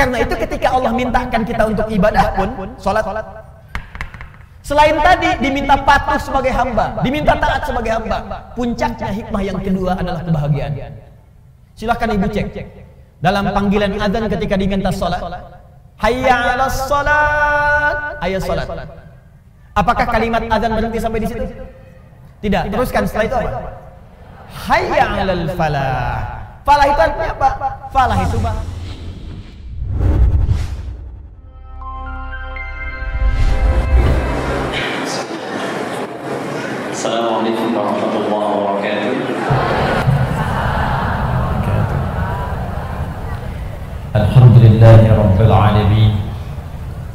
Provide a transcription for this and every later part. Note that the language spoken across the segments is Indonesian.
Karena itu ketika Allah mintakan kita untuk ibadah pun, sholat, Selain tadi diminta patuh sebagai hamba, diminta taat sebagai hamba. Puncaknya hikmah yang kedua adalah kebahagiaan. Silahkan ibu cek. Dalam panggilan adzan ketika diminta sholat. Hayya ala sholat. Ayo sholat. Apakah kalimat adzan berhenti sampai di situ? Tidak. Teruskan setelah itu apa? Hayya alal falah. Falah itu artinya apa? Falah itu Assalamualaikum warahmatullahi wabarakatuh. الحمد لله رب العالمين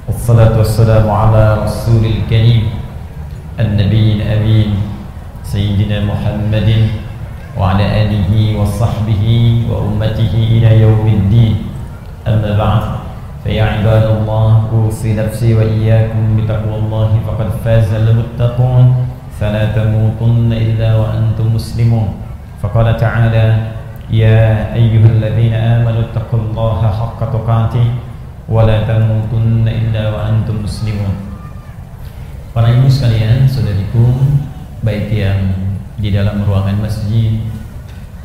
والصلاة والسلام على رسول الكريم النبي الأمين سيدنا محمد وعلى آله وصحبه وأمته إلى يوم الدين أما بعد فيا عباد الله أوصي نفسي وإياكم بتقوى الله فقد فاز المتقون فلا تموتن إلا وأنتم مسلمون فقال تعالى يا أيها الذين آمنوا اتقوا الله حق تقاته ولا تموتن إلا وأنتم مسلمون Para ibu sekalian, saudariku, baik yang di dalam ruangan masjid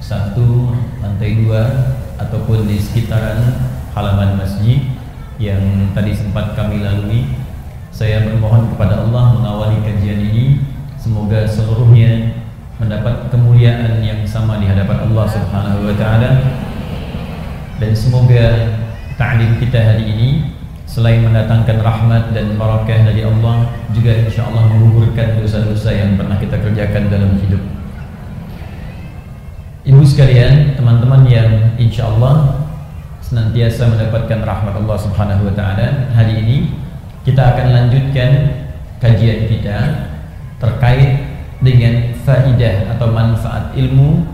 satu, lantai dua, ataupun di sekitaran halaman masjid yang tadi sempat kami lalui, saya bermohon kepada Allah mengawali kajian ini Semoga seluruhnya mendapat kemuliaan yang sama di hadapan Allah Subhanahu wa taala. Dan semoga ta'lim kita hari ini selain mendatangkan rahmat dan barakah dari Allah juga insyaallah menggugurkan dosa-dosa yang pernah kita kerjakan dalam hidup. Ibu sekalian, teman-teman yang insyaallah senantiasa mendapatkan rahmat Allah Subhanahu wa taala, hari ini kita akan lanjutkan kajian kita terkait dengan faidah atau manfaat ilmu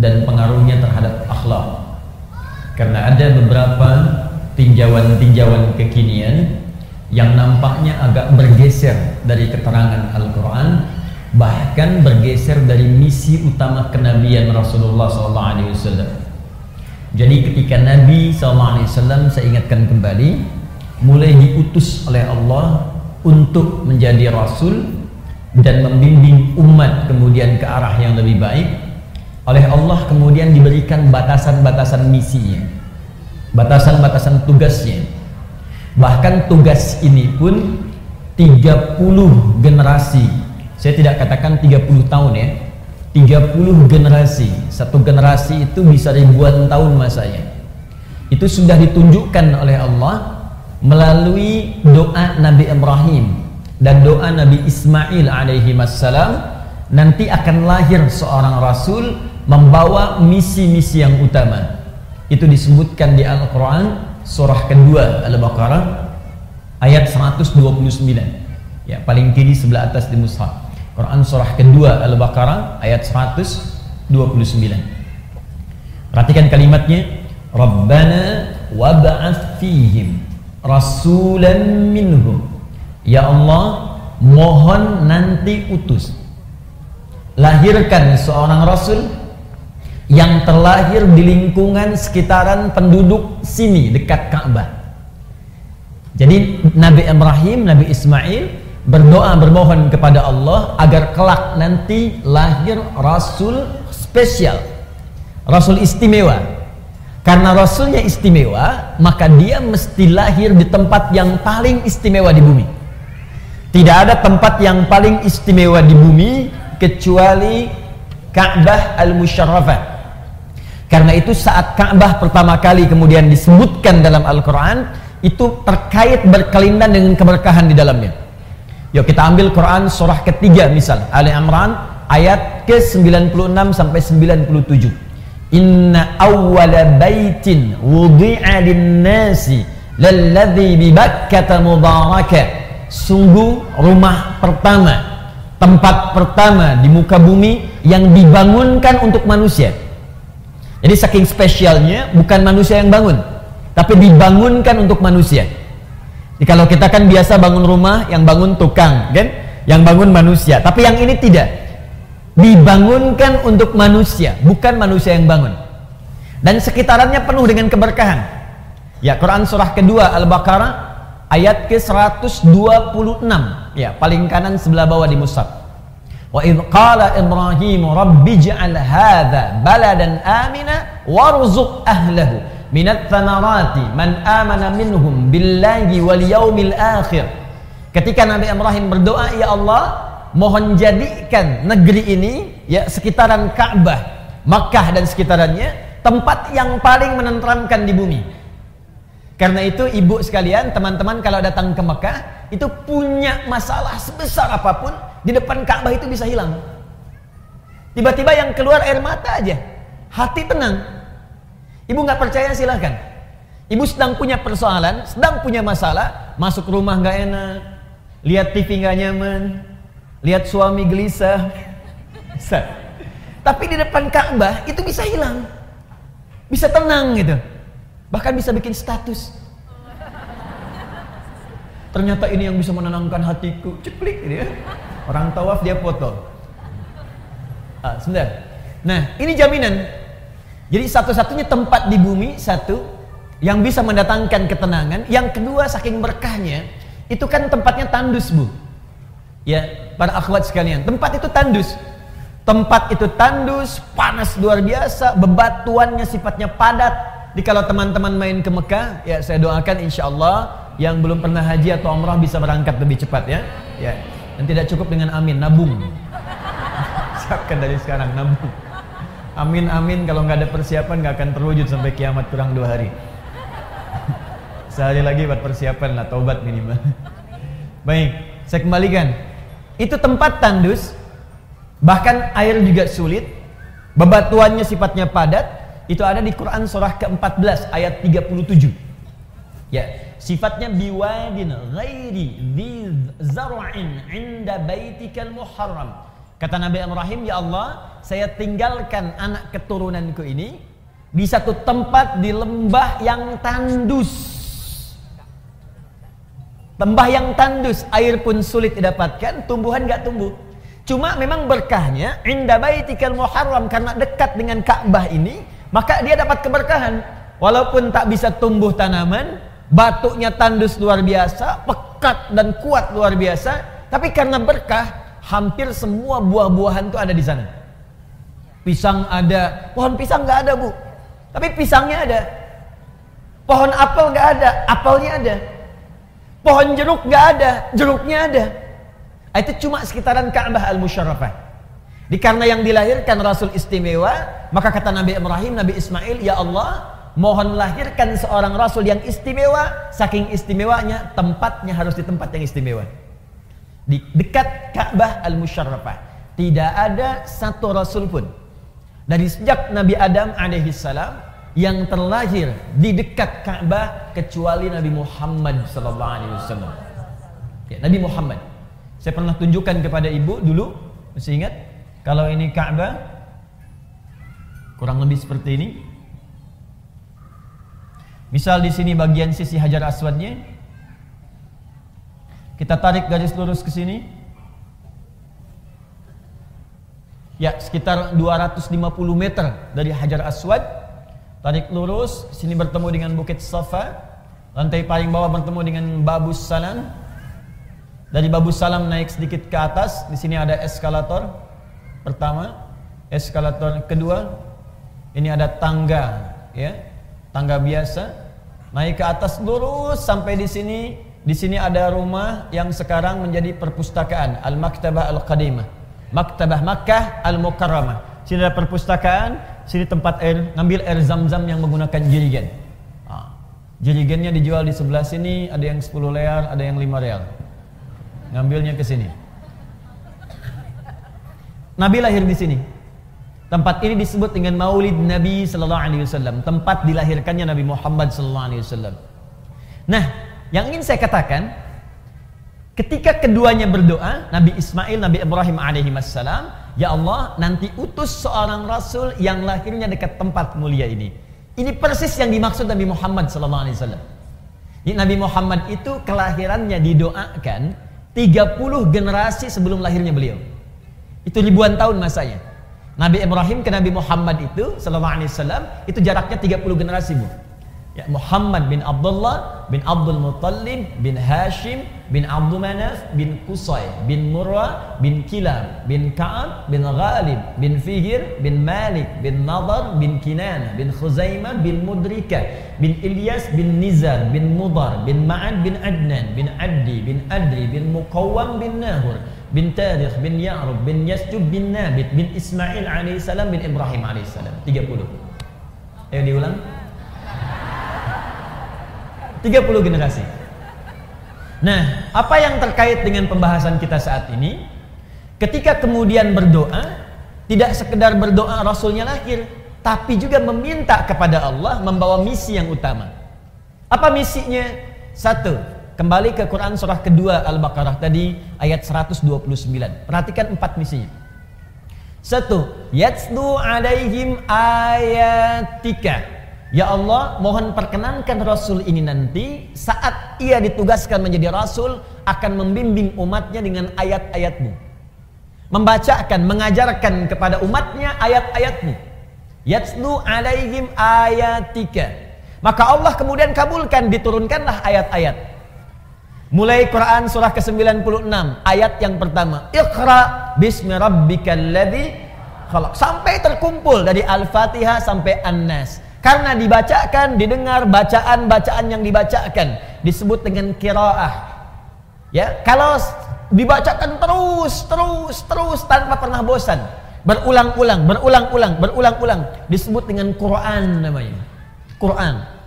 dan pengaruhnya terhadap akhlak. Karena ada beberapa tinjauan-tinjauan kekinian yang nampaknya agak bergeser dari keterangan Al-Quran bahkan bergeser dari misi utama kenabian Rasulullah SAW. Jadi ketika Nabi SAW saya ingatkan kembali mulai diutus oleh Allah untuk menjadi Rasul dan membimbing umat kemudian ke arah yang lebih baik. Oleh Allah kemudian diberikan batasan-batasan misinya batasan-batasan tugasnya. Bahkan tugas ini pun 30 generasi saya tidak katakan 30 tahun ya 30 generasi. Satu generasi itu bisa ribuan tahun masanya. Itu sudah ditunjukkan oleh Allah melalui doa Nabi Ibrahim dan doa Nabi Ismail alaihi wassalam nanti akan lahir seorang rasul membawa misi-misi yang utama. Itu disebutkan di Al-Quran surah kedua Al-Baqarah ayat 129 ya paling kiri sebelah atas di mushaf. Quran surah kedua Al-Baqarah ayat 129 perhatikan kalimatnya Rabbana wab'ath fihim rasulan minhum Ya Allah mohon nanti utus. Lahirkan seorang rasul yang terlahir di lingkungan sekitaran penduduk sini dekat Ka'bah jadi Nabi Ibrahim, Nabi Ismail berdoa bermohon kepada Allah agar kelak nanti lahir rasul spesial rasul istimewa. Karena rasulnya istimewa maka dia mesti lahir di tempat yang paling istimewa di bumi tidak ada tempat yang paling istimewa di bumi kecuali Ka'bah Al-Musharrafah. Karena itu saat Ka'bah pertama kali kemudian disebutkan dalam Al-Quran, itu terkait berkelindan dengan keberkahan di dalamnya. Yuk kita ambil Quran surah ketiga misal, Ali Imran ayat ke-96 sampai 97. Inna awwala baitin wudi'a lin-nasi lalladzi bi Bakkah mubarakah sungguh rumah pertama tempat pertama di muka bumi yang dibangunkan untuk manusia. Jadi saking spesialnya bukan manusia yang bangun tapi dibangunkan untuk manusia. Jadi kalau kita kan biasa bangun rumah yang bangun tukang kan? Yang bangun manusia. Tapi yang ini tidak. Dibangunkan untuk manusia bukan manusia yang bangun. Dan sekitarannya penuh dengan keberkahan. Ya, Quran surah kedua Al-Baqarah ayat ke-126. Ya, paling kanan sebelah bawah di mushaf. Wa idh qala Ibrahim rabbi ij'al hadha baladan amina warzuq ahlahu minat thamarati man amana minhum billahi wal yaumil akhir. Ketika Nabi Ibrahim berdoa, "Ya Allah, mohon jadikan negeri ini ya sekitaran Ka'bah, Makkah dan sekitarannya tempat yang paling menenteramkan di bumi." Karena itu ibu sekalian, teman-teman kalau datang ke Mekah itu punya masalah sebesar apa pun di depan Ka'bah itu bisa hilang. Tiba-tiba yang keluar air mata aja, hati tenang. Ibu nggak percaya silahkan. Ibu sedang punya persoalan, sedang punya masalah, masuk rumah nggak enak, lihat TV nggak nyaman, lihat suami gelisah. Tapi di depan Ka'bah itu bisa hilang, bisa tenang gitu. Bahkan bisa bikin status. Ternyata ini yang bisa menenangkan hatiku. Ceplik gitu ya. Orang tawaf dia foto. Ah, sebentar. Nah, ini jaminan. Jadi satu-satunya tempat di bumi satu yang bisa mendatangkan ketenangan, yang kedua saking berkahnya, itu kan tempatnya tandus, Bu. Ya, para akhwat sekalian, tempat itu tandus. Tempat itu tandus, panas luar biasa, bebatuannya sifatnya padat, jadi kalau teman-teman main ke Mekah, ya saya doakan insya Allah yang belum pernah haji atau umrah bisa berangkat lebih cepat ya. Ya. Dan tidak cukup dengan amin, nabung. Siapkan dari sekarang nabung. Amin amin kalau nggak ada persiapan nggak akan terwujud sampai kiamat kurang dua hari. Sehari lagi buat persiapan lah, taubat minimal. Baik, saya kembalikan. Itu tempat tandus, bahkan air juga sulit, bebatuannya sifatnya padat, itu ada di Quran surah ke-14 ayat 37. Ya, sifatnya biwadin ghairi dhi zar'in 'inda baitikal muharram. Kata Nabi Ibrahim, "Ya Allah, saya tinggalkan anak keturunanku ini di satu tempat di lembah yang tandus." Lembah yang tandus, air pun sulit didapatkan, tumbuhan nggak tumbuh. Cuma memang berkahnya inda baitikal muharram karena dekat dengan Ka'bah ini maka dia dapat keberkahan. Walaupun tak bisa tumbuh tanaman, batuknya tandus luar biasa, pekat dan kuat luar biasa, tapi karena berkah, hampir semua buah-buahan itu ada di sana. Pisang ada, pohon pisang nggak ada bu, tapi pisangnya ada. Pohon apel nggak ada, apelnya ada. Pohon jeruk nggak ada, jeruknya ada. Itu cuma sekitaran Ka'bah al-Musharrafah. Dikarena yang dilahirkan Rasul istimewa, maka kata Nabi Ibrahim, Nabi Ismail, Ya Allah, mohon lahirkan seorang Rasul yang istimewa, saking istimewanya, tempatnya harus di tempat yang istimewa. Di dekat Ka'bah Al-Musharrafah. Tidak ada satu Rasul pun. Dari sejak Nabi Adam alaihissalam yang terlahir di dekat Ka'bah kecuali Nabi Muhammad sallallahu alaihi wasallam. Ya, Nabi Muhammad. Saya pernah tunjukkan kepada ibu dulu, masih ingat? Kalau ini Ka'bah kurang lebih seperti ini. Misal di sini bagian sisi Hajar Aswadnya kita tarik garis lurus ke sini. Ya, sekitar 250 meter dari Hajar Aswad. Tarik lurus, sini bertemu dengan Bukit Safa. Lantai paling bawah bertemu dengan Babus Salam. Dari Babus Salam naik sedikit ke atas, di sini ada eskalator pertama, eskalator kedua, ini ada tangga, ya, tangga biasa. Naik ke atas lurus sampai di sini. Di sini ada rumah yang sekarang menjadi perpustakaan Al-Maktabah Al-Qadimah. Maktabah Makkah Al-Mukarramah. Sini ada perpustakaan, sini tempat air, ngambil air zam-zam yang menggunakan jirigen. Ah. Jirigennya dijual di sebelah sini, ada yang 10 lear, ada yang 5 real. Ngambilnya ke sini. Nabi lahir di sini. Tempat ini disebut dengan Maulid Nabi sallallahu alaihi wasallam, tempat dilahirkannya Nabi Muhammad sallallahu alaihi wasallam. Nah, yang ingin saya katakan ketika keduanya berdoa, Nabi Ismail, Nabi Ibrahim alaihi wassalam, ya Allah, nanti utus seorang rasul yang lahirnya dekat tempat mulia ini. Ini persis yang dimaksud Nabi Muhammad sallallahu alaihi wasallam. Nabi Muhammad itu kelahirannya didoakan 30 generasi sebelum lahirnya beliau. Itu ribuan tahun masanya. Nabi Ibrahim ke Nabi Muhammad itu sallallahu alaihi wasallam itu jaraknya 30 generasi, Bu. Ya, Muhammad bin Abdullah bin Abdul Muttalib bin Hashim bin Abdul Manaf bin Qusay bin Murrah bin Kilab bin Ka'ab bin Ghalib bin Fihir bin Malik bin Nadar bin Kinana bin Khuzaimah bin Mudrika bin Ilyas bin Nizar bin Mudar bin Ma'ad bin Adnan bin Addi bin Adri bin Muqawwam bin Nahur bin Tarikh bin Ya'rub bin Yasjub bin Nabit bin Ismail alaihissalam bin Ibrahim alaihissalam 30 Ayo diulang 30 generasi. Nah, apa yang terkait dengan pembahasan kita saat ini? Ketika kemudian berdoa, tidak sekedar berdoa Rasulnya lahir, tapi juga meminta kepada Allah membawa misi yang utama. Apa misinya? Satu, kembali ke Quran surah kedua Al-Baqarah tadi ayat 129. Perhatikan empat misinya. Satu, yatsdu alaihim ayatika Ya Allah, mohon perkenankan Rasul ini nanti saat ia ditugaskan menjadi Rasul akan membimbing umatnya dengan ayat-ayatmu. Membacakan, mengajarkan kepada umatnya ayat-ayatmu. Yatslu alaihim ayatika. Maka Allah kemudian kabulkan, diturunkanlah ayat-ayat. Mulai Quran surah ke-96 ayat yang pertama. Iqra bismi rabbikal ladzi khalaq. Sampai terkumpul dari Al-Fatihah sampai An-Nas. Karena dibacakan, didengar bacaan-bacaan yang dibacakan disebut dengan kiraah. Ya, kalau dibacakan terus, terus, terus tanpa pernah bosan, berulang-ulang, berulang-ulang, berulang-ulang disebut dengan Quran namanya. Quran.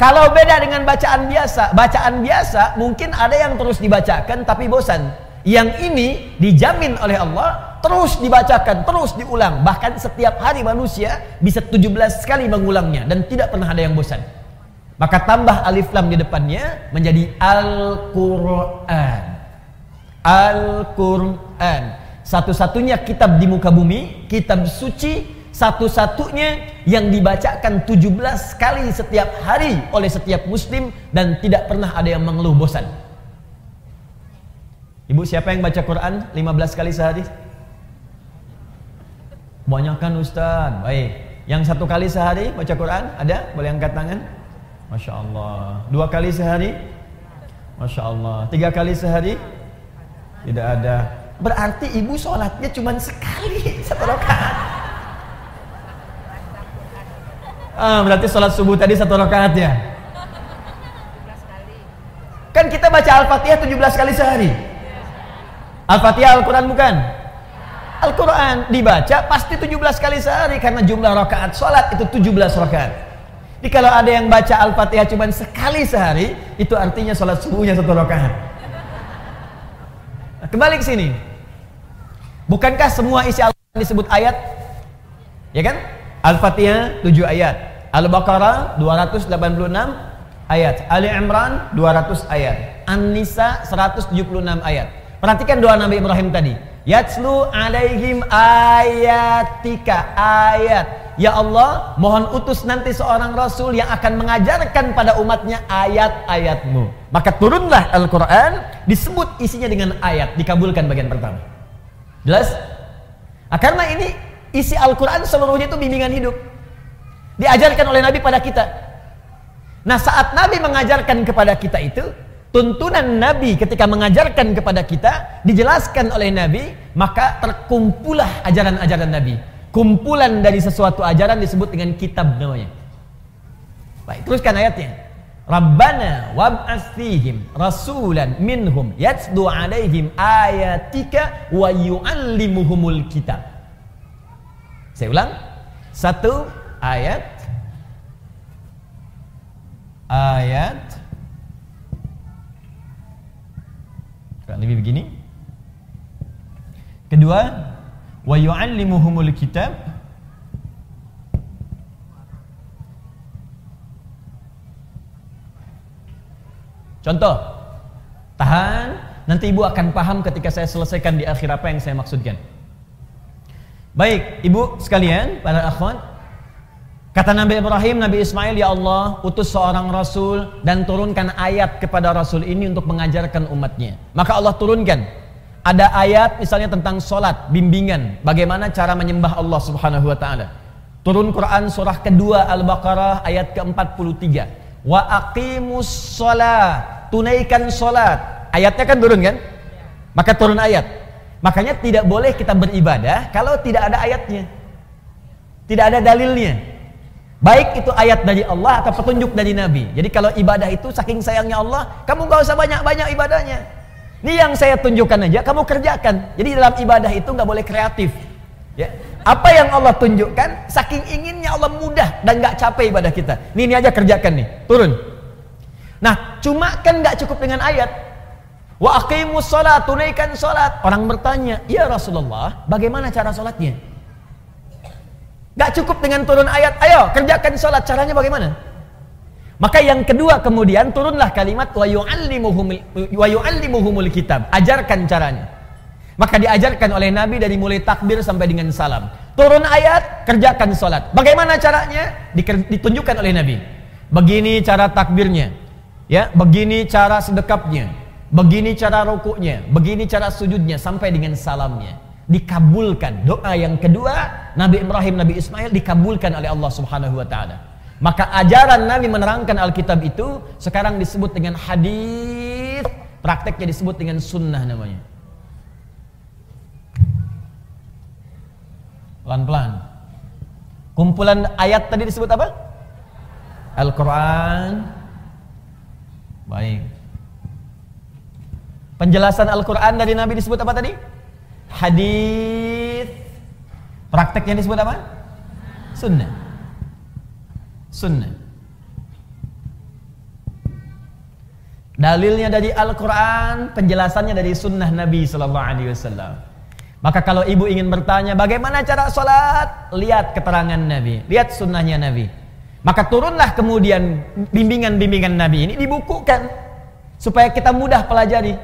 Kalau beda dengan bacaan biasa, bacaan biasa mungkin ada yang terus dibacakan tapi bosan. Yang ini dijamin oleh Allah terus dibacakan, terus diulang. Bahkan setiap hari manusia bisa 17 kali mengulangnya dan tidak pernah ada yang bosan. Maka tambah alif lam di depannya menjadi Al-Qur'an. Al-Qur'an. Satu-satunya kitab di muka bumi, kitab suci, satu-satunya yang dibacakan 17 kali setiap hari oleh setiap muslim dan tidak pernah ada yang mengeluh bosan. Ibu siapa yang baca Quran 15 kali sehari? Kebanyakan Ustaz. Baik. Yang satu kali sehari baca Quran ada? Boleh angkat tangan? Masya Allah. Dua kali sehari? Masya Allah. Tiga kali sehari? Tidak ada. Berarti ibu sholatnya cuma sekali satu rakaat. Ah, berarti sholat subuh tadi satu rakaat ya? Kan kita baca Al-Fatihah 17 kali sehari. Al-Fatihah Al-Quran bukan? Al-Quran dibaca pasti 17 kali sehari karena jumlah rakaat sholat itu 17 rakaat. Jadi kalau ada yang baca Al-Fatihah cuma sekali sehari, itu artinya sholat subuhnya satu rakaat. Nah, kembali ke sini. Bukankah semua isi Al-Quran disebut ayat? Ya kan? Al-Fatihah 7 ayat. Al-Baqarah 286 ayat. Ali Imran 200 ayat. An-Nisa 176 ayat. Perhatikan doa Nabi Ibrahim tadi. Yatslu alaihim ayatika ayat. Ya Allah, mohon utus nanti seorang rasul yang akan mengajarkan pada umatnya ayat-ayatmu. Maka turunlah Al-Quran, disebut isinya dengan ayat, dikabulkan bagian pertama. Jelas? Nah, karena ini isi Al-Quran seluruhnya itu bimbingan hidup. Diajarkan oleh Nabi pada kita. Nah saat Nabi mengajarkan kepada kita itu, tuntunan Nabi ketika mengajarkan kepada kita dijelaskan oleh Nabi maka terkumpullah ajaran-ajaran Nabi. Kumpulan dari sesuatu ajaran disebut dengan kitab namanya. Baik teruskan ayatnya. Rabbana wab'ats fihim rasulan minhum yatsdu alaihim ayatika wa yu'allimuhumul kitab. Saya ulang. Satu ayat ayat Kurang lebih begini. Kedua, wa yu'allimuhumul kitab Contoh, tahan, nanti ibu akan paham ketika saya selesaikan di akhir apa yang saya maksudkan. Baik, ibu sekalian, para akhwat, Kata Nabi Ibrahim, Nabi Ismail, Ya Allah, utus seorang Rasul dan turunkan ayat kepada Rasul ini untuk mengajarkan umatnya. Maka Allah turunkan. Ada ayat misalnya tentang solat, bimbingan. Bagaimana cara menyembah Allah subhanahu wa ta'ala. Turun Quran surah kedua Al-Baqarah ayat ke-43. Wa aqimus sholat. Tunaikan sholat. Ayatnya kan turun kan? Maka turun ayat. Makanya tidak boleh kita beribadah kalau tidak ada ayatnya. Tidak ada dalilnya. Baik itu ayat dari Allah atau petunjuk dari Nabi. Jadi kalau ibadah itu saking sayangnya Allah, kamu gak usah banyak-banyak ibadahnya. Ini yang saya tunjukkan aja, kamu kerjakan. Jadi dalam ibadah itu nggak boleh kreatif. Ya. Apa yang Allah tunjukkan, saking inginnya Allah mudah dan nggak capek ibadah kita. Ini, ini aja kerjakan nih, turun. Nah, cuma kan nggak cukup dengan ayat. Wa aqimus sholat, tunaikan sholat. Orang bertanya, ya Rasulullah, bagaimana cara sholatnya? Gak cukup dengan turun ayat, ayo kerjakan sholat, caranya bagaimana? Maka yang kedua kemudian turunlah kalimat wa yu'allimuhumul kitab. Ajarkan caranya. Maka diajarkan oleh Nabi dari mulai takbir sampai dengan salam. Turun ayat, kerjakan sholat. Bagaimana caranya? Ditunjukkan oleh Nabi. Begini cara takbirnya. Ya, begini cara sedekapnya. Begini cara rukuknya, begini cara sujudnya sampai dengan salamnya. Dikabulkan. Doa yang kedua, Nabi Ibrahim, Nabi Ismail dikabulkan oleh Allah Subhanahu wa taala. Maka ajaran Nabi menerangkan Alkitab itu sekarang disebut dengan hadis, prakteknya disebut dengan sunnah namanya. Pelan-pelan. Kumpulan ayat tadi disebut apa? Al-Quran. Baik. Penjelasan Al-Quran dari Nabi disebut apa tadi? Hadis. Prakteknya disebut apa? Sunnah. Sunnah. Dalilnya dari Al-Quran, penjelasannya dari Sunnah Nabi Sallallahu Alaihi Wasallam. Maka kalau ibu ingin bertanya bagaimana cara sholat, lihat keterangan Nabi, lihat sunnahnya Nabi. Maka turunlah kemudian bimbingan-bimbingan Nabi ini dibukukan supaya kita mudah pelajari.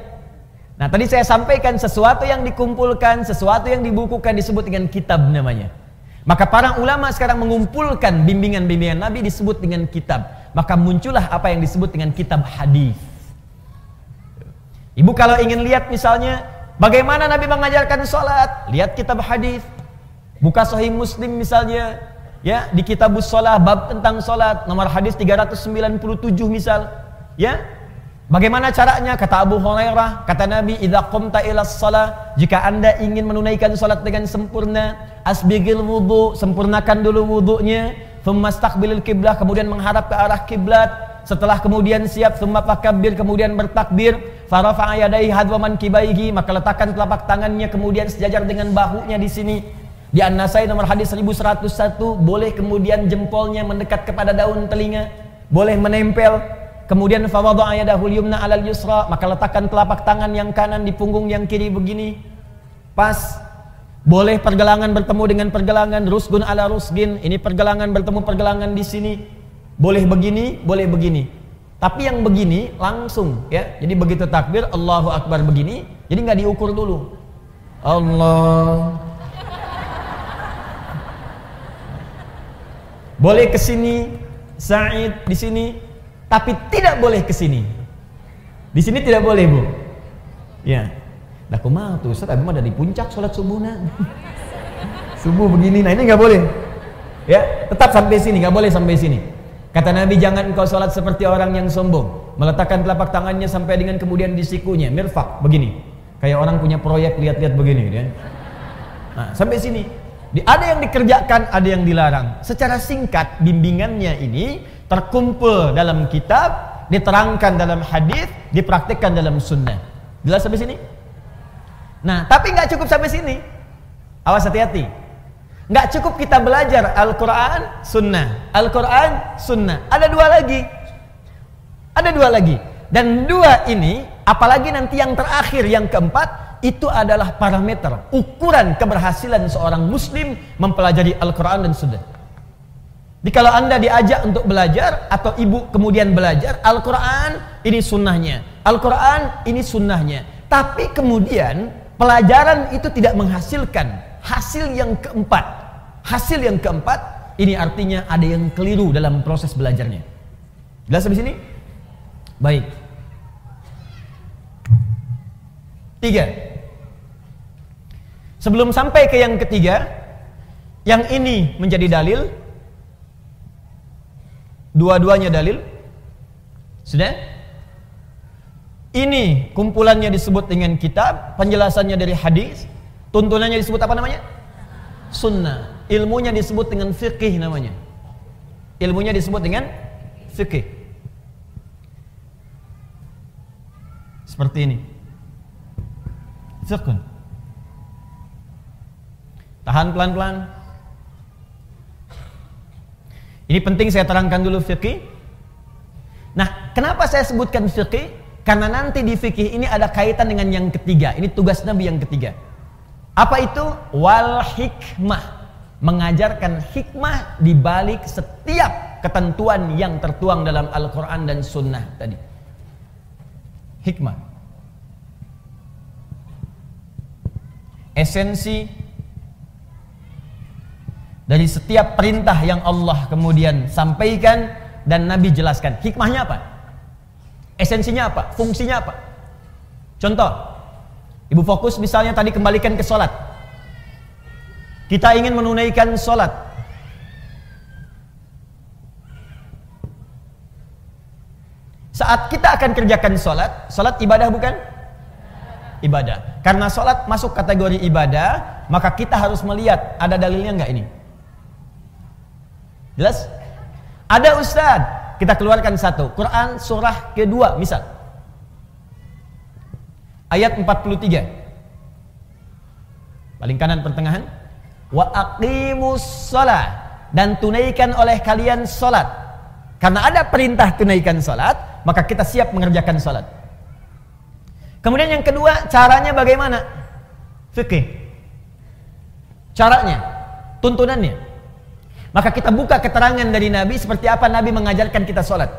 Nah tadi saya sampaikan sesuatu yang dikumpulkan, sesuatu yang dibukukan disebut dengan kitab namanya. Maka para ulama sekarang mengumpulkan bimbingan-bimbingan Nabi disebut dengan kitab. Maka muncullah apa yang disebut dengan kitab hadis. Ibu kalau ingin lihat misalnya bagaimana Nabi mengajarkan sholat, lihat kitab hadis. Buka Sahih Muslim misalnya, ya di kitab sholat bab tentang sholat nomor hadis 397 misal, ya Bagaimana caranya? Kata Abu Hurairah, kata Nabi, "Idza qumta ila shalah, jika Anda ingin menunaikan salat dengan sempurna, asbigil wudu, sempurnakan dulu wudunya, thumma istaqbilil kiblah, kemudian menghadap ke arah kiblat, setelah kemudian siap thumma fakabbir, kemudian bertakbir, farafa'a yadayhi hadwa mankibaihi, maka letakkan telapak tangannya kemudian sejajar dengan bahunya di sini." Di An-Nasai nomor hadis 1101 boleh kemudian jempolnya mendekat kepada daun telinga, boleh menempel Kemudian fawadha'a yadahu yumna 'alal yusra, maka letakkan telapak tangan yang kanan di punggung yang kiri begini. Pas. Boleh pergelangan bertemu dengan pergelangan, rusgun ala rusgin. Ini pergelangan bertemu pergelangan di sini. Boleh begini, boleh begini. Tapi yang begini langsung ya. Jadi begitu takbir Allahu Akbar begini, jadi nggak diukur dulu. Allah. Boleh ke sini, Said di sini, tapi tidak boleh ke sini. Di sini tidak boleh, Bu. Ya. Nah, aku mau tuh, Ustaz, mah ada di puncak sholat subuh nah. subuh begini, nah ini nggak boleh. Ya, tetap sampai sini, nggak boleh sampai sini. Kata Nabi, jangan engkau sholat seperti orang yang sombong, meletakkan telapak tangannya sampai dengan kemudian di sikunya, mirfak, begini. Kayak orang punya proyek lihat-lihat begini, ya. Nah, sampai sini. Ada yang dikerjakan, ada yang dilarang. Secara singkat, bimbingannya ini terkumpul dalam kitab, diterangkan dalam hadis, dipraktikkan dalam sunnah. Jelas sampai sini? Nah, tapi nggak cukup sampai sini. Awas hati-hati. Nggak cukup kita belajar Al-Quran, Sunnah. Al-Quran, Sunnah. Ada dua lagi. Ada dua lagi. Dan dua ini, apalagi nanti yang terakhir, yang keempat, itu adalah parameter, ukuran keberhasilan seorang muslim mempelajari Al-Quran dan Sunnah. Jadi kalau anda diajak untuk belajar atau ibu kemudian belajar Al-Quran ini sunnahnya. Al-Quran ini sunnahnya. Tapi kemudian pelajaran itu tidak menghasilkan. Hasil yang keempat. Hasil yang keempat ini artinya ada yang keliru dalam proses belajarnya. Jelas sampai sini? Baik. Tiga. Sebelum sampai ke yang ketiga Yang ini menjadi dalil Dua-duanya dalil. Sudah? Ini kumpulannya disebut dengan kitab, penjelasannya dari hadis, tuntunannya disebut apa namanya? Sunnah. Ilmunya disebut dengan fikih namanya. Ilmunya disebut dengan fikih. Seperti ini. Fiqh. Tahan pelan-pelan. Ini penting saya terangkan dulu fikih. Nah, kenapa saya sebutkan fikih? Karena nanti di fikih ini ada kaitan dengan yang ketiga. Ini tugas Nabi yang ketiga. Apa itu? Wal hikmah. Mengajarkan hikmah di balik setiap ketentuan yang tertuang dalam Al-Quran dan Sunnah tadi. Hikmah. Esensi dari setiap perintah yang Allah kemudian sampaikan dan Nabi jelaskan. Hikmahnya apa? Esensinya apa? Fungsinya apa? Contoh, ibu fokus misalnya tadi kembalikan ke sholat. Kita ingin menunaikan sholat. Saat kita akan kerjakan sholat, sholat ibadah bukan? Ibadah. Karena sholat masuk kategori ibadah, maka kita harus melihat ada dalilnya nggak ini. Jelas? Ada ustadz kita keluarkan satu. Quran surah kedua misal. Ayat 43. Paling kanan pertengahan. Wa aqimus dan tunaikan oleh kalian salat. Karena ada perintah tunaikan salat, maka kita siap mengerjakan salat. Kemudian yang kedua, caranya bagaimana? Fikih. Caranya, tuntunannya. Maka kita buka keterangan dari Nabi seperti apa Nabi mengajarkan kita sholat.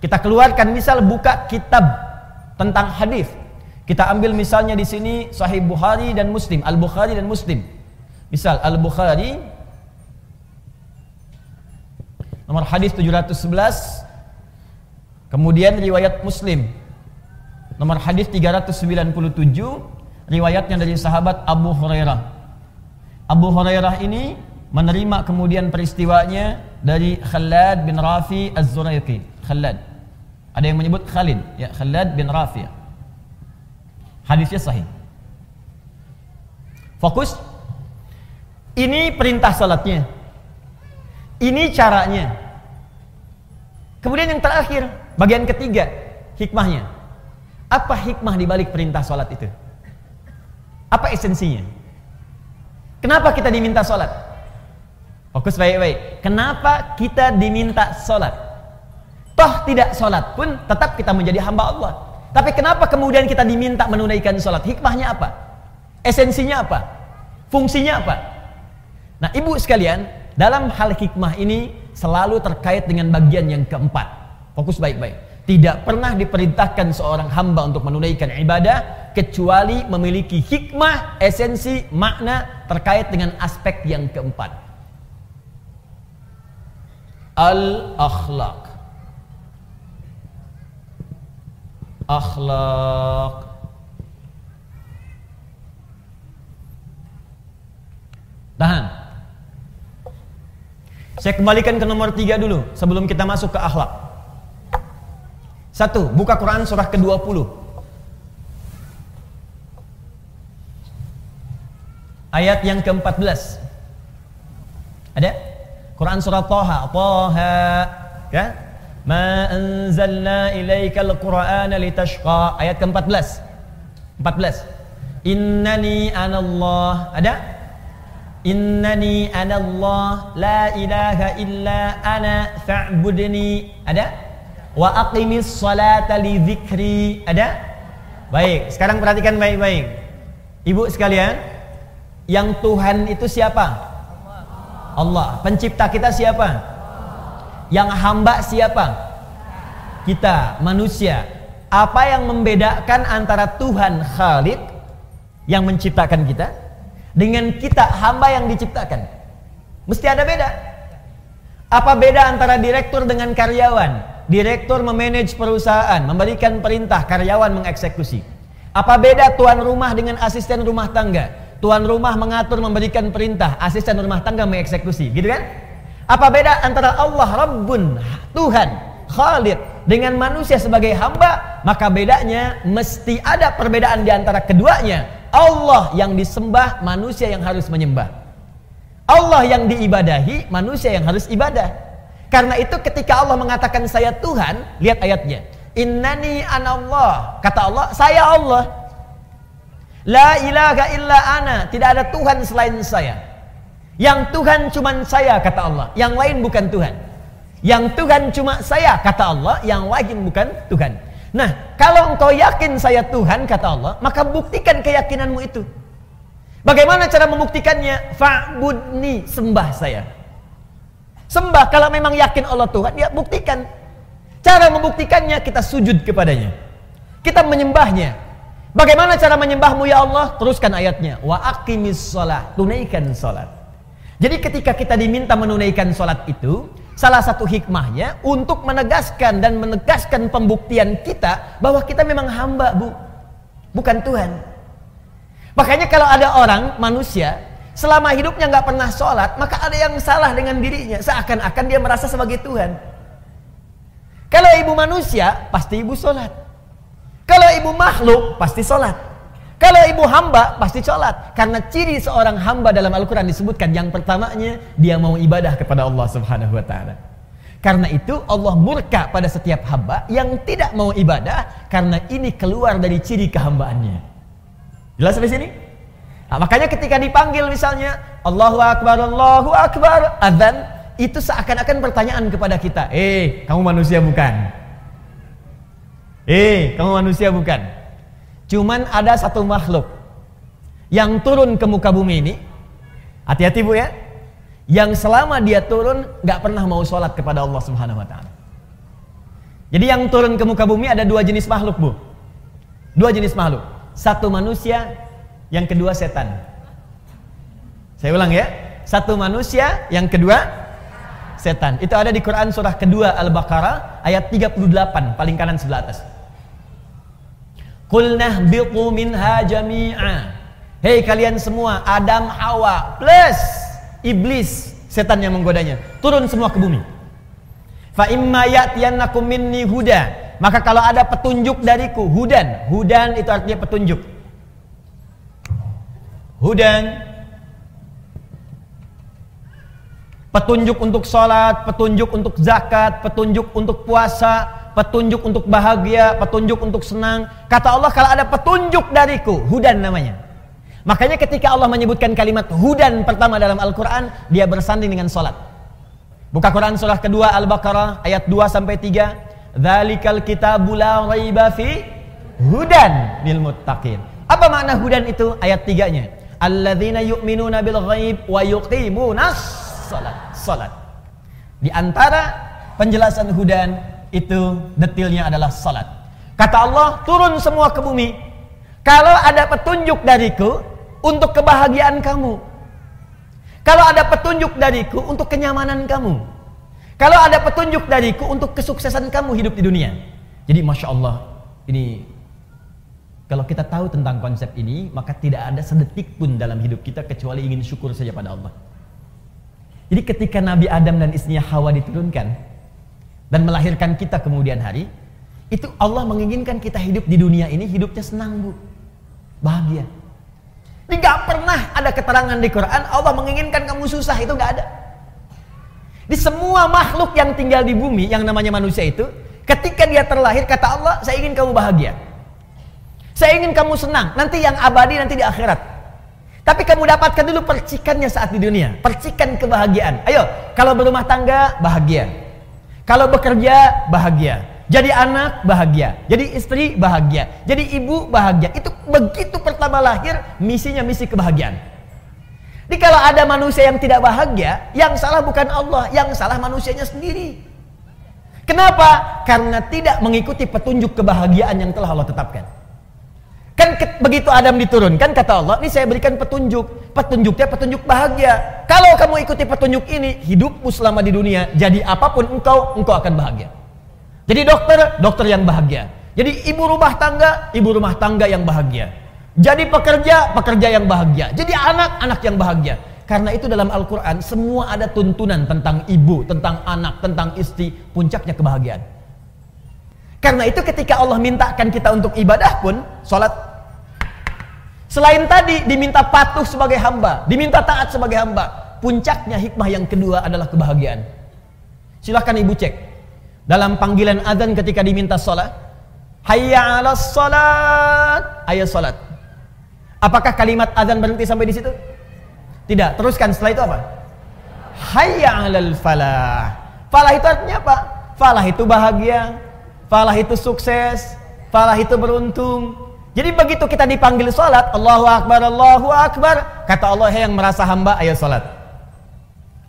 Kita keluarkan misal buka kitab tentang hadis. Kita ambil misalnya di sini Sahih Bukhari dan Muslim, Al Bukhari dan Muslim. Misal Al Bukhari nomor hadis 711 kemudian riwayat Muslim nomor hadis 397 riwayatnya dari sahabat Abu Hurairah. Abu Hurairah ini menerima kemudian peristiwanya dari Khalad bin Rafi Az-Zuraiqi. Khalad. Ada yang menyebut Khalid, ya Khalad bin Rafi. Hadisnya sahih. Fokus. Ini perintah salatnya. Ini caranya. Kemudian yang terakhir, bagian ketiga, hikmahnya. Apa hikmah di balik perintah salat itu? Apa esensinya? Kenapa kita diminta salat? Fokus baik-baik. Kenapa kita diminta sholat? Toh tidak sholat pun tetap kita menjadi hamba Allah. Tapi kenapa kemudian kita diminta menunaikan sholat? Hikmahnya apa? Esensinya apa? Fungsinya apa? Nah ibu sekalian, dalam hal hikmah ini selalu terkait dengan bagian yang keempat. Fokus baik-baik. Tidak pernah diperintahkan seorang hamba untuk menunaikan ibadah kecuali memiliki hikmah, esensi, makna terkait dengan aspek yang keempat al-akhlaq. Akhlak tahan. Saya kembalikan ke nomor tiga dulu sebelum kita masuk ke akhlak. Satu buka Quran surah ke-20 ayat yang ke-14 ada Quran surah Taha, Taha, ya. Ma anzalna ilaikal Qur'ana litashqa. Ayat ke-14. 14. Innani anallah. Ada? Innani anallah la ilaha illa ana fa'budni. Ada? Wa aqimis salata li dzikri. Ada? Baik, sekarang perhatikan baik-baik. Ibu sekalian, yang Tuhan itu siapa? Allah. Pencipta kita siapa? Yang hamba siapa? Kita, manusia. Apa yang membedakan antara Tuhan Khalid yang menciptakan kita dengan kita hamba yang diciptakan? Mesti ada beda. Apa beda antara direktur dengan karyawan? Direktur memanage perusahaan, memberikan perintah, karyawan mengeksekusi. Apa beda tuan rumah dengan asisten rumah tangga? Tuan rumah mengatur memberikan perintah, asisten rumah tangga mengeksekusi, gitu kan? Apa beda antara Allah Rabbun, Tuhan, Khalid, dengan manusia sebagai hamba, maka bedanya mesti ada perbedaan di antara keduanya. Allah yang disembah, manusia yang harus menyembah. Allah yang diibadahi, manusia yang harus ibadah. Karena itu ketika Allah mengatakan saya Tuhan, lihat ayatnya. Innani anallah. Kata Allah, saya Allah. La ilaha illa ana. Tidak ada Tuhan selain saya. Yang Tuhan cuma saya, kata Allah. Yang lain bukan Tuhan. Yang Tuhan cuma saya, kata Allah, yang lain bukan Tuhan. Nah, kalau engkau yakin saya Tuhan, kata Allah, maka buktikan keyakinanmu itu. Bagaimana cara membuktikannya? Fa'budni, sembah saya. Sembah, kalau memang yakin Allah Tuhan, ya buktikan. Cara membuktikannya, kita sujud kepadanya. Kita menyembahnya. Bagaimana cara menyembahmu ya Allah? Teruskan ayatnya. Wa aqimis sholat. Tunaikan sholat. Jadi ketika kita diminta menunaikan sholat itu, Salah satu hikmahnya untuk menegaskan dan menegaskan pembuktian kita bahwa kita memang hamba, Bu. Bukan Tuhan. Makanya kalau ada orang, manusia, selama hidupnya nggak pernah sholat, maka ada yang salah dengan dirinya. Seakan-akan dia merasa sebagai Tuhan. Kalau ibu manusia, pasti ibu sholat. Kalau ibu makhluk, pasti sholat. Kalau ibu hamba, pasti sholat. Karena ciri seorang hamba dalam Al-Quran disebutkan yang pertamanya, dia mau ibadah kepada Allah subhanahu wa ta'ala. Karena itu Allah murka pada setiap hamba yang tidak mau ibadah karena ini keluar dari ciri kehambaannya. Jelas sampai sini? Nah, makanya ketika dipanggil misalnya Allahu Akbar, Allahu Akbar, adzan itu seakan-akan pertanyaan kepada kita, "Eh, kamu manusia bukan?" "Eh, kamu manusia bukan?" Cuman ada satu makhluk yang turun ke muka bumi ini. Hati-hati Bu ya. Yang selama dia turun nggak pernah mau sholat kepada Allah Subhanahu wa taala. Jadi yang turun ke muka bumi ada dua jenis makhluk, Bu. Dua jenis makhluk. Satu manusia, yang kedua setan. Saya ulang ya. Satu manusia, yang kedua setan. Itu ada di Quran surah kedua Al-Baqarah ayat 38 paling kanan sebelah atas. Qulnah biqu minha jami'a. Hei kalian semua, Adam, Hawa plus iblis, setan yang menggodanya. Turun semua ke bumi. Fa imma ya'tiyannakum minni huda. Maka kalau ada petunjuk dariku, hudan. Hudan itu artinya petunjuk. Hudan petunjuk untuk sholat, petunjuk untuk zakat, petunjuk untuk puasa, petunjuk untuk bahagia, petunjuk untuk senang. Kata Allah kalau ada petunjuk dariku, hudan namanya. Makanya ketika Allah menyebutkan kalimat hudan pertama dalam Al-Quran, dia bersanding dengan solat. Buka Quran surah kedua Al-Baqarah ayat 2 sampai 3. Dzalikal kitabu la raiba fi hudan lil muttaqin. Apa makna hudan itu? Ayat 3-nya. Alladzina yu'minuna bil ghaib wa yuqimunas salat. Salat. Di antara penjelasan hudan itu detilnya adalah salat. Kata Allah, turun semua ke bumi. Kalau ada petunjuk dariku untuk kebahagiaan kamu. Kalau ada petunjuk dariku untuk kenyamanan kamu. Kalau ada petunjuk dariku untuk kesuksesan kamu hidup di dunia. Jadi Masya Allah, ini kalau kita tahu tentang konsep ini, maka tidak ada sedetik pun dalam hidup kita kecuali ingin syukur saja pada Allah. Jadi ketika Nabi Adam dan istrinya Hawa diturunkan, dan melahirkan kita kemudian hari, itu Allah menginginkan kita hidup di dunia ini hidupnya senang bu, bahagia. Ini gak pernah ada keterangan di Quran Allah menginginkan kamu susah itu gak ada. Di semua makhluk yang tinggal di bumi yang namanya manusia itu, ketika dia terlahir kata Allah, saya ingin kamu bahagia. Saya ingin kamu senang, nanti yang abadi nanti di akhirat. Tapi kamu dapatkan dulu percikannya saat di dunia, percikan kebahagiaan. Ayo, kalau berumah tangga bahagia, kalau bekerja bahagia, jadi anak bahagia, jadi istri bahagia, jadi ibu bahagia. Itu begitu pertama lahir misinya misi kebahagiaan. Jadi kalau ada manusia yang tidak bahagia, yang salah bukan Allah, yang salah manusianya sendiri. Kenapa? Karena tidak mengikuti petunjuk kebahagiaan yang telah Allah tetapkan. Kan ke, begitu Adam diturunkan kata Allah, ini saya berikan petunjuk. Petunjuknya petunjuk bahagia. Kalau kamu ikuti petunjuk ini, hidupmu selama di dunia, jadi apa pun engkau, engkau akan bahagia. Jadi dokter, dokter yang bahagia. Jadi ibu rumah tangga, ibu rumah tangga yang bahagia. Jadi pekerja, pekerja yang bahagia. Jadi anak, anak yang bahagia. Karena itu dalam Al-Quran semua ada tuntunan tentang ibu, tentang anak, tentang istri, puncaknya kebahagiaan. Karena itu ketika Allah mintakan kita untuk ibadah pun, sholat. Selain tadi diminta patuh sebagai hamba, diminta taat sebagai hamba. Puncaknya hikmah yang kedua adalah kebahagiaan. Silahkan ibu cek. Dalam panggilan azan ketika diminta sholat. Hayya ala sholat. Ayat sholat. Apakah kalimat azan berhenti sampai di situ? Tidak. Teruskan setelah itu apa? Hayya alal falah. Falah itu artinya apa? Falah itu bahagia. Falah itu sukses. Falah itu beruntung. Jadi begitu kita dipanggil sholat, Allahu Akbar, Allahu Akbar, kata Allah yang merasa hamba, ayo sholat.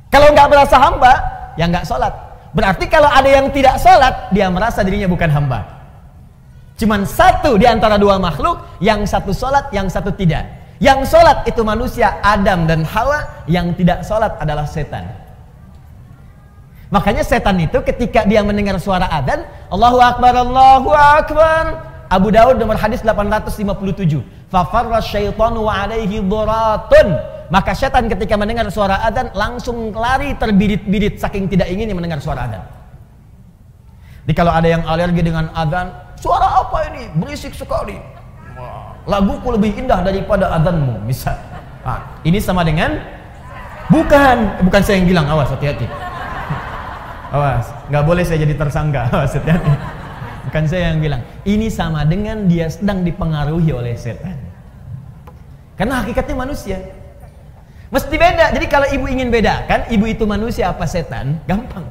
Kalau nggak merasa hamba, ya nggak sholat. Berarti kalau ada yang tidak sholat, dia merasa dirinya bukan hamba. Cuman satu di antara dua makhluk, yang satu sholat, yang satu tidak. Yang sholat itu manusia Adam dan Hawa, yang tidak sholat adalah setan. Makanya setan itu ketika dia mendengar suara adzan, Allahu Akbar, Allahu Akbar, Abu Daud nomor hadis 857. Fafarra syaitanu wa alaihi dhuratun. Maka setan ketika mendengar suara adzan langsung lari terbirit-birit saking tidak ingin mendengar suara adzan. Jadi kalau ada yang alergi dengan adzan, suara apa ini? Berisik sekali. Laguku lebih indah daripada adzanmu, misal. Nah, ini sama dengan bukan, bukan saya yang bilang, awas hati-hati. Awas, nggak boleh saya jadi tersangka. Awas hati-hati. Bukan saya yang bilang. Ini sama dengan dia sedang dipengaruhi oleh setan. Karena hakikatnya manusia. Mesti beda. Jadi kalau ibu ingin beda, kan ibu itu manusia apa setan? Gampang.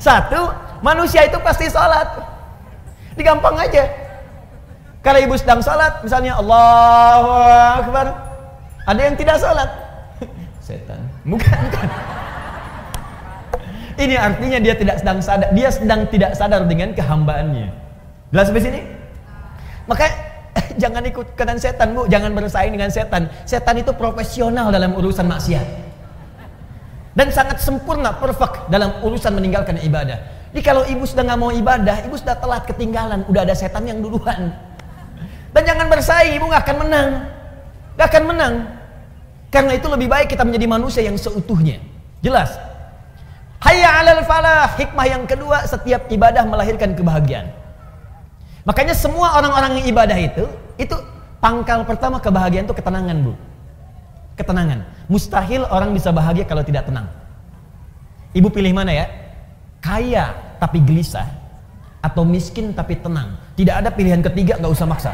Satu, manusia itu pasti sholat. Ini gampang aja. Kalau ibu sedang sholat, misalnya Allahu Akbar, ada yang tidak sholat. Setan. Bukan, bukan. Ini artinya dia tidak sedang sadar, dia sedang tidak sadar dengan kehambaannya. Jelas sampai sini? Maka jangan ikut ikutan setan, Bu. Jangan bersaing dengan setan. Setan itu profesional dalam urusan maksiat. Dan sangat sempurna, perfect dalam urusan meninggalkan ibadah. Jadi kalau ibu sudah nggak mau ibadah, ibu sudah telat ketinggalan, udah ada setan yang duluan. Dan jangan bersaing, ibu nggak akan menang. Gak akan menang. Karena itu lebih baik kita menjadi manusia yang seutuhnya. Jelas? Hayya alal falah. Hikmah yang kedua, setiap ibadah melahirkan kebahagiaan. Makanya semua orang-orang yang ibadah itu, itu pangkal pertama kebahagiaan itu ketenangan, Bu. Ketenangan. Mustahil orang bisa bahagia kalau tidak tenang. Ibu pilih mana ya? Kaya tapi gelisah atau miskin tapi tenang. Tidak ada pilihan ketiga, nggak usah maksa.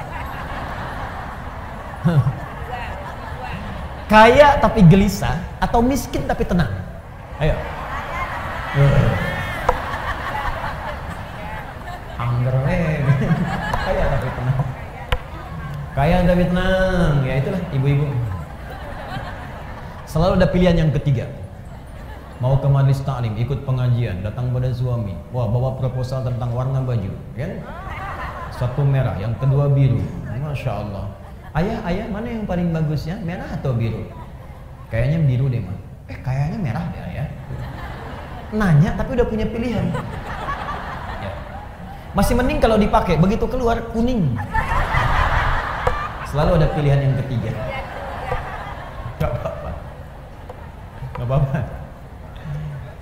Kaya tapi gelisah atau miskin tapi tenang. Ayo. Angger Kaya tapi tenang. Kaya tapi tenang. Ya itulah ibu-ibu. Selalu ada pilihan yang ketiga. Mau ke majelis taklim, ikut pengajian, datang pada suami. Wah, bawa proposal tentang warna baju, kan? Satu merah, yang kedua biru. Masya Allah. Ayah, ayah, mana yang paling bagus ya? Merah atau biru? Kayaknya biru deh, mah. Eh, kayaknya merah deh, ayah nanya tapi udah punya pilihan. Ya. Masih mending kalau dipakai, begitu keluar kuning. Selalu ada pilihan yang ketiga. Gak apa-apa. Gak apa-apa.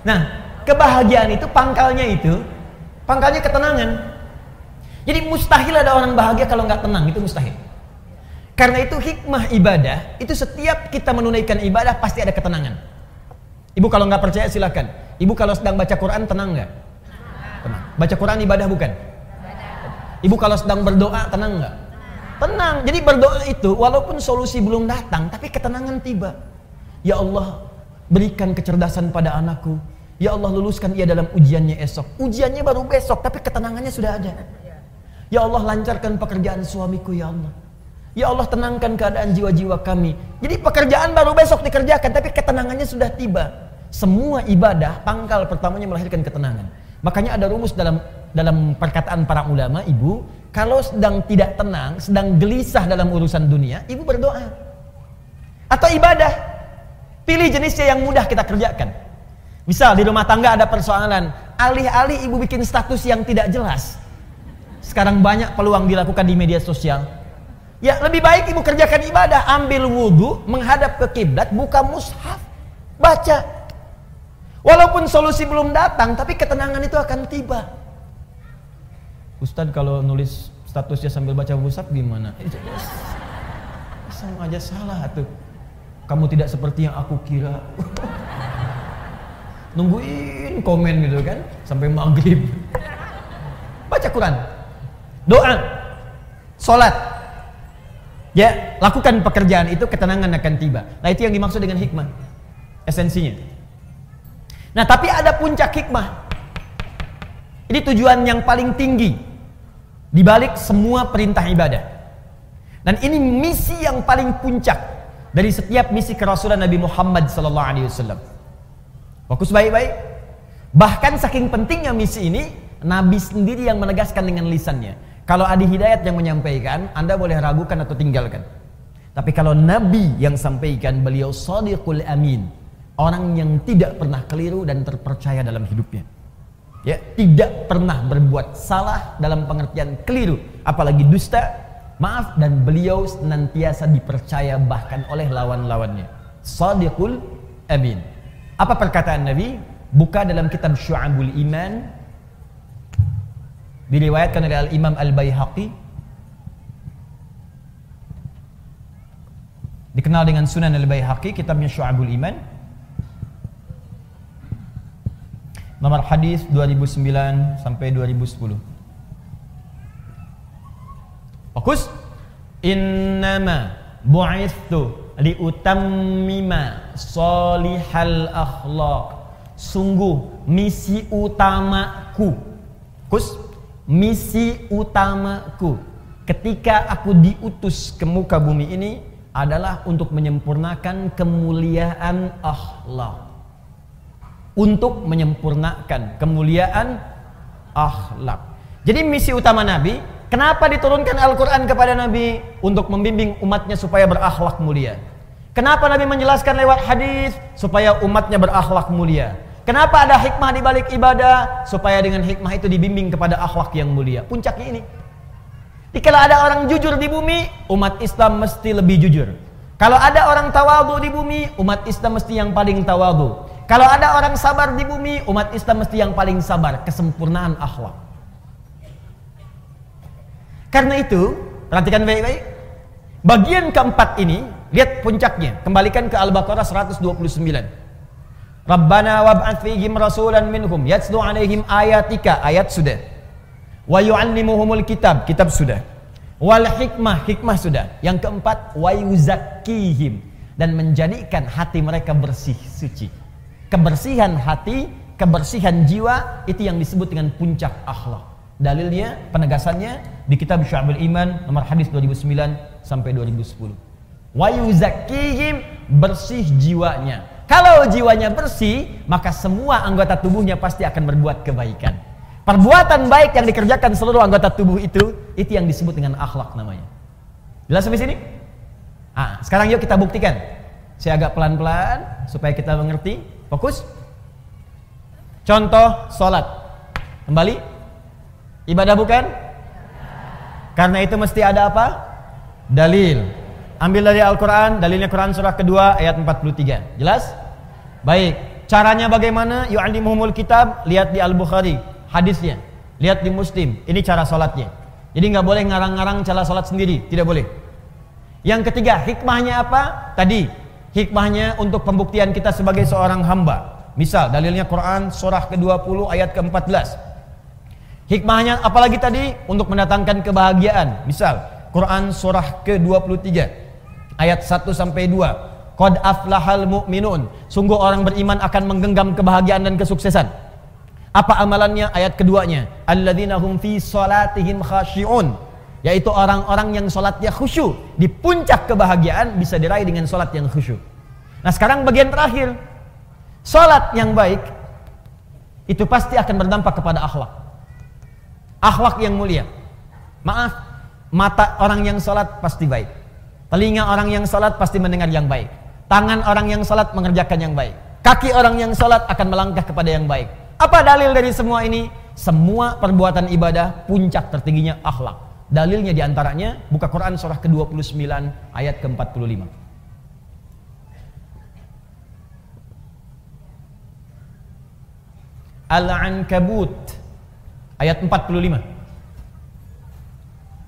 Nah, kebahagiaan itu pangkalnya itu, pangkalnya ketenangan. Jadi mustahil ada orang bahagia kalau nggak tenang, itu mustahil. Karena itu hikmah ibadah, itu setiap kita menunaikan ibadah pasti ada ketenangan. Ibu kalau nggak percaya silakan. Ibu kalau sedang baca Quran tenang nggak? Tenang. Baca Quran ibadah bukan? Ibu kalau sedang berdoa tenang nggak? Tenang. Jadi berdoa itu walaupun solusi belum datang, tapi ketenangan tiba. Ya Allah, berikan kecerdasan pada anakku. Ya Allah, luluskan ia dalam ujiannya esok. Ujiannya baru besok, tapi ketenangannya sudah ada. Ya Allah, lancarkan pekerjaan suamiku ya Allah. Ya Allah, tenangkan keadaan jiwa-jiwa kami. Jadi pekerjaan baru besok dikerjakan, tapi ketenangannya sudah tiba. Semua ibadah pangkal pertamanya melahirkan ketenangan. Makanya ada rumus dalam dalam perkataan para ulama, ibu, kalau sedang tidak tenang, sedang gelisah dalam urusan dunia, ibu berdoa. Atau ibadah. Pilih jenisnya yang mudah kita kerjakan. Misal di rumah tangga ada persoalan, alih-alih ibu bikin status yang tidak jelas. Sekarang banyak peluang dilakukan di media sosial. Ya lebih baik ibu kerjakan ibadah, ambil wudhu, menghadap ke kiblat, buka mushaf, baca Walaupun solusi belum datang, tapi ketenangan itu akan tiba. Ustadz kalau nulis statusnya sambil baca pusat gimana? Sama aja salah tuh. Kamu tidak seperti yang aku kira. Nungguin komen gitu kan sampai maghrib. Baca Quran, doa, sholat. Ya, lakukan pekerjaan itu ketenangan akan tiba. Nah itu yang dimaksud dengan hikmah, esensinya. Nah, tapi ada puncak hikmah. Ini tujuan yang paling tinggi di balik semua perintah ibadah. Dan ini misi yang paling puncak dari setiap misi kerasulan Nabi Muhammad sallallahu alaihi wasallam. Fokus baik-baik. Bahkan saking pentingnya misi ini, Nabi sendiri yang menegaskan dengan lisannya. Kalau ada hidayat yang menyampaikan, Anda boleh ragukan atau tinggalkan. Tapi kalau Nabi yang sampaikan, beliau sadiqul amin Orang yang tidak pernah keliru dan terpercaya dalam hidupnya. Ya, tidak pernah berbuat salah dalam pengertian keliru, apalagi dusta. Maaf dan beliau senantiasa dipercaya bahkan oleh lawan-lawannya. Sadiqul amin. Apa perkataan Nabi? Buka dalam kitab Syu'abul Iman diriwayatkan oleh Al-Imam Al-Baihaqi dikenal dengan Sunan Al-Baihaqi kitabnya Syu'abul Iman Nomor hadis 2009 sampai 2010. Fokus. Innama bu'ithu liutammima solihal akhlaq. Sungguh misi utamaku. Kus, misi utamaku ketika aku diutus ke muka bumi ini adalah untuk menyempurnakan kemuliaan akhlak untuk menyempurnakan kemuliaan akhlak. Jadi misi utama Nabi, kenapa diturunkan Al-Quran kepada Nabi? Untuk membimbing umatnya supaya berakhlak mulia. Kenapa Nabi menjelaskan lewat hadis supaya umatnya berakhlak mulia? Kenapa ada hikmah di balik ibadah? Supaya dengan hikmah itu dibimbing kepada akhlak yang mulia. Puncaknya ini. Jika ada orang jujur di bumi, umat Islam mesti lebih jujur. Kalau ada orang tawadu di bumi, umat Islam mesti yang paling tawadu. Kalau ada orang sabar di bumi, umat Islam mesti yang paling sabar, kesempurnaan akhlak. Karena itu, perhatikan baik-baik. Bagian keempat ini, lihat puncaknya. Kembalikan ke Al-Baqarah 129. Rabbana wab'ath fihim rasulan minhum yatslu alaihim ayatika, ayat sudah. Wa yu'allimuhumul kitab, kitab sudah. Wal hikmah, hikmah sudah. Yang keempat, wa yuzakkihim dan menjadikan hati mereka bersih suci kebersihan hati, kebersihan jiwa itu yang disebut dengan puncak akhlak. Dalilnya, penegasannya di kitab Syu'abul Iman nomor hadis 2009 sampai 2010. Wa yuzakkihim bersih jiwanya. Kalau jiwanya bersih, maka semua anggota tubuhnya pasti akan berbuat kebaikan. Perbuatan baik yang dikerjakan seluruh anggota tubuh itu, itu yang disebut dengan akhlak namanya. Jelas sampai sini? Ah, sekarang yuk kita buktikan. Saya agak pelan-pelan supaya kita mengerti Fokus. Contoh sholat. Kembali. Ibadah bukan? Karena itu mesti ada apa? Dalil. Ambil dari Al-Quran, dalilnya Quran surah kedua ayat 43. Jelas? Baik. Caranya bagaimana? Yu'allimuhumul kitab, lihat di Al-Bukhari. Hadisnya. Lihat di Muslim. Ini cara sholatnya. Jadi nggak boleh ngarang-ngarang cara sholat sendiri. Tidak boleh. Yang ketiga, hikmahnya apa? Tadi, hikmahnya untuk pembuktian kita sebagai seorang hamba. Misal dalilnya Quran surah ke-20 ayat ke-14. Hikmahnya apalagi tadi untuk mendatangkan kebahagiaan. Misal Quran surah ke-23 ayat 1 sampai 2. Qad aflahal mu'minun. Sungguh orang beriman akan menggenggam kebahagiaan dan kesuksesan. Apa amalannya? Ayat keduanya. Alladzina hum fi salatihim khashi'un yaitu orang-orang yang sholatnya khusyuk di puncak kebahagiaan bisa diraih dengan sholat yang khusyuk nah sekarang bagian terakhir sholat yang baik itu pasti akan berdampak kepada akhlak akhlak yang mulia maaf mata orang yang sholat pasti baik telinga orang yang sholat pasti mendengar yang baik. Tangan orang yang sholat mengerjakan yang baik. Kaki orang yang sholat akan melangkah kepada yang baik. Apa dalil dari semua ini? Semua perbuatan ibadah puncak tertingginya akhlak. Dalilnya di antaranya buka Quran surah ke-29 ayat ke-45. Al-Ankabut ayat 45.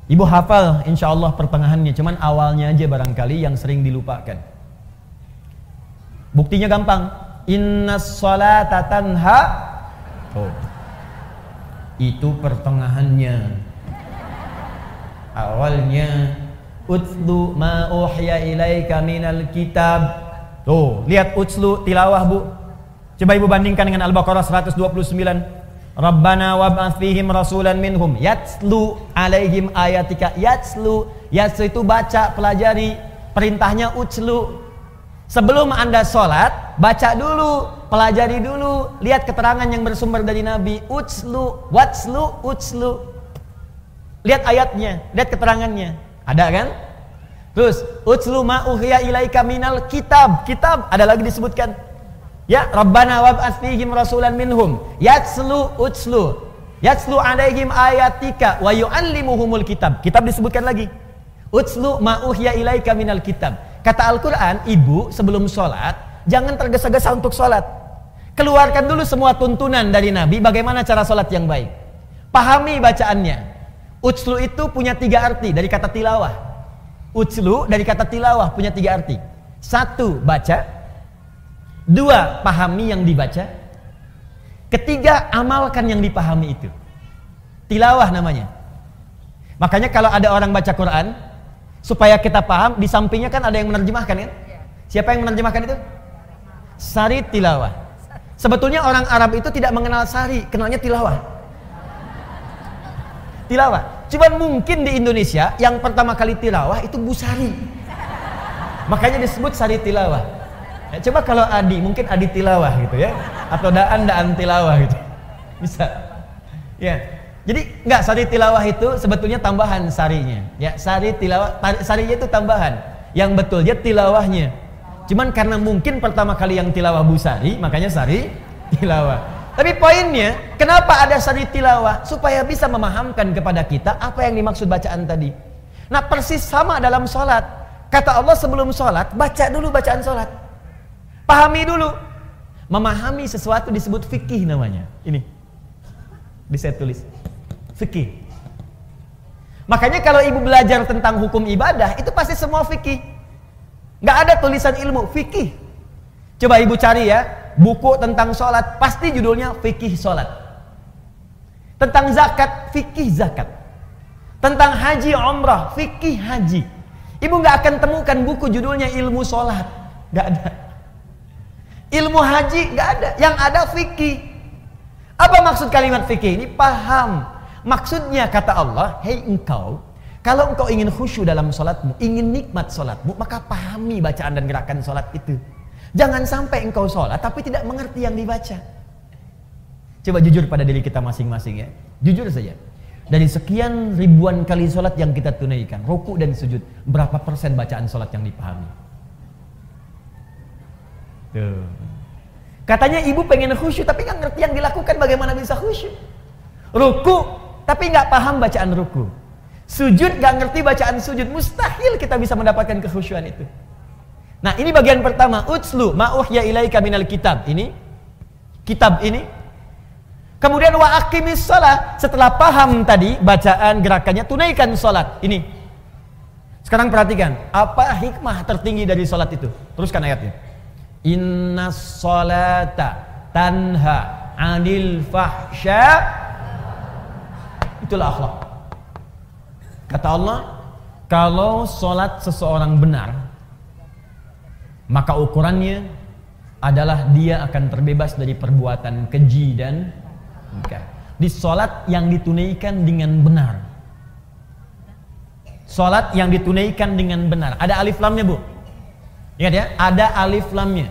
Ibu hafal insya Allah pertengahannya, cuman awalnya aja barangkali yang sering dilupakan. Buktinya gampang. Inna salata tanha. Oh. Itu pertengahannya. Awalnya utlu ma uhya ilaika minal kitab. Tuh, lihat utslu tilawah Bu. Coba Ibu bandingkan dengan Al-Baqarah 129. Rabbana wab'ats fihim rasulan minhum. Yatslu alaihim ayatika. Yatslu. Yatslu itu baca pelajari. Perintahnya utslu. Sebelum anda sholat baca dulu pelajari dulu. Lihat keterangan yang bersumber dari Nabi. Utslu watslu utslu. Lihat ayatnya lihat keterangannya. Ada kan? Terus utslu ma ilaika minal kitab. Kitab ada lagi disebutkan Ya, Rabbana wab'ats fihim rasulan minhum yatslu utslu yatslu alaihim ayatika wa yu'allimuhumul kitab. Kitab disebutkan lagi. Utslu ma uhya ilaika minal kitab. Kata Al-Qur'an, ibu sebelum sholat jangan tergesa-gesa untuk sholat. Keluarkan dulu semua tuntunan dari Nabi bagaimana cara sholat yang baik. Pahami bacaannya. Utslu itu punya tiga arti dari kata tilawah. Utslu dari kata tilawah punya tiga arti. Satu, baca. Dua, pahami yang dibaca. Ketiga, amalkan yang dipahami itu. Tilawah namanya. Makanya kalau ada orang baca Quran, supaya kita paham, di sampingnya kan ada yang menerjemahkan kan? Siapa yang menerjemahkan itu? Sari tilawah. Sebetulnya orang Arab itu tidak mengenal sari, kenalnya tilawah. Tilawah. Cuman mungkin di Indonesia yang pertama kali tilawah itu busari. Makanya disebut sari tilawah. Ya, coba kalau Adi, mungkin Adi tilawah gitu ya, atau Daan Daan tilawah gitu, bisa. Ya, jadi nggak sari tilawah itu sebetulnya tambahan sarinya. Ya, sari tilawah, sarinya itu tambahan. Yang betulnya tilawahnya. Cuman karena mungkin pertama kali yang tilawah busari, makanya sari tilawah. Tapi poinnya, kenapa ada sari tilawah? Supaya bisa memahamkan kepada kita apa yang dimaksud bacaan tadi. Nah persis sama dalam sholat. Kata Allah sebelum sholat, baca dulu bacaan sholat. Pahami dulu. Memahami sesuatu disebut fikih namanya. Ini. Bisa tulis. Fikih. Makanya kalau ibu belajar tentang hukum ibadah, itu pasti semua fikih. Nggak ada tulisan ilmu, fikih. Coba ibu cari ya, buku tentang sholat, pasti judulnya fikih sholat. Tentang zakat, fikih zakat. Tentang haji umrah, fikih haji. Ibu nggak akan temukan buku judulnya ilmu sholat. Nggak ada. Ilmu haji nggak ada, yang ada fikih. Apa maksud kalimat fikih ini? Paham. Maksudnya kata Allah, hei engkau, kalau engkau ingin khusyuk dalam sholatmu, ingin nikmat sholatmu, maka pahami bacaan dan gerakan sholat itu. Jangan sampai engkau sholat tapi tidak mengerti yang dibaca. Coba jujur pada diri kita masing-masing ya. Jujur saja. Dari sekian ribuan kali sholat yang kita tunaikan, ruku dan sujud, berapa persen bacaan sholat yang dipahami? Tuh. Katanya ibu pengen khusyuk tapi nggak ngerti yang dilakukan bagaimana bisa khusyuk. Ruku tapi nggak paham bacaan ruku. Sujud nggak ngerti bacaan sujud. Mustahil kita bisa mendapatkan kekhusyuan itu. Nah ini bagian pertama. Utslu ma'uhya ilaika minal kitab. Ini. Kitab ini. Kemudian wa aqimis sholat. Setelah paham tadi bacaan gerakannya. Tunaikan sholat. Ini. Sekarang perhatikan. Apa hikmah tertinggi dari sholat itu? Teruskan ayatnya. Inna salata tanha anil fahsya Itulah akhlak Kata Allah Kalau solat seseorang benar Maka ukurannya adalah dia akan terbebas dari perbuatan keji dan mungkar. Di solat yang ditunaikan dengan benar. Solat yang ditunaikan dengan benar. Ada alif lamnya bu. Ingat ya, ada alif lamnya.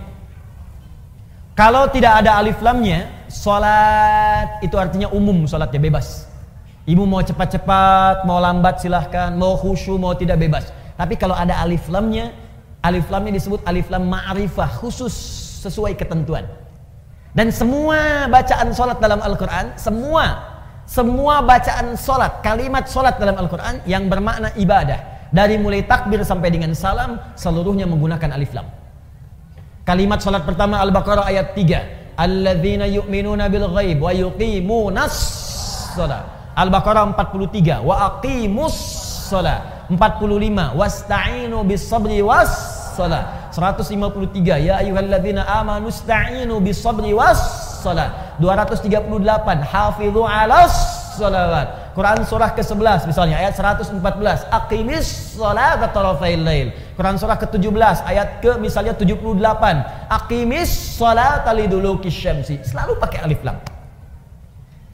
Kalau tidak ada alif lamnya, sholat itu artinya umum sholatnya bebas. Ibu mau cepat-cepat, mau lambat silahkan, mau khusyuk, mau tidak bebas. Tapi kalau ada alif lamnya, alif lamnya disebut alif lam ma'rifah, khusus sesuai ketentuan. Dan semua bacaan sholat dalam Al-Quran, semua, semua bacaan sholat, kalimat sholat dalam Al-Quran yang bermakna ibadah, dari mulai takbir sampai dengan salam seluruhnya menggunakan alif lam. Kalimat salat pertama Al-Baqarah ayat 3. alladzina yu'minuna bil ghaib wa yuqimunas shalah. Al-Baqarah 43 wa aqimus shalah. 45 wasta'inu bis sabri was salah 153 ya ayyuhalladzina amanu sta'inu bis sabri was salah 238 hafizu 'alas salawat Quran surah ke-11 misalnya ayat 114 aqimis salata tarafail lail Quran surah ke-17 ayat ke misalnya 78 aqimis salata liduluki syamsi selalu pakai alif lam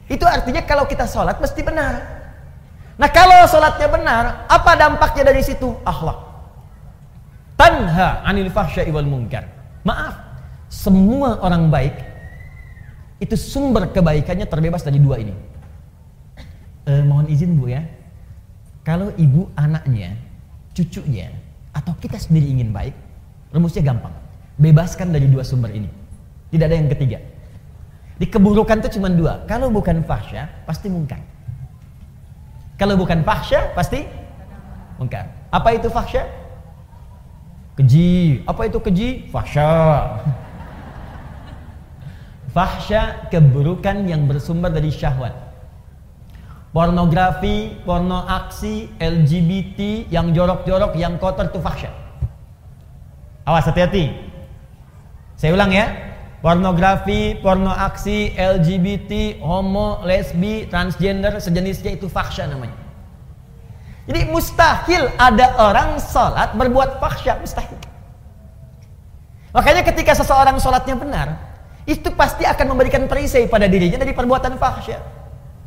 itu artinya kalau kita sholat mesti benar Nah kalau sholatnya benar, apa dampaknya dari situ? Akhlak. Tanha anil fahsyai wal munkar. Maaf, semua orang baik itu sumber kebaikannya terbebas dari dua ini. Eh, mohon izin bu ya, kalau ibu anaknya, cucunya, atau kita sendiri ingin baik, rumusnya gampang. Bebaskan dari dua sumber ini. Tidak ada yang ketiga. Di keburukan itu cuma dua. Kalau bukan fahsya, pasti mungkar. Kalau bukan fahsya pasti mungkar. Apa itu fahsya? Keji. Apa itu keji? Fahsya. Fahsya keburukan yang bersumber dari syahwat. Pornografi, porno aksi, LGBT, yang jorok-jorok, yang kotor itu fahsya. Awas hati-hati. Saya ulang ya. Pornografi, porno aksi, LGBT, homo, lesbi, transgender, sejenisnya itu fahsya namanya. Jadi mustahil ada orang sholat berbuat fahsya, mustahil. Makanya ketika seseorang sholatnya benar, itu pasti akan memberikan perisai pada dirinya dari perbuatan fahsya.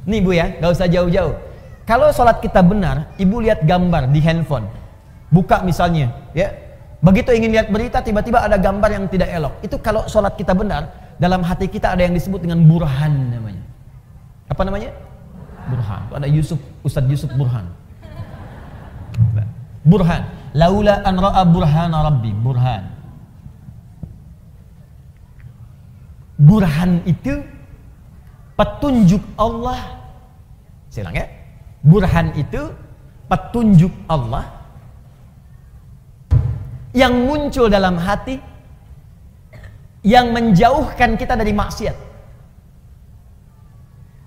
Nih bu ya, gak usah jauh-jauh. Kalau sholat kita benar, ibu lihat gambar di handphone, buka misalnya, ya, Begitu ingin lihat berita, tiba-tiba ada gambar yang tidak elok. Itu kalau sholat kita benar, dalam hati kita ada yang disebut dengan burhan namanya. Apa namanya? Burhan. Itu ada Yusuf, Ustadz Yusuf Burhan. Burhan. Laula an ra'a burhan rabbi. Burhan. Burhan itu petunjuk Allah. Silang ya. Burhan itu petunjuk Allah yang muncul dalam hati yang menjauhkan kita dari maksiat.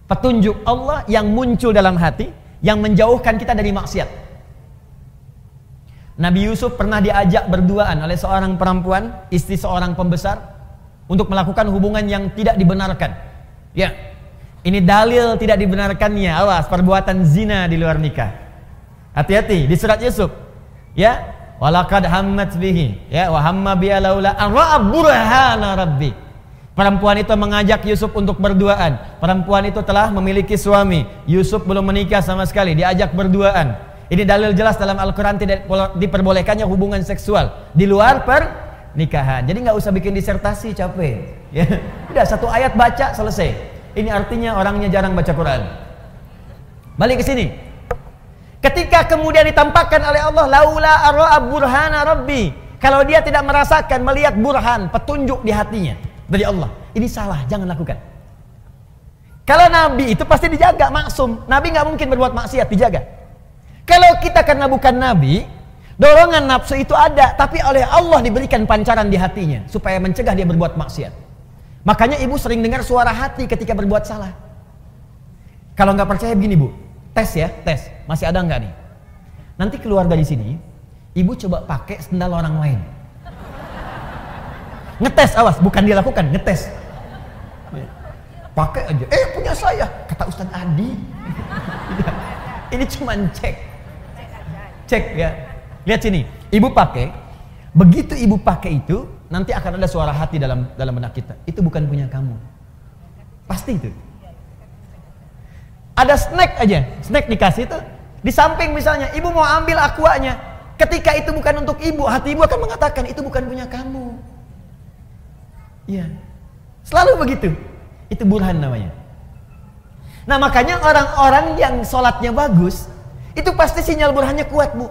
Petunjuk Allah yang muncul dalam hati yang menjauhkan kita dari maksiat. Nabi Yusuf pernah diajak berduaan oleh seorang perempuan, istri seorang pembesar untuk melakukan hubungan yang tidak dibenarkan. Ya. Ini dalil tidak dibenarkannya. Awas perbuatan zina di luar nikah. Hati-hati di surat Yusuf. Ya, Walakad hammat bihi ya wa hamma bi laula an ra'a burhana rabbi. Perempuan itu mengajak Yusuf untuk berduaan. Perempuan itu telah memiliki suami. Yusuf belum menikah sama sekali, diajak berduaan. Ini dalil jelas dalam Al-Qur'an tidak diperbolehkannya hubungan seksual di luar pernikahan. Jadi nggak usah bikin disertasi capek. Ya. Udah satu ayat baca selesai. Ini artinya orangnya jarang baca Quran. Balik ke sini. Ketika kemudian ditampakkan oleh Allah laula arra'a burhana rabbi. Kalau dia tidak merasakan melihat burhan, petunjuk di hatinya dari Allah. Ini salah, jangan lakukan. Kalau nabi itu pasti dijaga maksum. Nabi nggak mungkin berbuat maksiat, dijaga. Kalau kita karena bukan nabi, dorongan nafsu itu ada, tapi oleh Allah diberikan pancaran di hatinya supaya mencegah dia berbuat maksiat. Makanya ibu sering dengar suara hati ketika berbuat salah. Kalau nggak percaya begini bu, Tes ya, tes. Masih ada nggak nih? Nanti keluar dari sini, ibu coba pakai sendal orang lain. Ngetes, awas, bukan dia lakukan, ngetes. Pakai aja. Eh, punya saya, kata Ustadz Adi. Ini cuma cek. Cek ya. Lihat sini, ibu pakai. Begitu ibu pakai itu, nanti akan ada suara hati dalam dalam benak kita. Itu bukan punya kamu. Pasti itu. Ada snack aja, snack dikasih itu. Di samping misalnya, ibu mau ambil aquanya. Ketika itu bukan untuk ibu, hati ibu akan mengatakan itu bukan punya kamu. Iya. Selalu begitu. Itu burhan namanya. Nah makanya orang-orang yang sholatnya bagus, itu pasti sinyal burhannya kuat bu.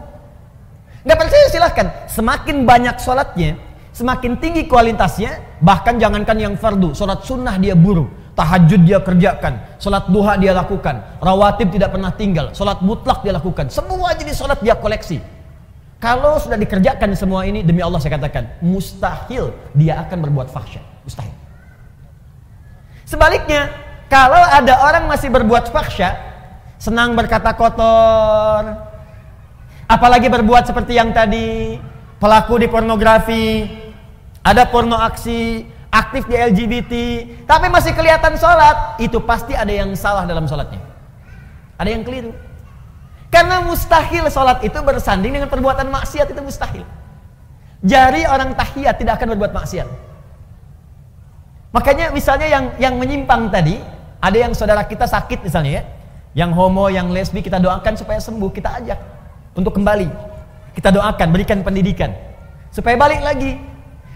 Gak percaya silahkan. Semakin banyak sholatnya, semakin tinggi kualitasnya, bahkan jangankan yang fardu, sholat sunnah dia buru tahajud dia kerjakan, sholat duha dia lakukan, rawatib tidak pernah tinggal, sholat mutlak dia lakukan, semua jadi sholat dia koleksi. Kalau sudah dikerjakan semua ini, demi Allah saya katakan, mustahil dia akan berbuat fahsyat, mustahil. Sebaliknya, kalau ada orang masih berbuat fahsya, senang berkata kotor, apalagi berbuat seperti yang tadi, pelaku di pornografi, ada porno aksi, aktif di LGBT, tapi masih kelihatan sholat, itu pasti ada yang salah dalam sholatnya. Ada yang keliru. Karena mustahil sholat itu bersanding dengan perbuatan maksiat itu mustahil. Jari orang tahiyat tidak akan berbuat maksiat. Makanya misalnya yang yang menyimpang tadi, ada yang saudara kita sakit misalnya ya, yang homo, yang lesbi kita doakan supaya sembuh, kita ajak untuk kembali. Kita doakan, berikan pendidikan supaya balik lagi.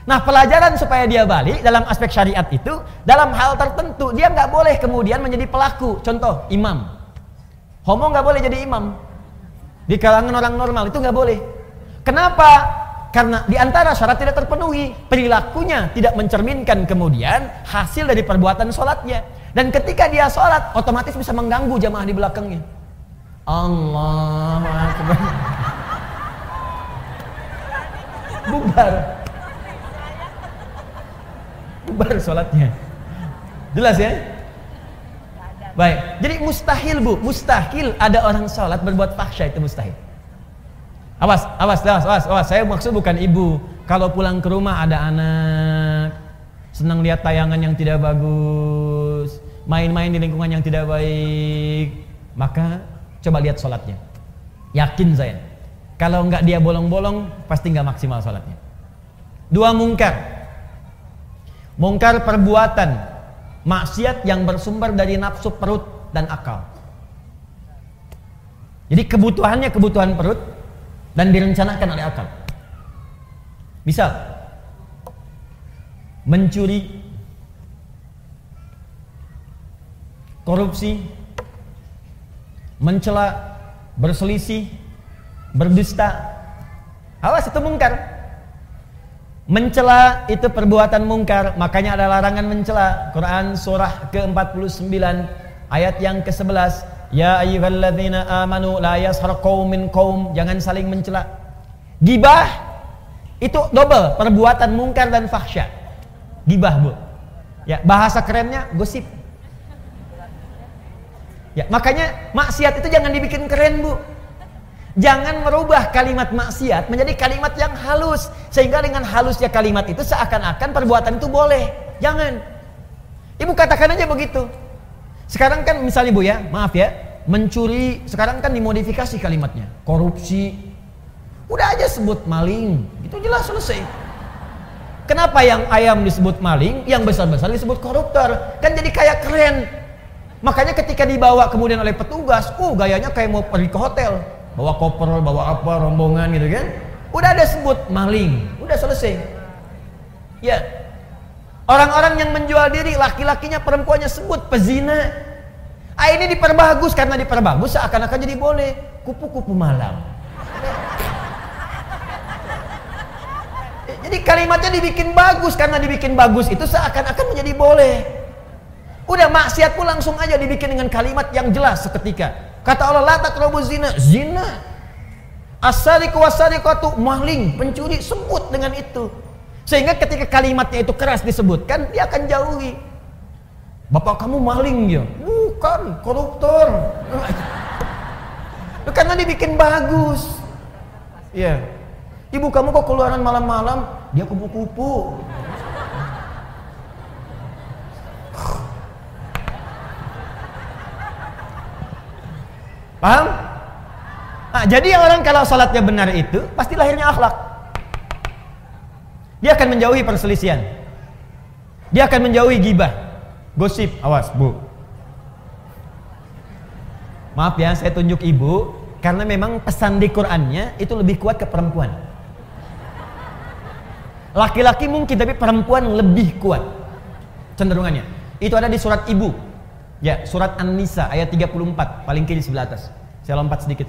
Nah pelajaran supaya dia balik dalam aspek syariat itu dalam hal tertentu dia nggak boleh kemudian menjadi pelaku. Contoh imam, homo nggak boleh jadi imam di kalangan orang normal itu nggak boleh. Kenapa? Karena di antara syarat tidak terpenuhi perilakunya tidak mencerminkan kemudian hasil dari perbuatan sholatnya. Dan ketika dia sholat otomatis bisa mengganggu jamaah di belakangnya. Allah. Bubar bubar sholatnya. Jelas ya? Baik, jadi mustahil bu, mustahil ada orang sholat berbuat fahsya itu mustahil. Awas, awas, awas, awas, awas. Saya maksud bukan ibu. Kalau pulang ke rumah ada anak, senang lihat tayangan yang tidak bagus, main-main di lingkungan yang tidak baik, maka coba lihat sholatnya. Yakin saya. Kalau nggak dia bolong-bolong, pasti nggak maksimal sholatnya. Dua mungkar, Mungkar perbuatan maksiat yang bersumber dari nafsu perut dan akal. Jadi kebutuhannya kebutuhan perut dan direncanakan oleh akal. Misal mencuri, korupsi, mencela, berselisih, berdusta. Awas itu mungkar. Mencela itu perbuatan mungkar, makanya ada larangan mencela. Quran surah ke-49 ayat yang ke-11, ya ayyuhalladzina amanu la yashar qaumin qaum, jangan saling mencela. Gibah itu double, perbuatan mungkar dan fahsya. Gibah, Bu. Ya, bahasa kerennya gosip. Ya, makanya maksiat itu jangan dibikin keren, Bu. Jangan merubah kalimat maksiat menjadi kalimat yang halus sehingga dengan halusnya kalimat itu seakan-akan perbuatan itu boleh. Jangan. Ibu katakan aja begitu. Sekarang kan misalnya Bu ya, maaf ya, mencuri sekarang kan dimodifikasi kalimatnya. Korupsi. Udah aja sebut maling. Itu jelas selesai. Kenapa yang ayam disebut maling, yang besar-besar disebut koruptor? Kan jadi kayak keren. Makanya ketika dibawa kemudian oleh petugas, uh gayanya kayak mau pergi ke hotel bawa koper, bawa apa, rombongan gitu kan. Udah ada sebut maling, udah selesai. Ya. Orang-orang yang menjual diri, laki-lakinya, perempuannya sebut pezina. Ah ini diperbagus karena diperbagus seakan-akan jadi boleh. Kupu-kupu malam. Jadi kalimatnya dibikin bagus karena dibikin bagus itu seakan-akan menjadi boleh. Udah maksiat pun langsung aja dibikin dengan kalimat yang jelas seketika. Kata Allah la taqrabu zina, zina. Asariku wasariqatu maling, pencuri sebut dengan itu. Sehingga ketika kalimatnya itu keras disebutkan, dia akan jauhi. Bapak kamu maling ya? Bukan, koruptor. Karena dibikin bagus. Ya. Ibu kamu kok keluaran malam-malam? Dia kupu-kupu. Paham? Nah, jadi orang kalau sholatnya benar itu pasti lahirnya akhlak. Dia akan menjauhi perselisihan. Dia akan menjauhi gibah, gosip. Awas, Bu. Maaf ya, saya tunjuk ibu karena memang pesan di Qur'annya itu lebih kuat ke perempuan. Laki-laki mungkin tapi perempuan lebih kuat cenderungannya. Itu ada di surat ibu Ya, surat An-Nisa ayat 34, paling kiri sebelah atas. Saya lompat sedikit.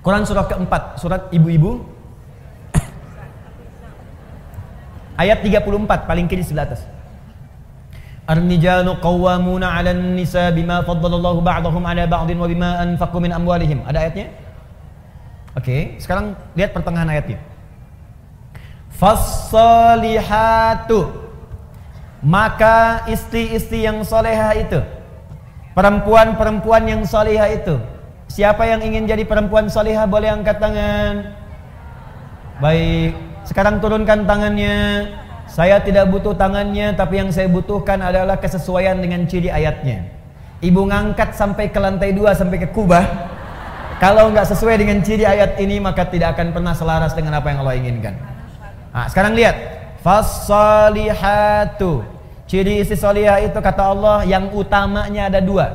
Quran surah keempat, surat ibu-ibu. ayat 34, paling kiri sebelah atas. Ar-nijalu qawwamuna 'alan nisa bima faddalallahu ba'dahum 'ala ba'din wa bima anfaqu min amwalihim. Ada ayatnya? Oke, okay, sekarang lihat pertengahan ayatnya. Fassalihatu Maka istri-istri yang soleha itu Perempuan-perempuan yang soleha itu Siapa yang ingin jadi perempuan soleha boleh angkat tangan. Baik Sekarang turunkan tangannya. Saya tidak butuh tangannya Tapi yang saya butuhkan adalah kesesuaian dengan ciri ayatnya. Ibu ngangkat sampai ke lantai dua Sampai ke kubah. Kalau nggak sesuai dengan ciri ayat ini Maka tidak akan pernah selaras dengan apa yang Allah inginkan. Nah, Sekarang lihat. Fassalihatu Ciri istri solihah itu kata Allah yang utamanya ada dua.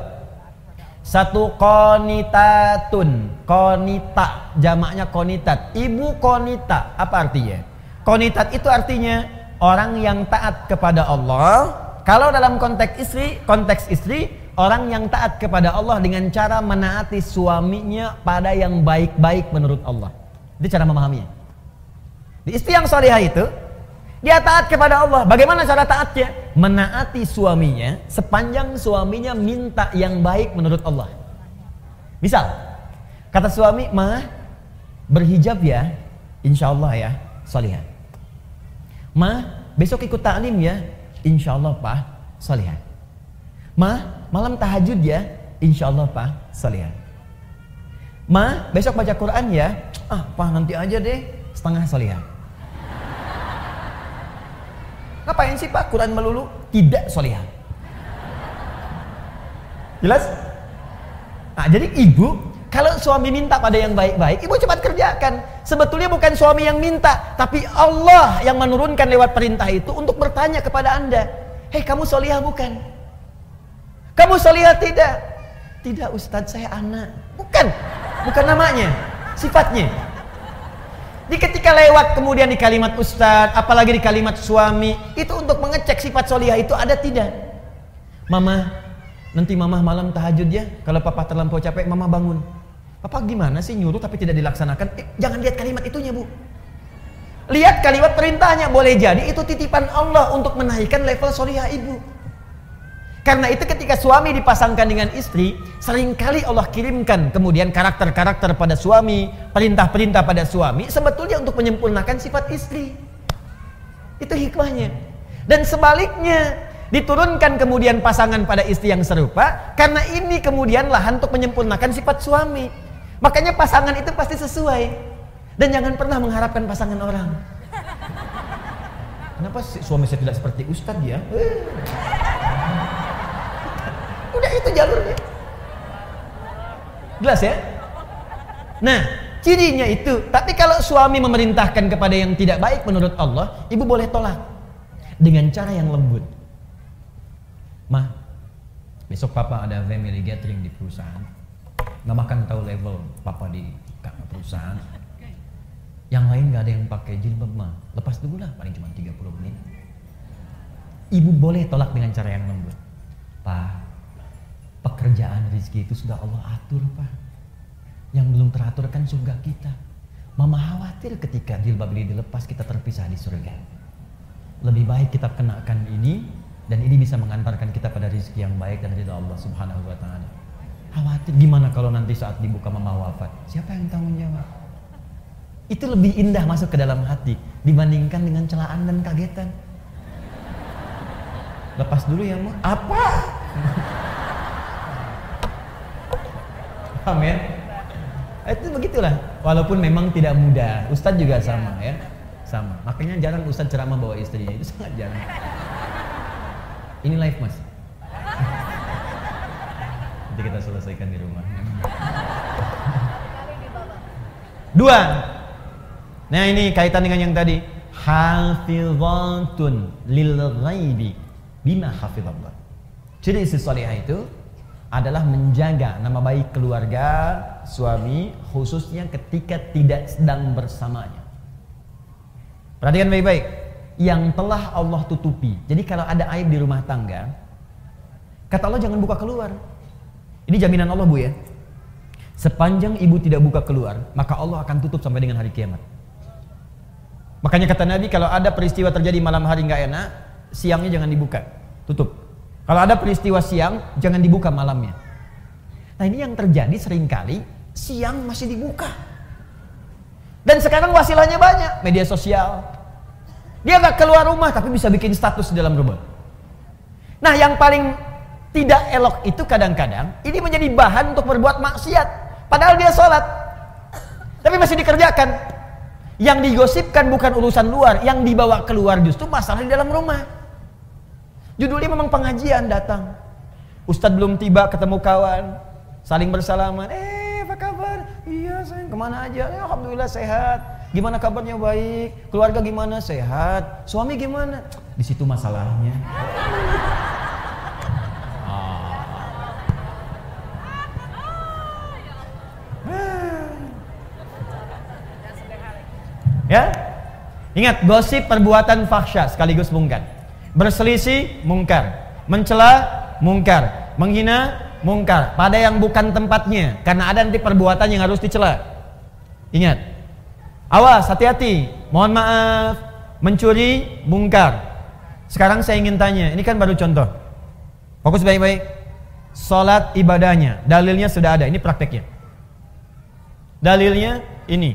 Satu konitatun, konita, jamaknya konitat. Ibu konita, apa artinya? Konitat itu artinya orang yang taat kepada Allah. Kalau dalam konteks istri, konteks istri, orang yang taat kepada Allah dengan cara menaati suaminya pada yang baik-baik menurut Allah. Itu cara memahaminya. Di istri yang solihah itu, dia taat kepada Allah. Bagaimana cara taatnya? Menaati suaminya sepanjang suaminya minta yang baik menurut Allah. Misal, kata suami, "Ma, berhijab ya, insya Allah ya, salihah." "Ma, besok ikut taklim ya, insya Allah Pak, salihah." "Ma, malam tahajud ya, insya Allah Pak, salihah." "Ma, besok baca Quran ya." "Ah, Pak, nanti aja deh, setengah salihah." Ngapain sih Pak Quran melulu? Tidak solihah. Jelas? Nah, jadi ibu kalau suami minta pada yang baik-baik, ibu cepat kerjakan. Sebetulnya bukan suami yang minta, tapi Allah yang menurunkan lewat perintah itu untuk bertanya kepada anda. Hei kamu solihah bukan? Kamu solihah tidak? Tidak Ustadz saya anak. Bukan, bukan namanya, sifatnya. Di ketika lewat kemudian di kalimat ustadz, apalagi di kalimat suami, itu untuk mengecek sifat solihah itu ada tidak? Mama, nanti mama malam tahajud ya. Kalau papa terlampau capek, mama bangun. Papa gimana sih nyuruh tapi tidak dilaksanakan? Eh, jangan lihat kalimat itunya bu. Lihat kalimat perintahnya. Boleh jadi itu titipan Allah untuk menaikkan level solihah ibu. Karena itu ketika suami dipasangkan dengan istri, sering kali Allah kirimkan kemudian karakter-karakter pada suami, perintah-perintah pada suami, sebetulnya untuk menyempurnakan sifat istri. Itu hikmahnya. Dan sebaliknya, diturunkan kemudian pasangan pada istri yang serupa, karena ini kemudian lahan untuk menyempurnakan sifat suami. Makanya pasangan itu pasti sesuai. Dan jangan pernah mengharapkan pasangan orang. Kenapa suami saya tidak seperti ustadz ya? Udah itu jalurnya. Jelas ya? Nah, cirinya itu. Tapi kalau suami memerintahkan kepada yang tidak baik menurut Allah, ibu boleh tolak dengan cara yang lembut. Mah, besok papa ada family gathering di perusahaan. Mama kan tahu level papa di perusahaan. Yang lain gak ada yang pakai jilbab mah. Lepas dulu lah, paling cuma 30 menit. Ibu boleh tolak dengan cara yang lembut. Pak, Pekerjaan rezeki itu sudah Allah atur Pak. Yang belum teratur kan surga kita. Mama khawatir ketika jilbab ini dilepas kita terpisah di surga. Lebih baik kita kenakan ini dan ini bisa mengantarkan kita pada rezeki yang baik dan ridha Allah Subhanahu wa taala. Khawatir gimana kalau nanti saat dibuka mama wafat? Siapa yang tanggung jawab? Itu lebih indah masuk ke dalam hati dibandingkan dengan celaan dan kagetan. Lepas dulu ya, Ma. Apa? Paham ya? Itu begitulah. Walaupun memang tidak mudah. Ustadz juga sama ya. Sama. Makanya jarang Ustadz ceramah bawa istrinya. Itu sangat jarang. Ini live mas. Nanti kita selesaikan di rumah. Dua. Nah ini kaitan dengan yang tadi. Hafizatun lil ghaibi bima hafizallah. Jadi istri salihah itu adalah menjaga nama baik keluarga, suami, khususnya ketika tidak sedang bersamanya. Perhatikan baik-baik. Yang telah Allah tutupi. Jadi kalau ada aib di rumah tangga, kata Allah jangan buka keluar. Ini jaminan Allah bu ya. Sepanjang ibu tidak buka keluar, maka Allah akan tutup sampai dengan hari kiamat. Makanya kata Nabi kalau ada peristiwa terjadi malam hari nggak enak, siangnya jangan dibuka, tutup. Kalau ada peristiwa siang, jangan dibuka malamnya. Nah ini yang terjadi sering kali, siang masih dibuka. Dan sekarang wasilahnya banyak, media sosial. Dia gak keluar rumah tapi bisa bikin status di dalam rumah. Nah, yang paling tidak elok itu kadang-kadang ini menjadi bahan untuk berbuat maksiat. Padahal dia sholat. Tapi masih dikerjakan. Yang digosipkan bukan urusan luar, yang dibawa keluar justru masalah di dalam rumah. Judulnya memang pengajian datang. Ustadz belum tiba ketemu kawan, saling bersalaman. Eh, apa kabar? Iya, sayang. Ke mana aja? Ya, Alhamdulillah sehat. Gimana kabarnya baik? Keluarga gimana? Sehat. Suami gimana? Di situ masalahnya. Ya? Ingat, gosip perbuatan fahsya sekaligus mungkar. Berselisih mungkar, mencela mungkar, menghina mungkar pada yang bukan tempatnya karena ada nanti perbuatan yang harus dicela. Ingat. Awas, hati-hati. Mohon maaf, mencuri mungkar. Sekarang saya ingin tanya, ini kan baru contoh. Fokus baik-baik. Salat ibadahnya, dalilnya sudah ada, ini prakteknya. Dalilnya ini.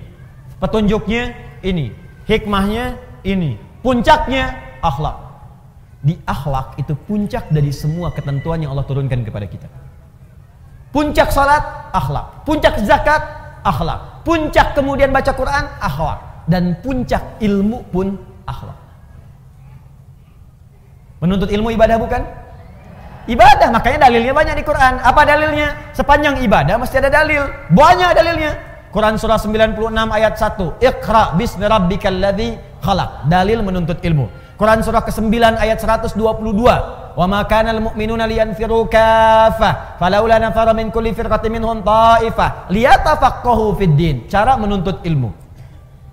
Petunjuknya ini, hikmahnya ini, puncaknya akhlak. Di akhlak itu puncak dari semua ketentuan yang Allah turunkan kepada kita. Puncak salat akhlak, puncak zakat akhlak, puncak kemudian baca Quran akhlak dan puncak ilmu pun akhlak. Menuntut ilmu ibadah bukan? Ibadah, makanya dalilnya banyak di Quran. Apa dalilnya? Sepanjang ibadah mesti ada dalil. Banyak dalilnya. Quran surah 96 ayat 1. Iqra bismi rabbikal ladzi khalaq. Dalil menuntut ilmu. Quran surah ke-9 ayat 122. Wa ma kana al mu'minuna liyanfiru kaffah falaula nafara min kulli firqatin minhum ta'ifah liyatafaqahu fid din. Cara menuntut ilmu.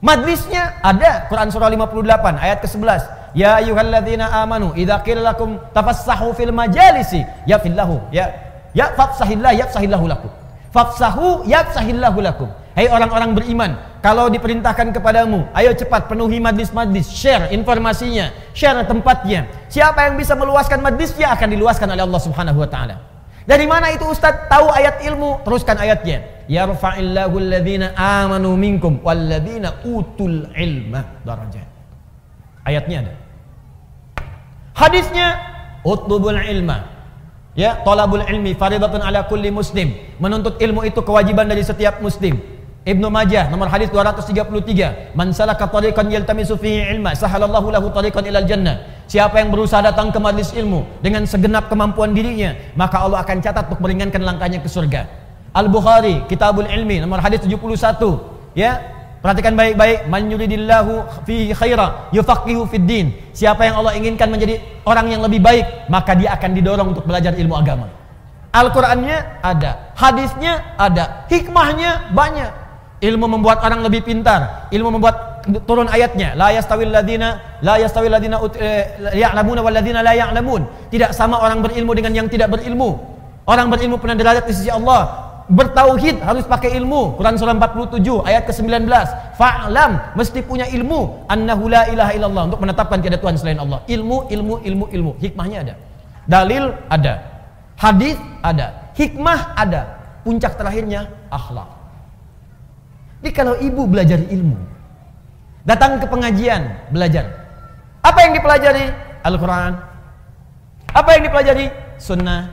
Majlisnya ada Quran surah 58 ayat ke-11. Ya ayyuhalladzina amanu idza qila lakum tafassahu fil majalisi yafillahu ya ya fafsahillah yafsahillahu lakum. Fafsahu yafsahillahu lakum. Hai hey orang-orang beriman, kalau diperintahkan kepadamu, ayo cepat penuhi majlis-majlis, share informasinya, share tempatnya. Siapa yang bisa meluaskan majlisnya akan diluaskan oleh Allah Subhanahu wa taala. Dari mana itu Ustaz tahu ayat ilmu? Teruskan ayatnya. Yarfa'illahu alladhina amanu minkum walladhina utul ilma darajat. Ayatnya ada. Hadisnya utlubul ilma. Ya, talabul ilmi faridatun ala kulli muslim. Menuntut ilmu itu kewajiban dari setiap muslim. Ibnu Majah nomor hadis 233 Man salaka tariqan yaltamisu fihi ilma sahalallahu lahu tariqan ilal jannah. Siapa yang berusaha datang ke majlis ilmu dengan segenap kemampuan dirinya maka Allah akan catat untuk meringankan langkahnya ke surga. Al-Bukhari Kitabul Ilmi nomor hadis 71 ya perhatikan baik-baik. Man yuridillahu fihi khaira yufaqihu fid din. Siapa yang Allah inginkan menjadi orang yang lebih baik maka dia akan didorong untuk belajar ilmu agama. Al-Qur'annya ada hadisnya ada hikmahnya banyak Ilmu membuat orang lebih pintar. Ilmu membuat turun ayatnya. La yastawil ladina la yastawil ladina eh, ya'lamuna wal ladina la ya'lamun. Tidak sama orang berilmu dengan yang tidak berilmu. Orang berilmu pernah derajat di sisi Allah. Bertauhid harus pakai ilmu. Quran surah 47 ayat ke-19. Fa'lam mesti punya ilmu annahu la ilaha illallah untuk menetapkan tiada tuhan selain Allah. Ilmu, ilmu, ilmu, ilmu. Hikmahnya ada. Dalil ada. Hadis ada. Hikmah ada. Puncak terakhirnya akhlak. Jadi kalau ibu belajar ilmu, datang ke pengajian, belajar. Apa yang dipelajari? Al-Quran. Apa yang dipelajari? Sunnah.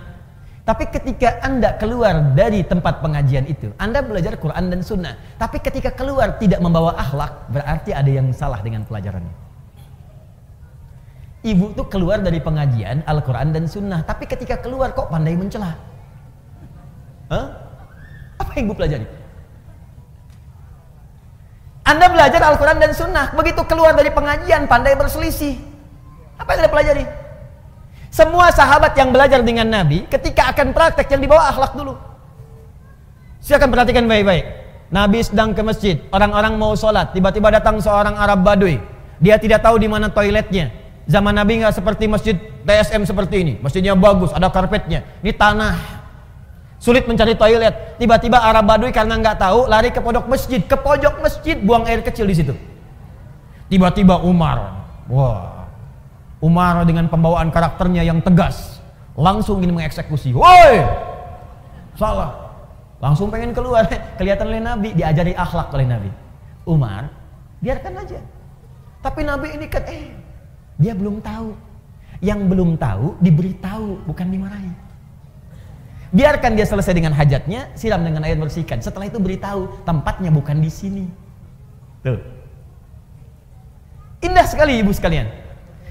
Tapi ketika anda keluar dari tempat pengajian itu, anda belajar Quran dan Sunnah. Tapi ketika keluar tidak membawa akhlak, berarti ada yang salah dengan pelajarannya. Ibu tuh keluar dari pengajian Al-Quran dan Sunnah, tapi ketika keluar kok pandai mencela. Hah? Apa yang ibu pelajari? Anda belajar Al-Quran dan Sunnah. Begitu keluar dari pengajian, pandai berselisih. Apa yang Anda pelajari? Semua sahabat yang belajar dengan Nabi, ketika akan praktek yang dibawa akhlak dulu. Silakan perhatikan baik-baik. Nabi sedang ke masjid, orang-orang mau sholat, tiba-tiba datang seorang Arab Baduy. Dia tidak tahu di mana toiletnya. Zaman Nabi nggak seperti masjid TSM seperti ini. Masjidnya bagus, ada karpetnya. Ini tanah, Sulit mencari toilet. Tiba-tiba Arab Baduy karena nggak tahu lari ke pojok masjid, ke pojok masjid buang air kecil di situ. Tiba-tiba Umar, wah, Umar dengan pembawaan karakternya yang tegas, langsung ingin mengeksekusi. Woi, salah. Langsung pengen keluar. Kelihatan oleh Nabi, diajari akhlak oleh Nabi. Umar, biarkan aja. Tapi Nabi ini kan, eh, dia belum tahu. Yang belum tahu diberitahu, bukan dimarahi. Biarkan dia selesai dengan hajatnya, siram dengan air bersihkan. Setelah itu beritahu, tempatnya bukan di sini. Tuh. Indah sekali ibu sekalian.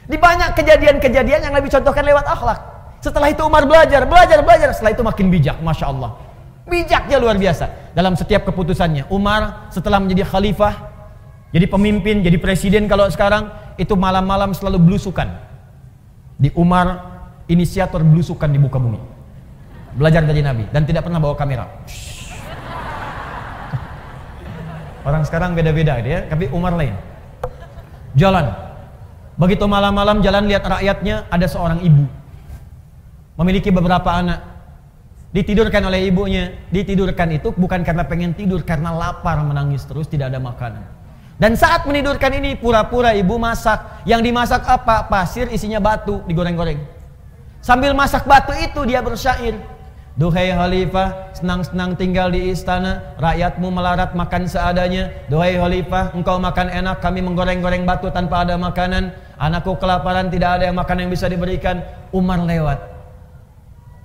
Di banyak kejadian-kejadian yang Nabi contohkan lewat akhlak. Setelah itu Umar belajar, belajar, belajar. Setelah itu makin bijak, Masya Allah. Bijaknya luar biasa. Dalam setiap keputusannya. Umar setelah menjadi khalifah, jadi pemimpin, jadi presiden kalau sekarang, itu malam-malam selalu belusukan. Di Umar, inisiator belusukan di muka bumi belajar dari Nabi dan tidak pernah bawa kamera. Orang sekarang beda-beda dia, tapi Umar lain. Jalan. Begitu malam-malam jalan lihat rakyatnya ada seorang ibu. Memiliki beberapa anak. Ditidurkan oleh ibunya. Ditidurkan itu bukan karena pengen tidur, karena lapar menangis terus tidak ada makanan. Dan saat menidurkan ini pura-pura ibu masak. Yang dimasak apa? Pasir isinya batu digoreng-goreng. Sambil masak batu itu dia bersyair. Duhai khalifah, senang-senang tinggal di istana, rakyatmu melarat makan seadanya. Duhai khalifah, engkau makan enak, kami menggoreng-goreng batu tanpa ada makanan. Anakku kelaparan, tidak ada yang makan yang bisa diberikan. Umar lewat.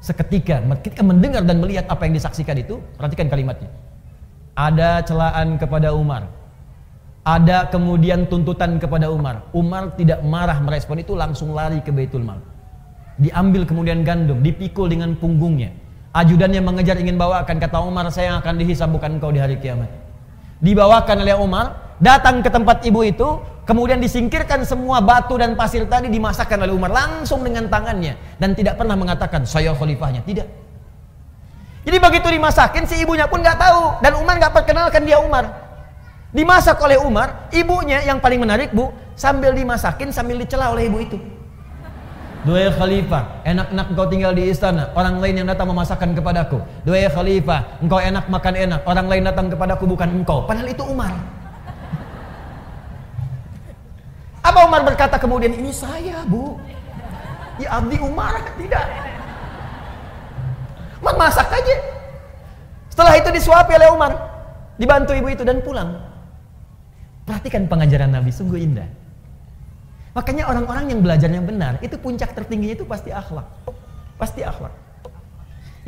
Seketika, ketika mendengar dan melihat apa yang disaksikan itu, perhatikan kalimatnya. Ada celaan kepada Umar. Ada kemudian tuntutan kepada Umar. Umar tidak marah merespon itu, langsung lari ke Baitul Mal. Diambil kemudian gandum, dipikul dengan punggungnya Ajudannya mengejar ingin bawakan kata Umar saya yang akan dihisab bukan engkau di hari kiamat. Dibawakan oleh Umar, datang ke tempat ibu itu, kemudian disingkirkan semua batu dan pasir tadi dimasakkan oleh Umar langsung dengan tangannya dan tidak pernah mengatakan saya khalifahnya, tidak. Jadi begitu dimasakin si ibunya pun nggak tahu dan Umar nggak perkenalkan dia Umar. Dimasak oleh Umar, ibunya yang paling menarik bu, sambil dimasakin sambil dicela oleh ibu itu. Dua khalifah, enak-enak engkau tinggal di istana, orang lain yang datang memasakkan kepadaku. Dua khalifah, engkau enak makan enak, orang lain datang kepadaku bukan engkau. Padahal itu Umar. Apa Umar berkata kemudian ini saya bu? Ya abdi Umar tidak. Umar masak aja. Setelah itu disuapi oleh Umar, dibantu ibu itu dan pulang. Perhatikan pengajaran Nabi, sungguh indah. Makanya orang-orang yang belajarnya benar, itu puncak tertingginya itu pasti akhlak. Pasti akhlak.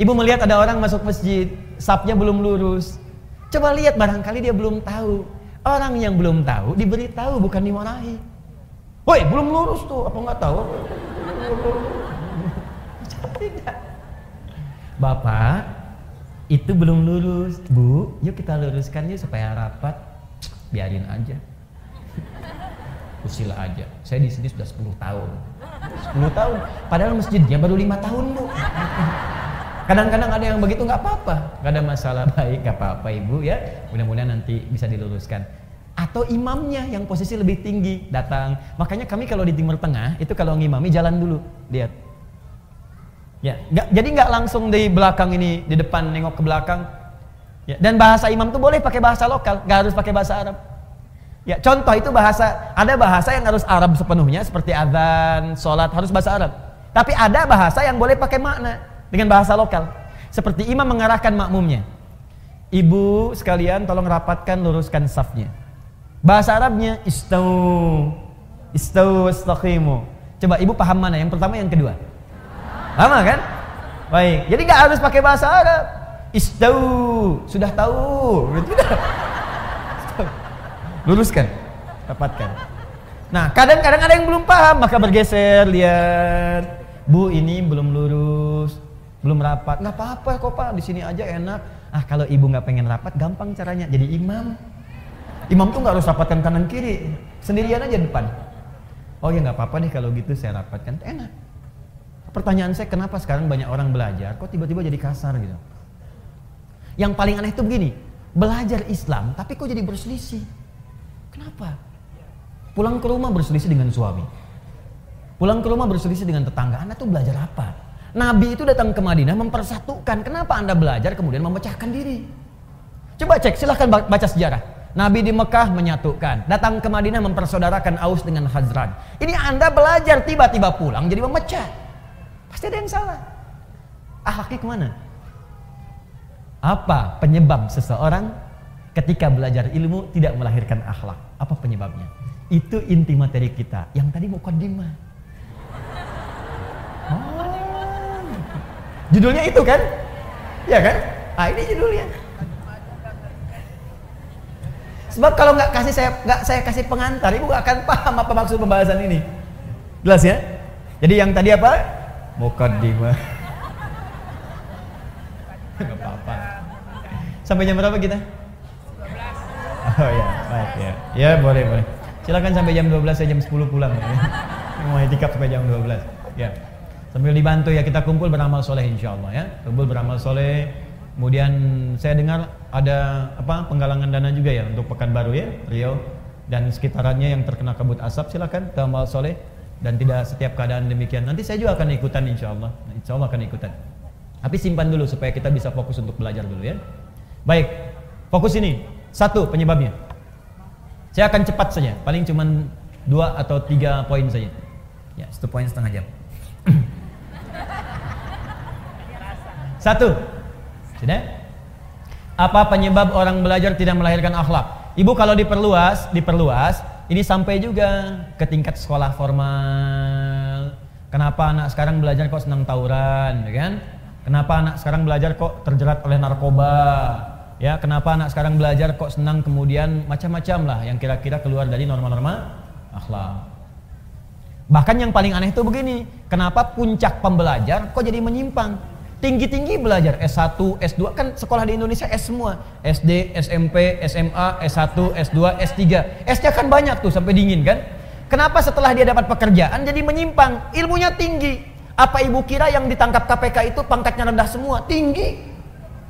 Ibu melihat ada orang masuk masjid, sapnya belum lurus. Coba lihat barangkali dia belum tahu. Orang yang belum tahu diberitahu bukan dimarahi. Woi, belum lurus tuh, apa nggak tahu? Bapak, itu belum lurus. Bu, yuk kita luruskan yuk supaya rapat. Biarin aja usil aja. Saya di sini sudah 10 tahun. 10 tahun. Padahal masjidnya baru lima tahun, Bu. Kadang-kadang ada yang begitu nggak apa-apa, nggak ada masalah baik, nggak apa-apa ibu ya. Mudah-mudahan nanti bisa diluruskan. Atau imamnya yang posisi lebih tinggi datang. Makanya kami kalau di Timur Tengah itu kalau ngimami jalan dulu, lihat. Ya, nggak, jadi nggak langsung di belakang ini, di depan nengok ke belakang. Ya, dan bahasa imam tuh boleh pakai bahasa lokal, nggak harus pakai bahasa Arab. Ya, contoh itu bahasa, ada bahasa yang harus Arab sepenuhnya seperti azan, sholat harus bahasa Arab. Tapi ada bahasa yang boleh pakai makna dengan bahasa lokal. Seperti imam mengarahkan makmumnya. Ibu sekalian tolong rapatkan luruskan safnya. Bahasa Arabnya istau istau istaqimu. Coba ibu paham mana? Yang pertama yang kedua? Sama kan? Baik. Jadi nggak harus pakai bahasa Arab. Istau sudah tahu. Tidak luruskan dapatkan. Nah kadang-kadang ada yang belum paham. Maka bergeser lihat. Bu ini belum lurus. Belum rapat. Nggak apa-apa kok pak. Di sini aja enak. Ah kalau ibu nggak pengen rapat gampang caranya. Jadi imam. Imam tuh nggak harus rapatkan kanan kiri. Sendirian aja depan. Oh ya nggak apa-apa nih kalau gitu saya rapatkan. Enak. Pertanyaan saya kenapa sekarang banyak orang belajar kok tiba-tiba jadi kasar gitu? Yang paling aneh itu begini. Belajar Islam tapi kok jadi berselisih Kenapa? Pulang ke rumah berselisih dengan suami. Pulang ke rumah berselisih dengan tetangga. Anda tuh belajar apa? Nabi itu datang ke Madinah mempersatukan. Kenapa Anda belajar kemudian memecahkan diri? Coba cek, silahkan baca sejarah. Nabi di Mekah menyatukan. Datang ke Madinah mempersaudarakan Aus dengan Hazran. Ini Anda belajar tiba-tiba pulang jadi memecah. Pasti ada yang salah. Ahlaknya ke mana? Apa penyebab seseorang ketika belajar ilmu tidak melahirkan akhlak. Apa penyebabnya? Itu inti materi kita. Yang tadi mau kodimah. Judulnya itu kan? Ya kan? Ah ini judulnya. Sebab kalau nggak kasih saya nggak saya kasih pengantar, ibu nggak akan paham apa maksud pembahasan ini. Jelas ya? Jadi yang tadi apa? Mukaddimah. Nggak apa-apa. Sampai jam berapa kita? Oh ya, baik ya. Ya boleh boleh. Silakan sampai jam 12 saya jam 10 pulang ya. Mau itikaf sampai jam 12. Ya. Sambil dibantu ya kita kumpul beramal soleh insya Allah ya. Kumpul beramal soleh. Kemudian saya dengar ada apa penggalangan dana juga ya untuk Pekanbaru ya, Riau dan sekitarannya yang terkena kabut asap silakan ke amal soleh dan tidak setiap keadaan demikian. Nanti saya juga akan ikutan insya Allah. Insya Allah akan ikutan. Tapi simpan dulu supaya kita bisa fokus untuk belajar dulu ya. Baik, fokus ini. Satu penyebabnya. Saya akan cepat saja, paling cuma dua atau tiga poin saja. Ya, satu poin setengah jam. Satu, sudah? Apa penyebab orang belajar tidak melahirkan akhlak? Ibu kalau diperluas, diperluas, ini sampai juga ke tingkat sekolah formal. Kenapa anak sekarang belajar kok senang tawuran, ya kan? Kenapa anak sekarang belajar kok terjerat oleh narkoba? Ya, kenapa anak sekarang belajar kok senang kemudian macam-macam lah yang kira-kira keluar dari norma-norma akhlak. Bahkan yang paling aneh itu begini, kenapa puncak pembelajar kok jadi menyimpang? Tinggi-tinggi belajar S1, S2 kan sekolah di Indonesia S semua. SD, SMP, SMA, S1, S2, S3. S-nya kan banyak tuh sampai dingin kan? Kenapa setelah dia dapat pekerjaan jadi menyimpang? Ilmunya tinggi. Apa ibu kira yang ditangkap KPK itu pangkatnya rendah semua? Tinggi.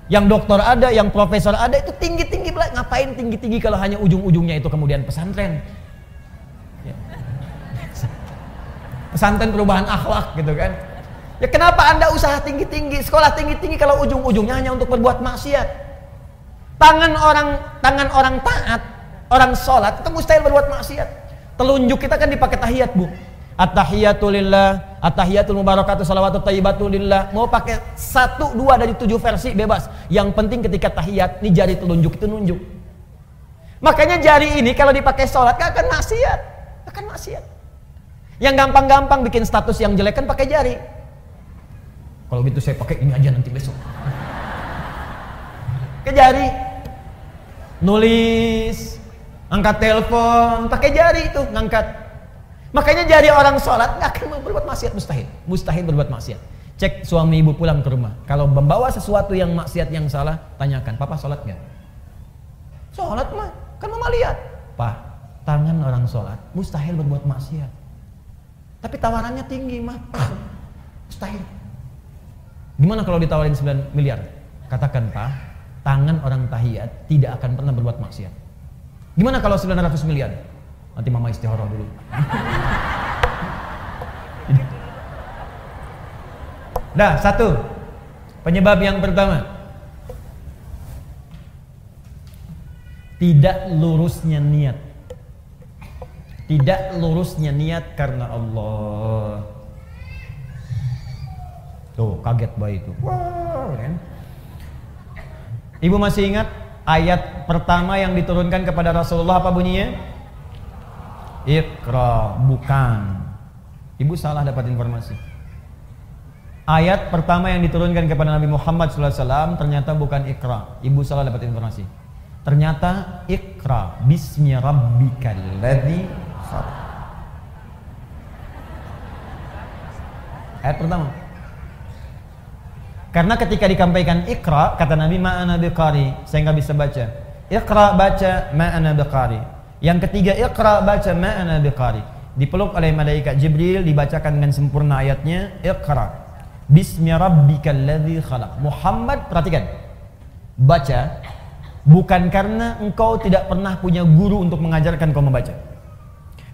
Yang dokter ada, yang profesor ada itu tinggi-tinggi ngapain tinggi-tinggi kalau hanya ujung-ujungnya itu kemudian pesantren. Ya. Pesantren perubahan akhlak gitu kan. Ya kenapa Anda usaha tinggi-tinggi, sekolah tinggi-tinggi kalau ujung-ujungnya hanya untuk berbuat maksiat? Tangan orang tangan orang taat, orang sholat itu mustahil berbuat maksiat. Telunjuk kita kan dipakai tahiyat, Bu. At-tahiyatulillah, at-tahiyatul mubarakatuh, salawatu tayyibatulillah. Mau pakai satu, dua dari tujuh versi bebas. Yang penting ketika tahiyat, ini jari telunjuk itu nunjuk. Makanya jari ini kalau dipakai sholat gak akan maksiat. Akan maksiat. Yang gampang-gampang bikin status yang jelek kan pakai jari. Kalau gitu saya pakai ini aja nanti besok. Ke jari. Nulis, angkat telepon, pakai jari itu ngangkat Makanya jari orang sholat nggak akan berbuat maksiat mustahil, mustahil berbuat maksiat. Cek suami ibu pulang ke rumah. Kalau membawa sesuatu yang maksiat yang salah, tanyakan, papa sholat nggak? Sholat mah, kan mama lihat. Pak, tangan orang sholat mustahil berbuat maksiat. Tapi tawarannya tinggi mah, mustahil. Gimana kalau ditawarin 9 miliar? Katakan pak, tangan orang tahiyat tidak akan pernah berbuat maksiat. Gimana kalau 900 miliar? Nanti mama istihara dulu. Dah, satu. Penyebab yang pertama. Tidak lurusnya niat. Tidak lurusnya niat karena Allah. Tuh, kaget bayi itu. Wow, kan? Ibu masih ingat ayat pertama yang diturunkan kepada Rasulullah apa bunyinya? Iqra bukan. Ibu salah dapat informasi. Ayat pertama yang diturunkan kepada Nabi Muhammad SAW ternyata bukan Iqra. Ibu salah dapat informasi. Ternyata Iqra bismi rabbikal ladzi Ayat pertama. Karena ketika dikampaikan Iqra kata Nabi ma'ana biqari, saya nggak bisa baca. Iqra baca ma'ana biqari. Yang ketiga Iqra baca ma'ana biqari. Dipeluk oleh malaikat Jibril dibacakan dengan sempurna ayatnya Iqra. Bismi rabbikal ladzi khalaq. Muhammad perhatikan. Baca bukan karena engkau tidak pernah punya guru untuk mengajarkan kau membaca.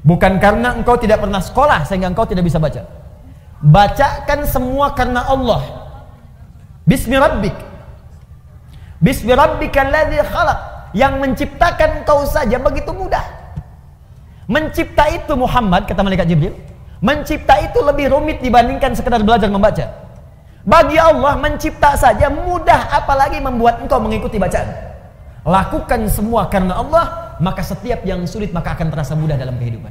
Bukan karena engkau tidak pernah sekolah sehingga engkau tidak bisa baca. Bacakan semua karena Allah. Bismi rabbik. Bismi rabbikal ladzi khalaq yang menciptakan kau saja begitu mudah. Mencipta itu Muhammad kata malaikat Jibril, mencipta itu lebih rumit dibandingkan sekedar belajar membaca. Bagi Allah mencipta saja mudah apalagi membuat engkau mengikuti bacaan. Lakukan semua karena Allah, maka setiap yang sulit maka akan terasa mudah dalam kehidupan.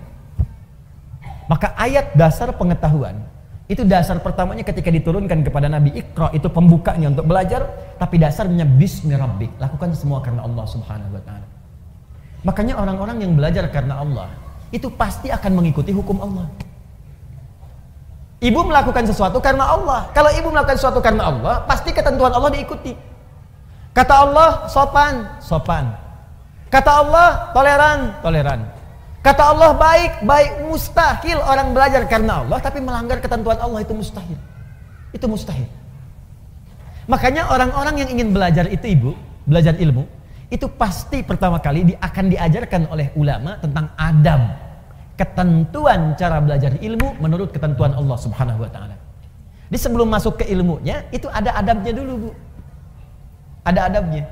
Maka ayat dasar pengetahuan Itu dasar pertamanya ketika diturunkan kepada Nabi Iqra itu pembukanya untuk belajar, tapi dasarnya bismi. Lakukan semua karena Allah Subhanahu wa taala. Makanya orang-orang yang belajar karena Allah itu pasti akan mengikuti hukum Allah. Ibu melakukan sesuatu karena Allah. Kalau ibu melakukan sesuatu karena Allah, pasti ketentuan Allah diikuti. Kata Allah sopan, sopan. Kata Allah toleran, toleran. Kata Allah baik, baik mustahil orang belajar karena Allah tapi melanggar ketentuan Allah itu mustahil. Itu mustahil. Makanya orang-orang yang ingin belajar itu ibu, belajar ilmu, itu pasti pertama kali di, akan diajarkan oleh ulama tentang adab, ketentuan cara belajar ilmu menurut ketentuan Allah Subhanahu wa taala. Di sebelum masuk ke ilmunya, itu ada adabnya dulu, Bu. Ada adabnya.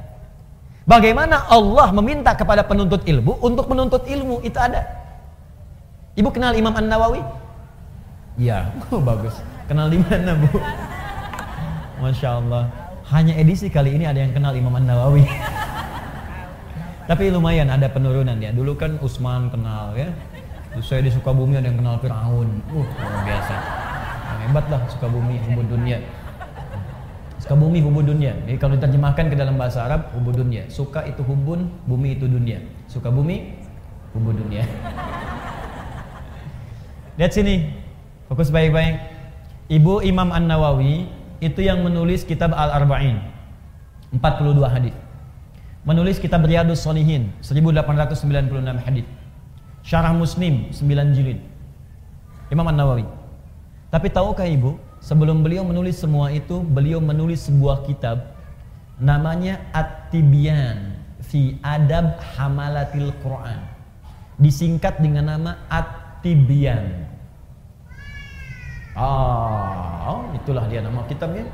Bagaimana Allah meminta kepada penuntut ilmu untuk menuntut ilmu itu ada. Ibu kenal Imam An Nawawi? Ya, oh, bagus. Kenal di mana bu? Masya Allah. Hanya edisi kali ini ada yang kenal Imam An Nawawi. Tapi lumayan ada penurunan ya. Dulu kan Usman kenal ya. Terus saya di Sukabumi ada yang kenal Fir'aun. Uh, luar biasa. Hebat lah Sukabumi, hubud dunia. Sukabumi hubun dunia. Jadi kalau diterjemahkan ke dalam bahasa Arab, hubun dunia. Suka itu hubun, bumi itu dunia. Suka bumi, hubun dunia. Lihat sini. Fokus baik-baik. Ibu Imam An-Nawawi itu yang menulis kitab Al-Arba'in. 42 hadis. Menulis kitab Riyadus Solihin 1896 hadis. Syarah Muslim 9 jilid. Imam An-Nawawi. Tapi tahukah Ibu, Sebelum beliau menulis semua itu, beliau menulis sebuah kitab namanya At-Tibyan fi Adab Hamalatil Quran. Disingkat dengan nama At-Tibyan. Oh, itulah dia nama kitabnya.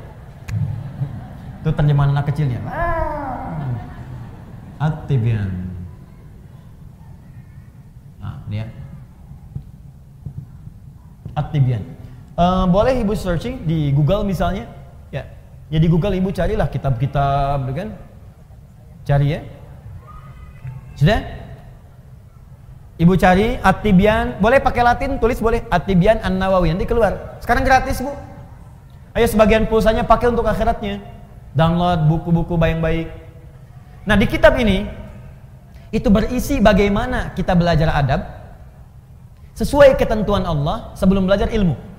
Itu terjemahan anak kecilnya. At-Tibyan. Nah, dia. At-Tibyan. Uh, boleh ibu searching di Google misalnya, ya. Ya di Google ibu carilah kitab-kitab, gitu kan? Cari ya. Sudah? Ibu cari Atibian, boleh pakai Latin, tulis boleh Atibian An Nawawi nanti keluar. Sekarang gratis bu. Ayo sebagian pulsanya pakai untuk akhiratnya. Download buku-buku baik-baik. Nah di kitab ini itu berisi bagaimana kita belajar adab sesuai ketentuan Allah sebelum belajar ilmu.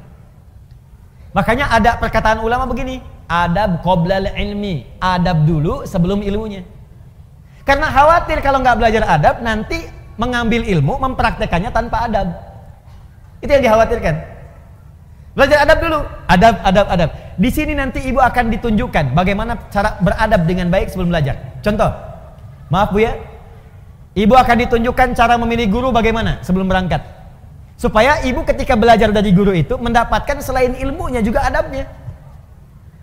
Makanya ada perkataan ulama begini, adab qoblal ilmi, adab dulu sebelum ilmunya. Karena khawatir kalau nggak belajar adab nanti mengambil ilmu mempraktekannya tanpa adab. Itu yang dikhawatirkan. Belajar adab dulu, adab, adab, adab. Di sini nanti ibu akan ditunjukkan bagaimana cara beradab dengan baik sebelum belajar. Contoh, maaf bu ya, ibu akan ditunjukkan cara memilih guru bagaimana sebelum berangkat. Supaya ibu ketika belajar dari guru itu mendapatkan selain ilmunya juga adabnya.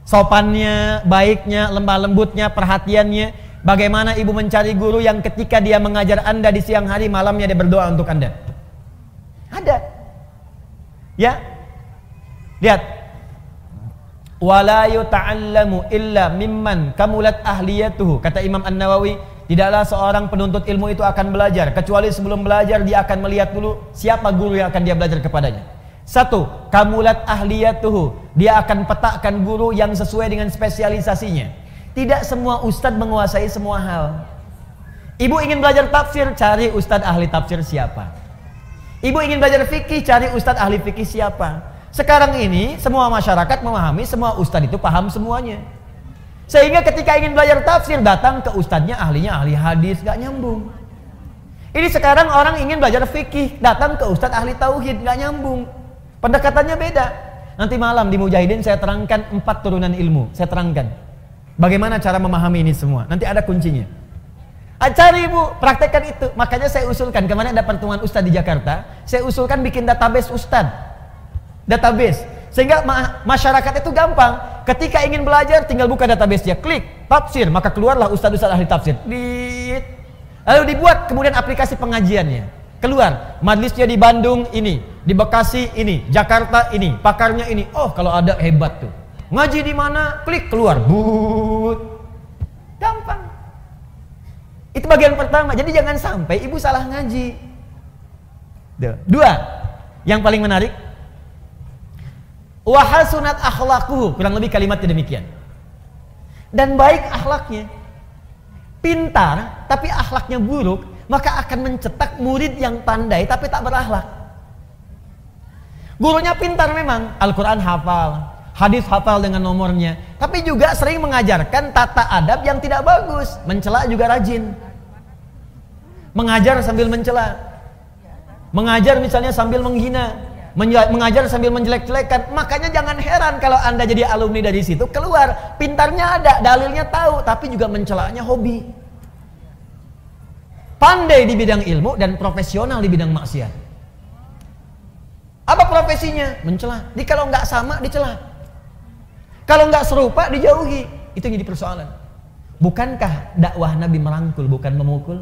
Sopannya, baiknya, lembah lembutnya, perhatiannya. Bagaimana ibu mencari guru yang ketika dia mengajar anda di siang hari, malamnya dia berdoa untuk anda. Ada. Ya. Lihat. Wala yuta'allamu illa mimman kamulat ahliyatuhu. Kata Imam An-Nawawi, Tidaklah seorang penuntut ilmu itu akan belajar kecuali sebelum belajar dia akan melihat dulu siapa guru yang akan dia belajar kepadanya. Satu, kamulat ahliyatuhu. Dia akan petakkan guru yang sesuai dengan spesialisasinya. Tidak semua ustadz menguasai semua hal. Ibu ingin belajar tafsir, cari ustadz ahli tafsir siapa. Ibu ingin belajar fikih, cari ustadz ahli fikih siapa. Sekarang ini semua masyarakat memahami semua ustadz itu paham semuanya. Sehingga ketika ingin belajar tafsir datang ke ustadznya ahlinya ahli hadis gak nyambung. Ini sekarang orang ingin belajar fikih datang ke ustadz ahli tauhid gak nyambung. Pendekatannya beda. Nanti malam di Mujahidin saya terangkan empat turunan ilmu. Saya terangkan bagaimana cara memahami ini semua. Nanti ada kuncinya. Ah, cari ibu, praktekkan itu. Makanya saya usulkan kemarin ada pertemuan ustadz di Jakarta. Saya usulkan bikin database ustadz. Database sehingga ma masyarakat itu gampang. Ketika ingin belajar tinggal buka database dia, klik tafsir, maka keluarlah ustaz-ustaz ahli tafsir. Lalu dibuat kemudian aplikasi pengajiannya. Keluar, majlisnya di Bandung ini, di Bekasi ini, Jakarta ini, pakarnya ini. Oh, kalau ada hebat tuh. Ngaji di mana? Klik keluar. But. Gampang. Itu bagian pertama. Jadi jangan sampai ibu salah ngaji. Dua. Yang paling menarik Wa hasunat akhlaquhu, kurang lebih kalimatnya demikian. Dan baik akhlaknya. Pintar tapi akhlaknya buruk, maka akan mencetak murid yang pandai tapi tak berakhlak. Gurunya pintar memang, Al-Qur'an hafal, hadis hafal dengan nomornya, tapi juga sering mengajarkan tata adab yang tidak bagus, mencela juga rajin. Mengajar sambil mencela. Mengajar misalnya sambil menghina, mengajar sambil menjelek-jelekan. Makanya jangan heran kalau Anda jadi alumni dari situ keluar, pintarnya ada, dalilnya tahu, tapi juga mencelanya hobi. Pandai di bidang ilmu dan profesional di bidang maksiat. Apa profesinya? Mencela. Jadi kalau nggak sama dicela. Kalau nggak serupa dijauhi. Itu jadi persoalan. Bukankah dakwah Nabi merangkul bukan memukul?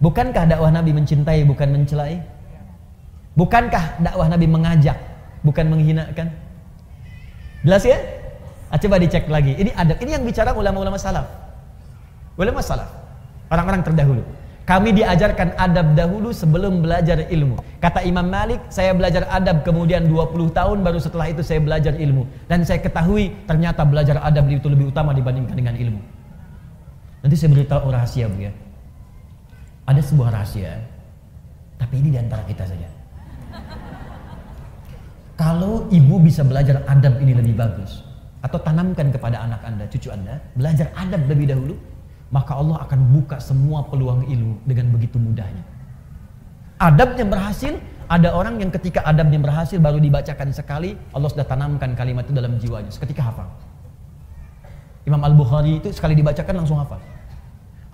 Bukankah dakwah Nabi mencintai bukan mencelai? Bukankah dakwah Nabi mengajak bukan menghinakan? Jelas ya? Ah, coba dicek lagi. Ini adab. Ini yang bicara ulama-ulama salaf. Ulama salaf. Orang-orang terdahulu. Kami diajarkan adab dahulu sebelum belajar ilmu. Kata Imam Malik, saya belajar adab kemudian 20 tahun baru setelah itu saya belajar ilmu. Dan saya ketahui ternyata belajar adab itu lebih utama dibandingkan dengan ilmu. Nanti saya beritahu rahasia Bu ya. Ada sebuah rahasia. Tapi ini di antara kita saja. Kalau ibu bisa belajar adab ini lebih bagus. Atau tanamkan kepada anak anda, cucu anda. Belajar adab lebih dahulu maka Allah akan buka semua peluang ilmu dengan begitu mudahnya. Adabnya berhasil, ada orang yang ketika adabnya berhasil baru dibacakan sekali, Allah sudah tanamkan kalimat itu dalam jiwanya seketika hafal. Imam Al-Bukhari itu sekali dibacakan langsung hafal.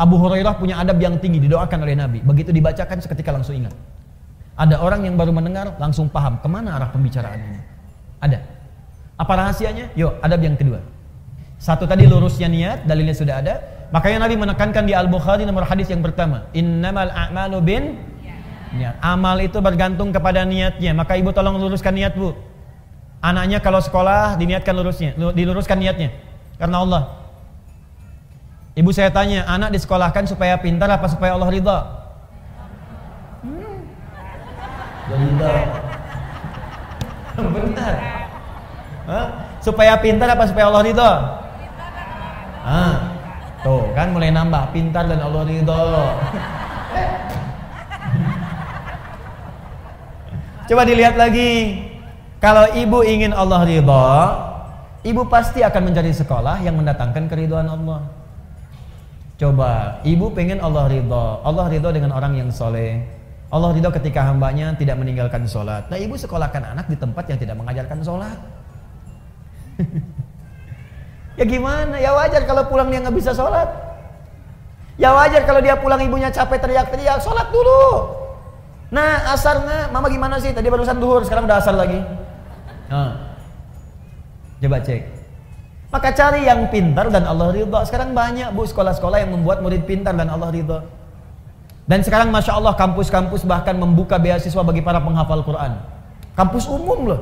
Abu Hurairah punya adab yang tinggi didoakan oleh Nabi. Begitu dibacakan seketika langsung ingat. Ada orang yang baru mendengar langsung paham ke mana arah pembicaraan ini. Ada. Apa rahasianya? Yuk, adab yang kedua. Satu tadi lurusnya niat, dalilnya sudah ada. Makanya Nabi menekankan di Al-Bukhari nomor hadis yang pertama, innamal a'malu bin niat. Amal itu bergantung kepada niatnya. Maka ibu tolong luruskan niat bu. Anaknya kalau sekolah diniatkan lurusnya, diluruskan niatnya. Karena Allah. Ibu saya tanya, anak disekolahkan supaya pintar apa supaya Allah ridha? Ridha. Benar. Hah? Supaya pintar apa supaya Allah ridha? Ah, Tuh kan mulai nambah pintar dan Allah ridho. Coba dilihat lagi. Kalau ibu ingin Allah ridho, ibu pasti akan mencari sekolah yang mendatangkan keriduan Allah. Coba, ibu pengen Allah ridho. Allah ridho dengan orang yang soleh. Allah ridho ketika hambanya tidak meninggalkan sholat. Nah ibu sekolahkan anak di tempat yang tidak mengajarkan sholat. Ya gimana? Ya wajar kalau pulang dia nggak bisa sholat. Ya wajar kalau dia pulang ibunya capek teriak-teriak, sholat dulu. Nah, asarnya, mama gimana sih? Tadi barusan duhur, sekarang udah asar lagi. Nah. Coba cek. Maka cari yang pintar dan Allah ridha. Sekarang banyak bu sekolah-sekolah yang membuat murid pintar dan Allah ridha. Dan sekarang masya Allah kampus-kampus bahkan membuka beasiswa bagi para penghafal Quran. Kampus umum loh,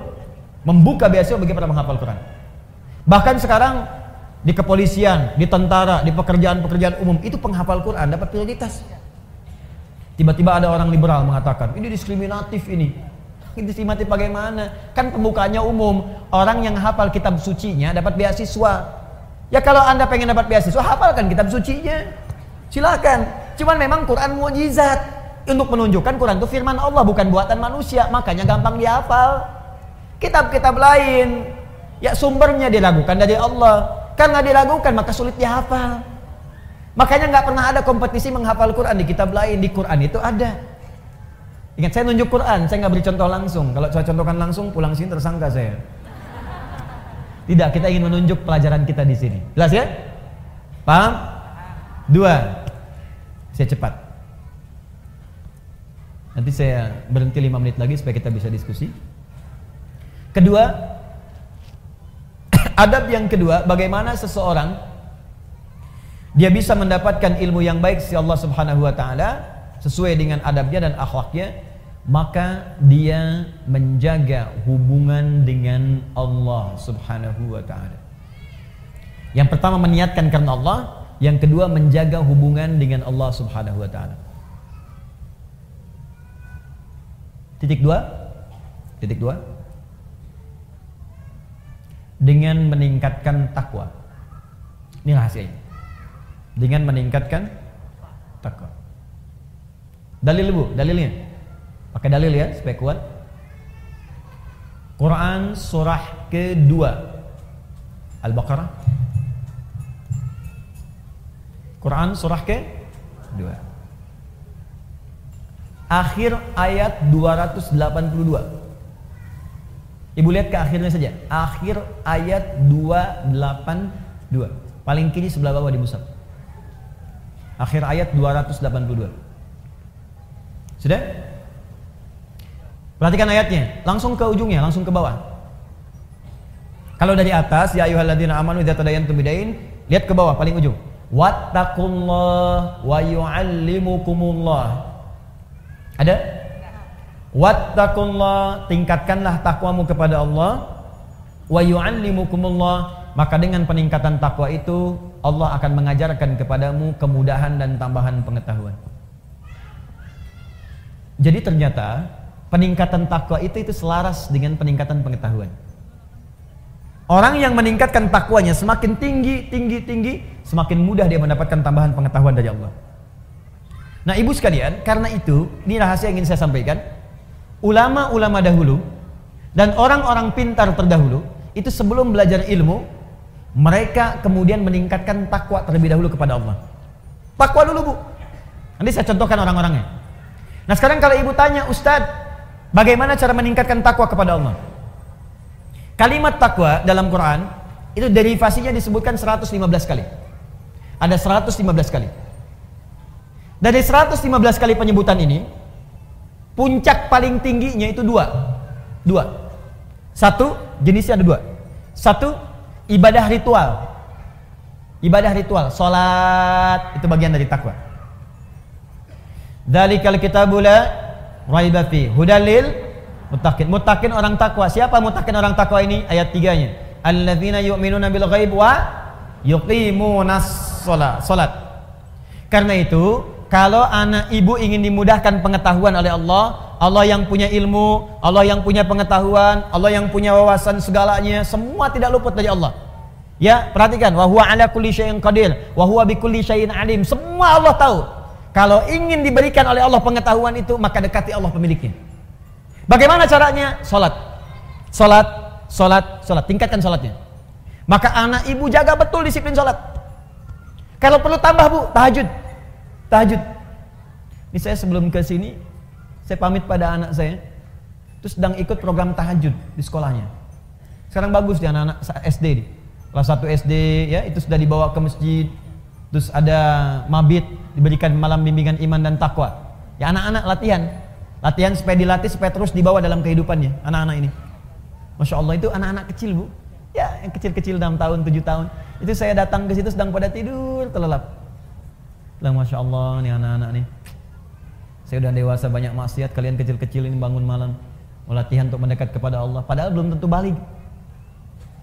membuka beasiswa bagi para penghafal Quran. Bahkan sekarang di kepolisian, di tentara, di pekerjaan-pekerjaan umum itu penghafal Quran dapat prioritas. Tiba-tiba ada orang liberal mengatakan ini diskriminatif ini. Diskriminatif bagaimana? Kan pembukaannya umum. Orang yang hafal kitab sucinya dapat beasiswa. Ya kalau anda pengen dapat beasiswa, hafalkan kitab sucinya. Silakan. Cuman memang Quran mujizat untuk menunjukkan Quran itu firman Allah bukan buatan manusia, makanya gampang dihafal. Kitab-kitab lain, ya sumbernya diragukan dari Allah. Karena diragukan maka sulit dihafal. Makanya nggak pernah ada kompetisi menghafal Quran di kitab lain. Di Quran itu ada. Ingat saya nunjuk Quran, saya nggak beri contoh langsung. Kalau saya contohkan langsung, pulang sini tersangka saya. Tidak, kita ingin menunjuk pelajaran kita di sini. Jelas ya? Paham? Dua. Saya cepat. Nanti saya berhenti lima menit lagi supaya kita bisa diskusi. Kedua, Adab yang kedua, bagaimana seseorang dia bisa mendapatkan ilmu yang baik si Allah Subhanahu wa taala sesuai dengan adabnya dan akhlaknya, maka dia menjaga hubungan dengan Allah Subhanahu wa taala. Yang pertama meniatkan karena Allah, yang kedua menjaga hubungan dengan Allah Subhanahu wa taala. Titik dua, titik dua. dengan meningkatkan takwa. Ini rahasianya. Dengan meningkatkan takwa. Dalil Bu, dalilnya. Pakai dalil ya supaya kuat. Quran surah kedua Al-Baqarah Quran surah ke-2 Akhir ayat 282 Ibu lihat ke akhirnya saja. Akhir ayat 282 Paling kiri sebelah bawah di musab. Akhir ayat 282 Sudah? Perhatikan ayatnya, langsung ke ujungnya, langsung ke bawah. Kalau dari atas, ya ayyuhalladzina amanu idza tadayantum bidain, lihat ke bawah paling ujung. Wattaqullah wa yu'allimukumullah. Ada? Wattaqullah, tingkatkanlah takwamu kepada Allah. Wa yu'allimukumullah, maka dengan peningkatan takwa itu Allah akan mengajarkan kepadamu kemudahan dan tambahan pengetahuan. Jadi ternyata peningkatan takwa itu itu selaras dengan peningkatan pengetahuan. Orang yang meningkatkan takwanya semakin tinggi, tinggi, tinggi, semakin mudah dia mendapatkan tambahan pengetahuan dari Allah. Nah ibu sekalian, karena itu, ini rahasia yang ingin saya sampaikan. Ulama-ulama dahulu dan orang-orang pintar terdahulu, itu sebelum belajar ilmu, mereka kemudian meningkatkan takwa terlebih dahulu kepada Allah. Takwa dulu bu. Nanti saya contohkan orang-orangnya. Nah sekarang kalau ibu tanya, Ustadz, Bagaimana cara meningkatkan takwa kepada Allah? Kalimat takwa dalam Quran itu derivasinya disebutkan 115 kali. Ada 115 kali. Dari 115 kali penyebutan ini, puncak paling tingginya itu dua. Dua. Satu, jenisnya ada dua. Satu, ibadah ritual. Ibadah ritual, solat itu bagian dari takwa. Dzalikal kitabula raiba fi hudalil muttaqin. Muttaqin orang takwa. Siapa muttaqin orang takwa ini? Ayat 3-nya. Alladzina yu'minuna bil ghaib wa yuqimunas shalah. Salat. Karena itu, kalau anak ibu ingin dimudahkan pengetahuan oleh Allah, Allah yang punya ilmu, Allah yang punya pengetahuan, Allah yang punya wawasan segalanya, semua tidak luput dari Allah. Ya, perhatikan, wa huwa ala kulli syai'in qadir, wa huwa bi kulli syai'in alim. Semua Allah tahu. Kalau ingin diberikan oleh Allah pengetahuan itu, maka dekati Allah pemiliknya. Bagaimana caranya? Salat. Salat, salat, salat. Tingkatkan salatnya. Maka anak ibu jaga betul disiplin salat. Kalau perlu tambah bu, tahajud. Tahajud. Ini saya sebelum ke sini, saya pamit pada anak saya. Terus sedang ikut program tahajud di sekolahnya. Sekarang bagus di anak-anak SD. Kelas 1 SD ya, itu sudah dibawa ke masjid, Terus ada mabit diberikan malam bimbingan iman dan takwa. Ya anak-anak latihan. Latihan supaya dilatih supaya terus dibawa dalam kehidupannya anak-anak ini. Masya Allah itu anak-anak kecil bu. Ya yang kecil-kecil dalam tahun, tujuh tahun. Itu saya datang ke situ sedang pada tidur terlelap. Bilang Masya Allah nih anak-anak nih. Saya udah dewasa banyak maksiat, kalian kecil-kecil ini bangun malam. Mau latihan untuk mendekat kepada Allah. Padahal belum tentu balik.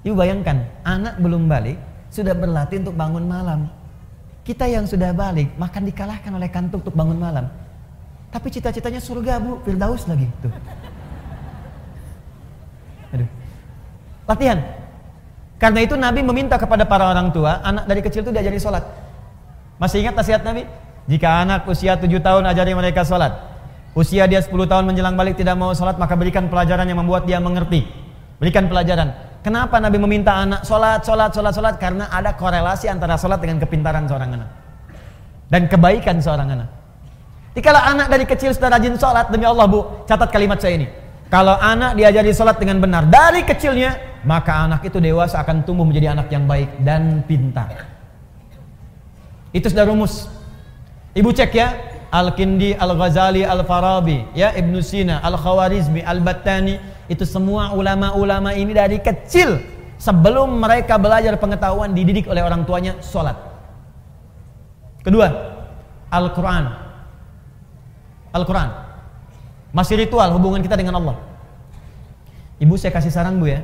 Ibu bayangkan, anak belum balik, sudah berlatih untuk bangun malam. Kita yang sudah balik makan dikalahkan oleh kantuk untuk bangun malam. Tapi cita-citanya surga bu, Firdaus lagi. Tuh. Aduh. Latihan. Karena itu Nabi meminta kepada para orang tua, anak dari kecil itu diajari sholat. Masih ingat nasihat Nabi? Jika anak usia 7 tahun ajari mereka sholat. Usia dia 10 tahun menjelang balik tidak mau sholat, maka berikan pelajaran yang membuat dia mengerti. Berikan pelajaran. Kenapa Nabi meminta anak sholat, sholat, sholat, sholat? Karena ada korelasi antara sholat dengan kepintaran seorang anak. Dan kebaikan seorang anak. Jadi kalau anak dari kecil sudah rajin sholat, demi Allah bu, catat kalimat saya ini. Kalau anak diajari sholat dengan benar dari kecilnya, maka anak itu dewasa akan tumbuh menjadi anak yang baik dan pintar. Itu sudah rumus. Ibu cek ya, Al-Kindi, Al-Ghazali, Al-Farabi, ya Ibnu Sina, Al-Khawarizmi, Al-Battani, itu semua ulama-ulama ini dari kecil sebelum mereka belajar pengetahuan dididik oleh orang tuanya sholat. Kedua, Al-Quran. Al-Quran. Masih ritual hubungan kita dengan Allah. Ibu saya kasih saran bu ya.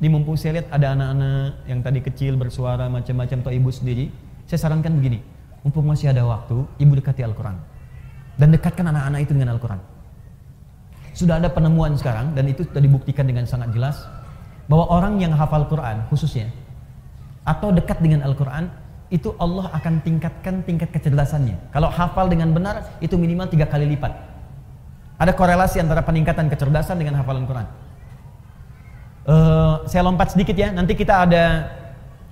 Di mumpung saya lihat ada anak-anak yang tadi kecil bersuara macam-macam atau ibu sendiri. Saya sarankan begini. Mumpung masih ada waktu, ibu dekati Al-Quran. Dan dekatkan anak-anak itu dengan Al-Quran. Sudah ada penemuan sekarang dan itu sudah dibuktikan dengan sangat jelas bahwa orang yang hafal Quran khususnya atau dekat dengan Al-Quran itu Allah akan tingkatkan tingkat kecerdasannya. Kalau hafal dengan benar itu minimal tiga kali lipat. Ada korelasi antara peningkatan kecerdasan dengan hafalan Quran. Uh, saya lompat sedikit ya. Nanti kita ada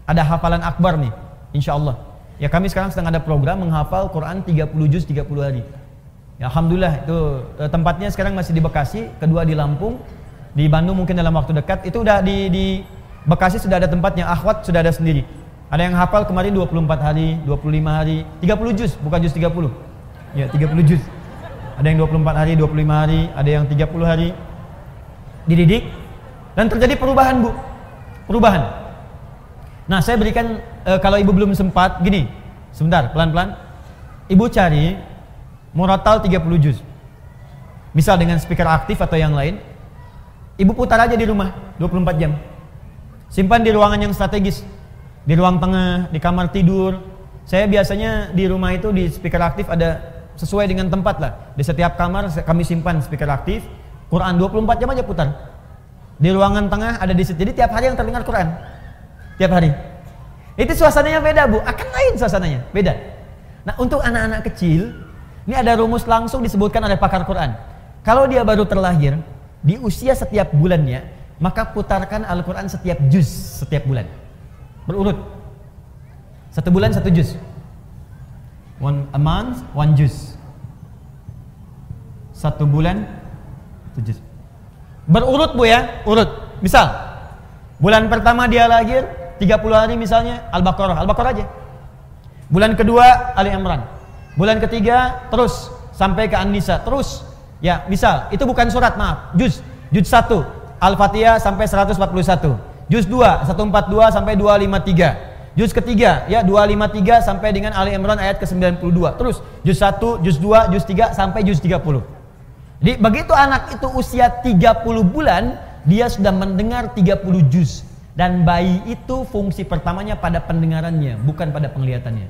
ada hafalan akbar nih, insya Allah. Ya kami sekarang sedang ada program menghafal Quran 30 juz 30 hari. Ya, Alhamdulillah itu uh, tempatnya sekarang masih di Bekasi, kedua di Lampung, di Bandung mungkin dalam waktu dekat. Itu udah di, di Bekasi sudah ada tempatnya, Akhwat sudah ada sendiri. Ada yang hafal kemarin 24 hari, 25 hari, 30 juz, bukan juz 30. Ya, 30 juz. Ada yang 24 hari, 25 hari, ada yang 30 hari. Dididik dan terjadi perubahan, Bu. Perubahan. Nah, saya berikan e, kalau Ibu belum sempat gini. Sebentar, pelan-pelan. Ibu cari Muratal 30 juz. Misal dengan speaker aktif atau yang lain. Ibu putar aja di rumah 24 jam. Simpan di ruangan yang strategis di ruang tengah, di kamar tidur. Saya biasanya di rumah itu di speaker aktif ada sesuai dengan tempat lah. Di setiap kamar kami simpan speaker aktif. Quran 24 jam aja putar. Di ruangan tengah ada di situ. Jadi tiap hari yang terdengar Quran. Tiap hari. Itu suasananya beda, Bu. Akan lain suasananya, beda. Nah, untuk anak-anak kecil, ini ada rumus langsung disebutkan oleh pakar Quran. Kalau dia baru terlahir, di usia setiap bulannya, maka putarkan Al-Quran setiap juz setiap bulan berurut. Satu bulan satu juz. One a month one juz. Satu bulan satu juz. Berurut Bu ya, urut. Misal bulan pertama dia lahir 30 hari misalnya Al-Baqarah, Al-Baqarah aja. Bulan kedua Ali Imran. Bulan ketiga terus sampai ke An-Nisa, terus. Ya, misal itu bukan surat, maaf, juz. Juz 1 Al-Fatihah sampai 141. Juz 2 142 sampai 253. Juz ketiga ya 253 sampai dengan Ali Imran ayat ke-92. Terus juz 1, juz 2, juz 3 sampai juz 30. Jadi begitu anak itu usia 30 bulan, dia sudah mendengar 30 juz. Dan bayi itu fungsi pertamanya pada pendengarannya, bukan pada penglihatannya.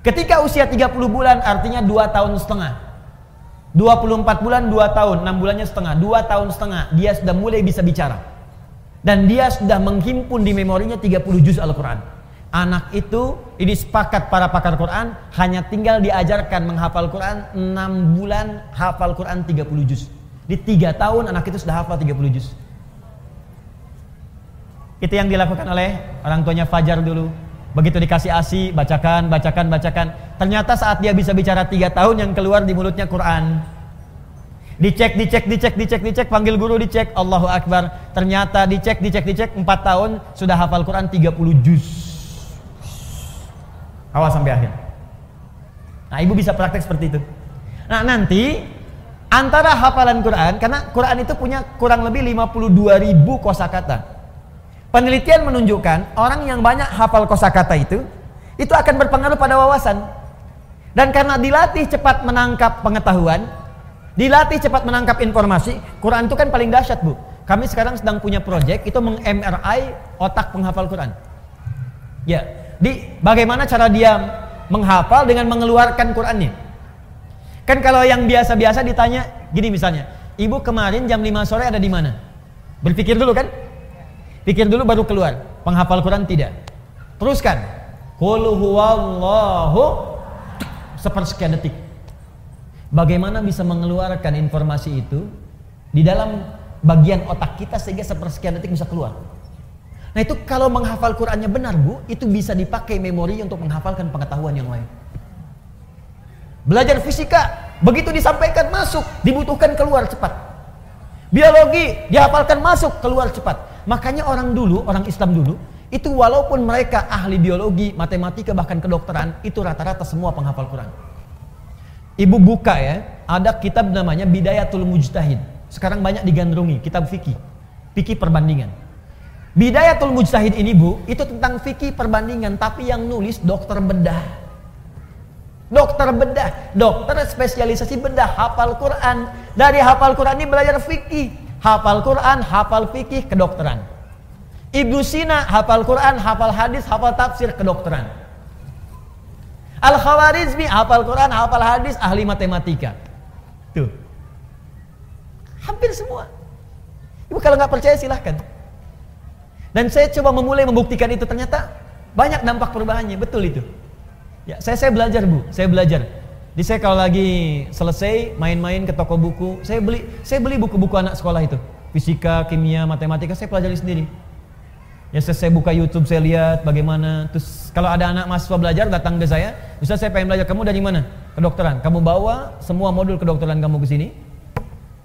Ketika usia 30 bulan artinya 2 tahun setengah. 24 bulan 2 tahun, 6 bulannya setengah, 2 tahun setengah dia sudah mulai bisa bicara. Dan dia sudah menghimpun di memorinya 30 juz Al-Quran. Anak itu, ini sepakat para pakar Quran, hanya tinggal diajarkan menghafal Quran 6 bulan, hafal Quran 30 juz. Di 3 tahun anak itu sudah hafal 30 juz. Itu yang dilakukan oleh orang tuanya Fajar dulu. Begitu dikasih asi, bacakan, bacakan, bacakan. Ternyata saat dia bisa bicara 3 tahun yang keluar di mulutnya Quran. Dicek, dicek, dicek, dicek, dicek, panggil guru dicek, Allahu Akbar. Ternyata dicek, dicek, dicek, 4 tahun sudah hafal Quran 30 juz. Awal sampai akhir. Nah, ibu bisa praktek seperti itu. Nah, nanti antara hafalan Quran, karena Quran itu punya kurang lebih 52 ribu kosakata. Penelitian menunjukkan orang yang banyak hafal kosakata itu, itu akan berpengaruh pada wawasan. Dan karena dilatih cepat menangkap pengetahuan, Dilatih cepat menangkap informasi. Quran itu kan paling dahsyat, Bu. Kami sekarang sedang punya proyek itu meng-MRI otak penghafal Quran. Ya, di bagaimana cara dia menghafal dengan mengeluarkan Qurannya. Kan kalau yang biasa-biasa ditanya gini misalnya, "Ibu kemarin jam 5 sore ada di mana?" Berpikir dulu kan? Pikir dulu baru keluar. Penghafal Quran tidak. Teruskan. Qul huwallahu sepersekian detik Bagaimana bisa mengeluarkan informasi itu di dalam bagian otak kita sehingga sepersekian detik bisa keluar. Nah itu kalau menghafal Qurannya benar bu, itu bisa dipakai memori untuk menghafalkan pengetahuan yang lain. Belajar fisika, begitu disampaikan masuk, dibutuhkan keluar cepat. Biologi, dihafalkan masuk, keluar cepat. Makanya orang dulu, orang Islam dulu, itu walaupun mereka ahli biologi, matematika, bahkan kedokteran, itu rata-rata semua penghafal Quran. Ibu buka ya, ada kitab namanya Bidayatul Mujtahid. Sekarang banyak digandrungi, kitab fikih. Fikih perbandingan. Bidayatul Mujtahid ini Bu, itu tentang fikih perbandingan, tapi yang nulis dokter bedah. Dokter bedah, dokter spesialisasi bedah, hafal Quran. Dari hafal Quran ini belajar fikih. Hafal Quran, hafal fikih, kedokteran. Ibnu Sina hafal Quran, hafal hadis, hafal tafsir, kedokteran. Al-Khawarizmi hafal Quran, hafal hadis, ahli matematika. Tuh. Hampir semua. Ibu kalau nggak percaya silahkan. Dan saya coba memulai membuktikan itu ternyata banyak dampak perubahannya, betul itu. Ya, saya saya belajar bu, saya belajar. Di saya kalau lagi selesai main-main ke toko buku, saya beli saya beli buku-buku anak sekolah itu, fisika, kimia, matematika, saya pelajari sendiri. Ya saya, buka YouTube, saya lihat bagaimana. Terus kalau ada anak mahasiswa belajar datang ke saya, bisa saya pengen belajar, kamu dari mana? Kedokteran. Kamu bawa semua modul kedokteran kamu ke sini.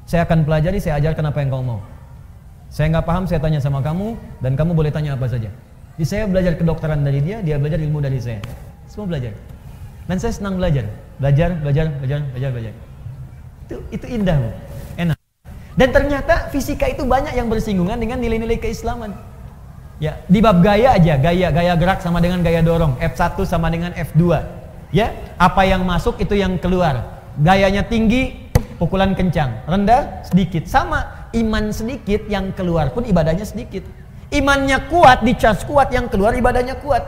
Saya akan pelajari, saya ajarkan apa yang kamu mau. Saya nggak paham, saya tanya sama kamu dan kamu boleh tanya apa saja. Jadi saya belajar kedokteran dari dia, dia belajar ilmu dari saya. Semua belajar. Dan saya senang belajar. Belajar, belajar, belajar, belajar, belajar. Itu itu indah. Enak. Dan ternyata fisika itu banyak yang bersinggungan dengan nilai-nilai keislaman. Ya, di bab gaya aja, gaya gaya gerak sama dengan gaya dorong, F1 sama dengan F2. Ya, apa yang masuk itu yang keluar. Gayanya tinggi, pukulan kencang, rendah sedikit. Sama iman sedikit yang keluar pun ibadahnya sedikit. Imannya kuat, dicas kuat yang keluar ibadahnya kuat.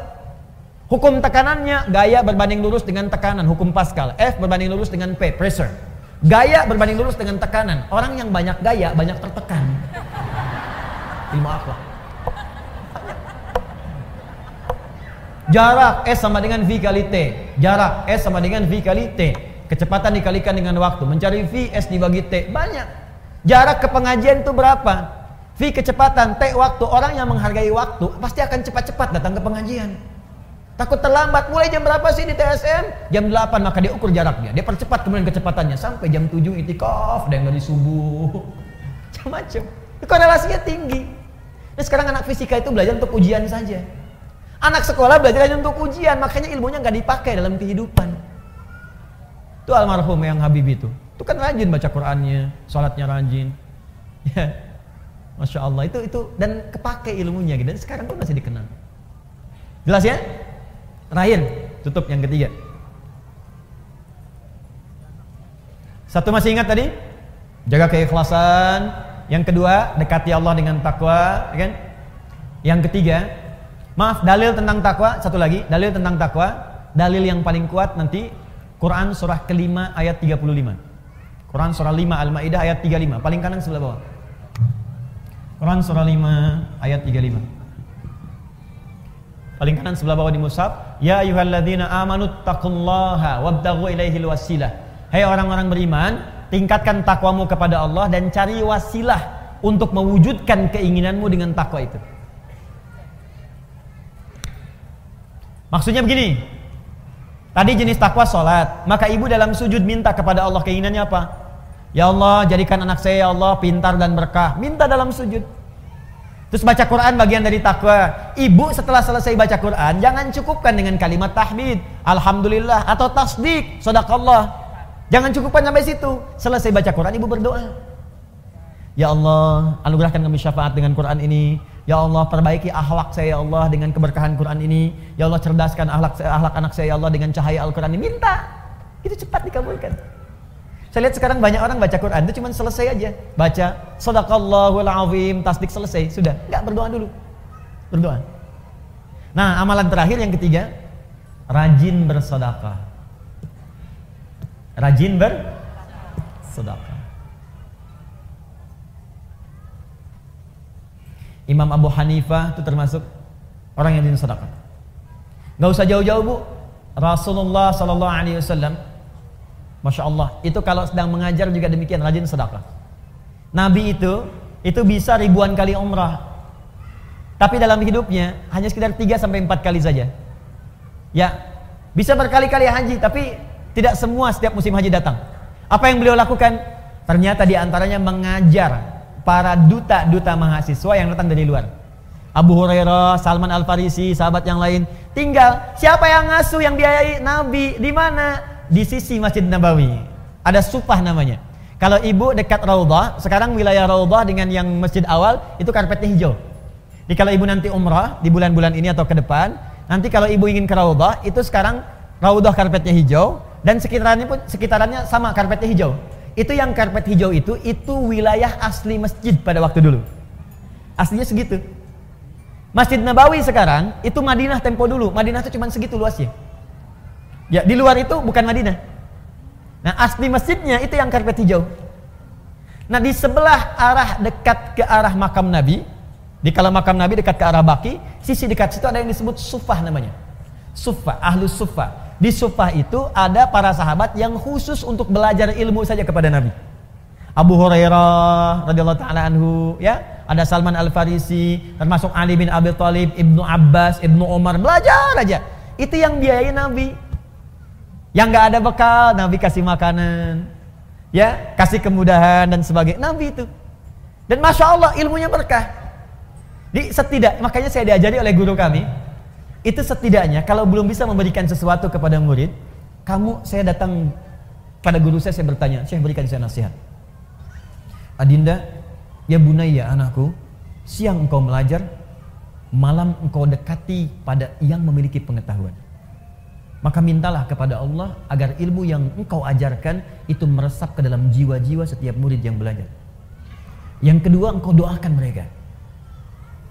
Hukum tekanannya gaya berbanding lurus dengan tekanan, hukum Pascal. F berbanding lurus dengan P, pressure. Gaya berbanding lurus dengan tekanan. Orang yang banyak gaya banyak tertekan. Ilmu akhlak. Jarak S sama dengan V kali T. Jarak S sama dengan V kali T. Kecepatan dikalikan dengan waktu. Mencari V S dibagi T. Banyak. Jarak ke pengajian itu berapa? V kecepatan, T waktu. Orang yang menghargai waktu pasti akan cepat-cepat datang ke pengajian. Takut terlambat. Mulai jam berapa sih di TSM? Jam 8 maka dia ukur jaraknya. Dia percepat kemudian kecepatannya sampai jam 7 itikaf dan dari subuh. Macam-macam. Korelasinya tinggi. Nah, sekarang anak fisika itu belajar untuk ujian saja. Anak sekolah belajar hanya untuk ujian, makanya ilmunya nggak dipakai dalam kehidupan. Itu almarhum yang Habib itu. Itu kan rajin baca Qurannya, sholatnya rajin. Ya. Masya Allah itu itu dan kepake ilmunya gitu. Dan sekarang pun masih dikenal. Jelas ya? Terakhir, tutup yang ketiga. Satu masih ingat tadi? Jaga keikhlasan. Yang kedua, dekati Allah dengan takwa, ya kan? Yang ketiga, maaf, dalil tentang takwa, satu lagi, dalil tentang takwa, dalil yang paling kuat nanti Quran surah kelima ayat 35. Quran surah 5 Al-Maidah ayat 35, paling kanan sebelah bawah. Quran surah 5 ayat 35. Paling kanan sebelah bawah di mushaf, ya ayyuhalladzina amanu taqullaha wabtaghu ilaihil wasilah. Hai hey orang-orang beriman, tingkatkan takwamu kepada Allah dan cari wasilah untuk mewujudkan keinginanmu dengan takwa itu. Maksudnya begini, Tadi jenis takwa sholat. Maka ibu dalam sujud minta kepada Allah keinginannya apa? Ya Allah jadikan anak saya ya Allah pintar dan berkah. Minta dalam sujud. Terus baca Quran bagian dari takwa. Ibu setelah selesai baca Quran jangan cukupkan dengan kalimat tahmid, alhamdulillah atau tasdik, Allah. Jangan cukupkan sampai situ. Selesai baca Quran ibu berdoa. Ya Allah, anugerahkan kami syafaat dengan Quran ini. Ya Allah perbaiki akhlak saya ya Allah dengan keberkahan Quran ini. Ya Allah cerdaskan akhlak akhlak anak saya ya Allah dengan cahaya Al-Quran ini. Minta. Itu cepat dikabulkan. Saya lihat sekarang banyak orang baca Quran itu cuma selesai aja. Baca sadaqallahul azim, tasdik selesai, sudah. Enggak berdoa dulu. Berdoa. Nah, amalan terakhir yang ketiga, rajin bersedekah. Rajin bersedekah. Imam Abu Hanifah itu termasuk orang yang rajin sedekah. Gak usah jauh-jauh bu. Rasulullah Sallallahu Alaihi Wasallam, masya Allah, itu kalau sedang mengajar juga demikian rajin sedekah. Nabi itu itu bisa ribuan kali umrah, tapi dalam hidupnya hanya sekitar 3 sampai empat kali saja. Ya, bisa berkali-kali haji, tapi tidak semua setiap musim haji datang. Apa yang beliau lakukan? Ternyata di antaranya mengajar para duta-duta mahasiswa yang datang dari luar. Abu Hurairah, Salman Al Farisi, sahabat yang lain. Tinggal siapa yang ngasuh yang biayai Nabi di mana? Di sisi Masjid Nabawi. Ada supah namanya. Kalau ibu dekat Raudhah, sekarang wilayah Raudhah dengan yang masjid awal itu karpetnya hijau. Jadi kalau ibu nanti umrah di bulan-bulan ini atau ke depan, nanti kalau ibu ingin ke Raudhah, itu sekarang Raudhah karpetnya hijau dan sekitarannya pun sekitarannya sama karpetnya hijau. Itu yang karpet hijau itu, itu wilayah asli masjid pada waktu dulu. Aslinya segitu. Masjid Nabawi sekarang, itu Madinah tempo dulu. Madinah itu cuma segitu luasnya. Ya, di luar itu bukan Madinah. Nah, asli masjidnya itu yang karpet hijau. Nah, di sebelah arah dekat ke arah makam Nabi, Di kalau makam Nabi dekat ke arah Baki, sisi dekat situ ada yang disebut Sufah namanya. Sufah, ahlus Sufah. Di Sufah itu ada para sahabat yang khusus untuk belajar ilmu saja kepada Nabi. Abu Hurairah radhiyallahu taala anhu, ya. Ada Salman Al Farisi, termasuk Ali bin Abi Thalib, Ibnu Abbas, Ibnu Umar belajar aja. Itu yang biayai Nabi. Yang nggak ada bekal, Nabi kasih makanan, ya, kasih kemudahan dan sebagainya. Nabi itu. Dan masya Allah ilmunya berkah. Di setidak, makanya saya diajari oleh guru kami, itu setidaknya kalau belum bisa memberikan sesuatu kepada murid, kamu saya datang pada guru saya saya bertanya, saya berikan saya nasihat. Adinda, ya bunaya anakku, siang engkau belajar, malam engkau dekati pada yang memiliki pengetahuan. Maka mintalah kepada Allah agar ilmu yang engkau ajarkan itu meresap ke dalam jiwa-jiwa setiap murid yang belajar. Yang kedua engkau doakan mereka.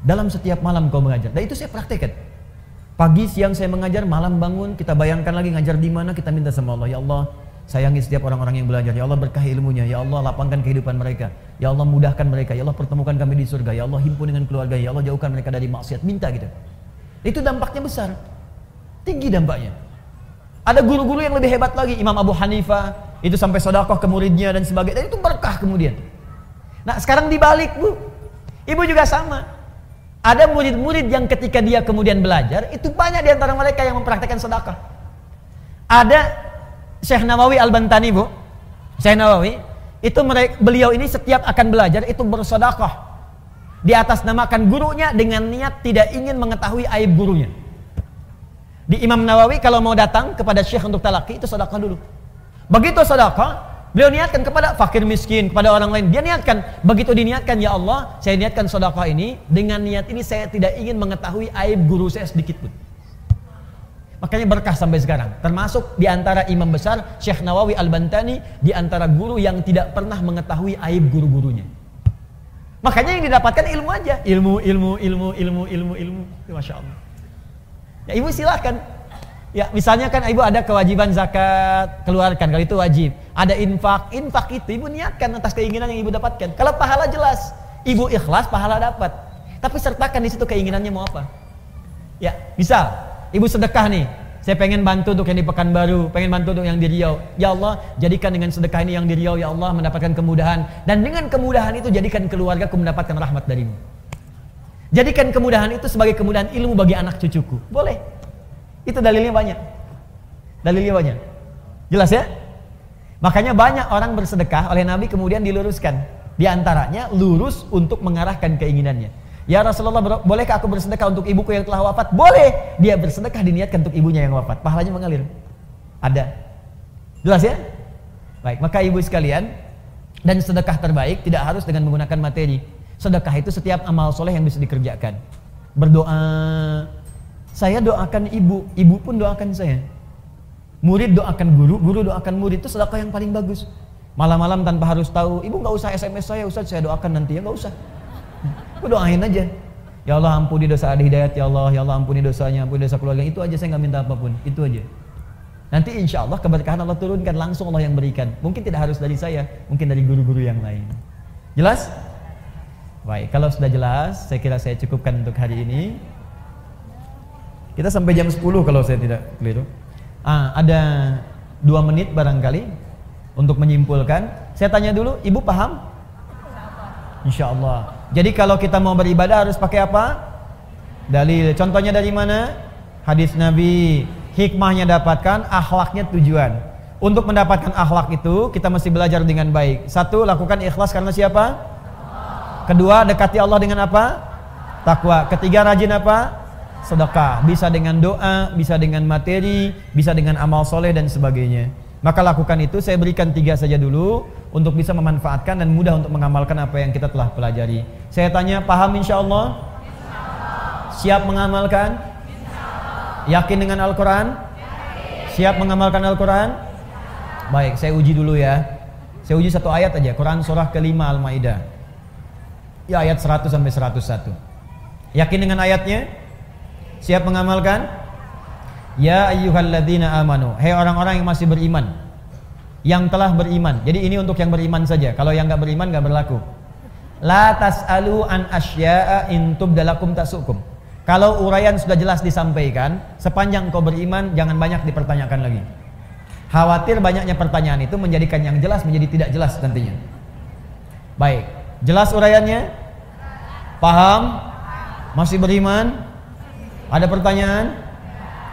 Dalam setiap malam engkau mengajar. Dan itu saya praktekkan. Pagi, siang saya mengajar, malam bangun, kita bayangkan lagi ngajar di mana, kita minta sama Allah, ya Allah, Sayangi setiap orang-orang yang belajar. Ya Allah berkahi ilmunya. Ya Allah lapangkan kehidupan mereka. Ya Allah mudahkan mereka. Ya Allah pertemukan kami di surga. Ya Allah himpun dengan keluarga. Ya Allah jauhkan mereka dari maksiat. Minta gitu. Itu dampaknya besar. Tinggi dampaknya. Ada guru-guru yang lebih hebat lagi. Imam Abu Hanifah. Itu sampai sodakoh ke muridnya dan sebagainya. Dan itu berkah kemudian. Nah sekarang dibalik bu. Ibu juga sama. Ada murid-murid yang ketika dia kemudian belajar. Itu banyak di antara mereka yang mempraktekkan sedekah. Ada Syekh Nawawi Al-Bantani bu Syekh Nawawi itu mereka, beliau ini setiap akan belajar itu bersodakoh di atas namakan gurunya dengan niat tidak ingin mengetahui aib gurunya di Imam Nawawi kalau mau datang kepada syekh untuk talaki itu sodakoh dulu begitu sodakoh beliau niatkan kepada fakir miskin kepada orang lain dia niatkan begitu diniatkan ya Allah saya niatkan sodakoh ini dengan niat ini saya tidak ingin mengetahui aib guru saya sedikit pun Makanya berkah sampai sekarang. Termasuk di antara imam besar Syekh Nawawi Al-Bantani di antara guru yang tidak pernah mengetahui aib guru-gurunya. Makanya yang didapatkan ilmu aja, ilmu, ilmu, ilmu, ilmu, ilmu, ilmu. Masya Allah. Ya ibu silahkan. Ya misalnya kan ibu ada kewajiban zakat keluarkan kalau itu wajib. Ada infak, infak itu ibu niatkan atas keinginan yang ibu dapatkan. Kalau pahala jelas, ibu ikhlas pahala dapat. Tapi sertakan di situ keinginannya mau apa. Ya, bisa Ibu sedekah nih. Saya pengen bantu untuk yang di Pekanbaru, pengen bantu untuk yang di Riau. Ya Allah, jadikan dengan sedekah ini yang di Riau, ya Allah mendapatkan kemudahan. Dan dengan kemudahan itu jadikan keluarga ku mendapatkan rahmat darimu. Jadikan kemudahan itu sebagai kemudahan ilmu bagi anak cucuku. Boleh. Itu dalilnya banyak. Dalilnya banyak. Jelas ya? Makanya banyak orang bersedekah oleh Nabi kemudian diluruskan. Di antaranya lurus untuk mengarahkan keinginannya. Ya Rasulullah, bolehkah aku bersedekah untuk ibuku yang telah wafat? Boleh. Dia bersedekah diniatkan untuk ibunya yang wafat. Pahalanya mengalir. Ada. Jelas ya? Baik, maka ibu sekalian, dan sedekah terbaik tidak harus dengan menggunakan materi. Sedekah itu setiap amal soleh yang bisa dikerjakan. Berdoa, saya doakan ibu, ibu pun doakan saya. Murid doakan guru, guru doakan murid itu sedekah yang paling bagus. Malam-malam tanpa harus tahu, ibu nggak usah SMS saya, Ustaz saya doakan nanti ya nggak usah. Aku doain aja. Ya Allah ampuni dosa Adi Hidayat ya Allah, ya Allah ampuni dosanya, ampuni dosa keluarga. Itu aja saya nggak minta apa pun, itu aja. Nanti insya Allah keberkahan Allah turunkan langsung Allah yang berikan. Mungkin tidak harus dari saya, mungkin dari guru-guru yang lain. Jelas? Baik, kalau sudah jelas, saya kira saya cukupkan untuk hari ini. Kita sampai jam 10 kalau saya tidak keliru. Ah, ada dua menit barangkali untuk menyimpulkan. Saya tanya dulu, ibu paham? Insya Allah. Jadi kalau kita mau beribadah harus pakai apa? Dalil. Contohnya dari mana? Hadis Nabi. Hikmahnya dapatkan, akhlaknya tujuan. Untuk mendapatkan akhlak itu kita mesti belajar dengan baik. Satu, lakukan ikhlas karena siapa? Kedua, dekati Allah dengan apa? Takwa. Ketiga, rajin apa? Sedekah. Bisa dengan doa, bisa dengan materi, bisa dengan amal soleh dan sebagainya. Maka lakukan itu. Saya berikan tiga saja dulu untuk bisa memanfaatkan dan mudah untuk mengamalkan apa yang kita telah pelajari. Saya tanya, paham insya Allah? Siap mengamalkan? Yakin dengan Al-Quran? Siap mengamalkan Al-Quran? Baik, saya uji dulu ya. Saya uji satu ayat aja, Quran surah kelima Al-Maidah. Ya ayat 100 sampai 101. Yakin dengan ayatnya? Siap mengamalkan? Ya ayyuhalladzina amanu. Hei orang-orang yang masih beriman yang telah beriman. Jadi ini untuk yang beriman saja. Kalau yang nggak beriman nggak berlaku. La tas'alu an asya'a in tubdalakum tasukum. Kalau uraian sudah jelas disampaikan, sepanjang kau beriman jangan banyak dipertanyakan lagi. Khawatir banyaknya pertanyaan itu menjadikan yang jelas menjadi tidak jelas nantinya. Baik, jelas uraiannya? Paham? Masih beriman? Ada pertanyaan?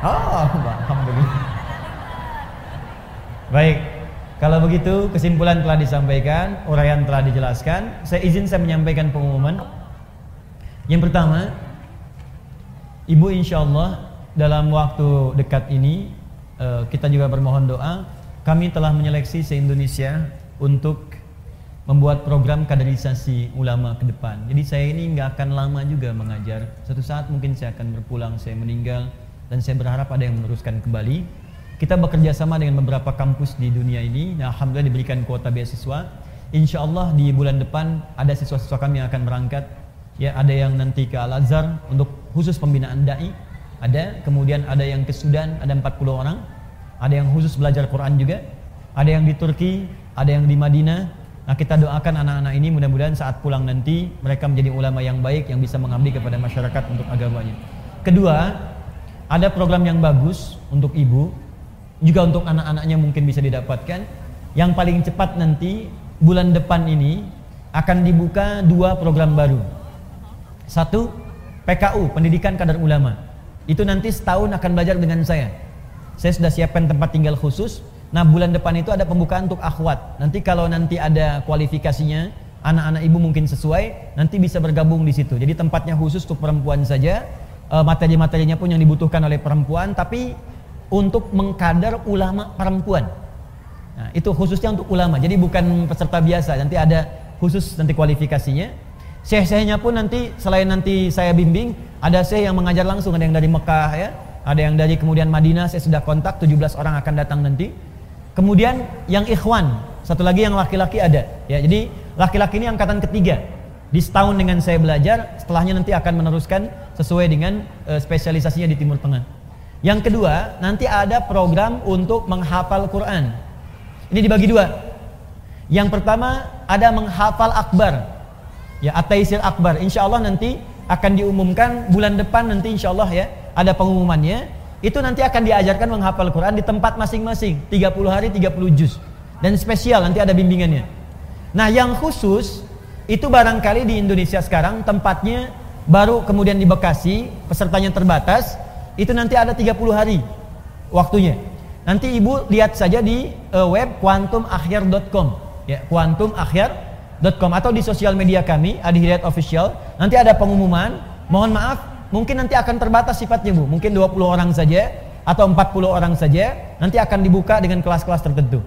Oh, alhamdulillah. Baik, kalau begitu kesimpulan telah disampaikan, uraian telah dijelaskan. Saya izin saya menyampaikan pengumuman. Yang pertama, Ibu insya Allah dalam waktu dekat ini Eh, kita juga bermohon doa. Kami telah menyeleksi se-Indonesia untuk membuat program kaderisasi ulama ke depan. Jadi saya ini nggak akan lama juga mengajar. Suatu saat mungkin saya akan berpulang, saya meninggal, dan saya berharap ada yang meneruskan kembali. Kita bekerja sama dengan beberapa kampus di dunia ini. Nah, Alhamdulillah diberikan kuota beasiswa. Insya Allah di bulan depan ada siswa-siswa kami yang akan berangkat. Ya, ada yang nanti ke Al Azhar untuk khusus pembinaan dai. Ada, kemudian ada yang ke Sudan, ada 40 orang ada yang khusus belajar Quran juga, ada yang di Turki, ada yang di Madinah. Nah, kita doakan anak-anak ini mudah-mudahan saat pulang nanti mereka menjadi ulama yang baik yang bisa mengabdi kepada masyarakat untuk agamanya. Kedua, ada program yang bagus untuk ibu, juga untuk anak-anaknya mungkin bisa didapatkan. Yang paling cepat nanti bulan depan ini akan dibuka dua program baru. Satu, PKU, Pendidikan Kadar Ulama. Itu nanti setahun akan belajar dengan saya saya sudah siapkan tempat tinggal khusus. Nah bulan depan itu ada pembukaan untuk akhwat. Nanti kalau nanti ada kualifikasinya, anak-anak ibu mungkin sesuai, nanti bisa bergabung di situ. Jadi tempatnya khusus untuk perempuan saja. E, materi-materinya pun yang dibutuhkan oleh perempuan, tapi untuk mengkader ulama perempuan. Nah, itu khususnya untuk ulama. Jadi bukan peserta biasa. Nanti ada khusus nanti kualifikasinya. Syekh-syekhnya pun nanti selain nanti saya bimbing, ada syekh yang mengajar langsung, ada yang dari Mekah ya, ada yang dari kemudian Madinah saya sudah kontak 17 orang akan datang nanti. Kemudian yang ikhwan, satu lagi yang laki-laki ada. Ya, jadi laki-laki ini angkatan ketiga. Di setahun dengan saya belajar, setelahnya nanti akan meneruskan sesuai dengan uh, spesialisasinya di Timur Tengah. Yang kedua, nanti ada program untuk menghafal Quran. Ini dibagi dua. Yang pertama ada menghafal akbar. Ya, At-Taisir Akbar. Insya Allah nanti akan diumumkan bulan depan nanti insya Allah ya ada pengumumannya, itu nanti akan diajarkan menghafal Quran di tempat masing-masing, 30 hari 30 juz. Dan spesial nanti ada bimbingannya. Nah, yang khusus itu barangkali di Indonesia sekarang tempatnya baru kemudian di Bekasi, pesertanya terbatas, itu nanti ada 30 hari waktunya. Nanti Ibu lihat saja di uh, web quantumakhir.com ya, quantumakhir.com atau di sosial media kami, Adi Hidayat Official. Nanti ada pengumuman. Mohon maaf mungkin nanti akan terbatas sifatnya Bu. Mungkin 20 orang saja atau 40 orang saja nanti akan dibuka dengan kelas-kelas tertentu.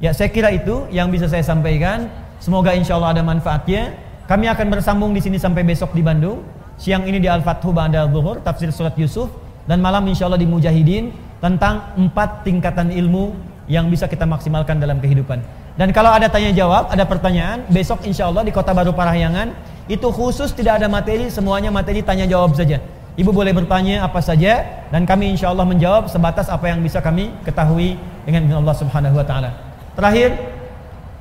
Ya, saya kira itu yang bisa saya sampaikan. Semoga insya Allah ada manfaatnya. Kami akan bersambung di sini sampai besok di Bandung. Siang ini di Al-Fathu Ba'da Zuhur, tafsir surat Yusuf dan malam insya Allah di Mujahidin tentang empat tingkatan ilmu yang bisa kita maksimalkan dalam kehidupan. Dan kalau ada tanya jawab, ada pertanyaan, besok insya Allah di Kota Baru Parahyangan itu khusus tidak ada materi, semuanya materi tanya jawab saja. Ibu boleh bertanya apa saja dan kami insya Allah menjawab sebatas apa yang bisa kami ketahui dengan Allah Subhanahu Wa Taala. Terakhir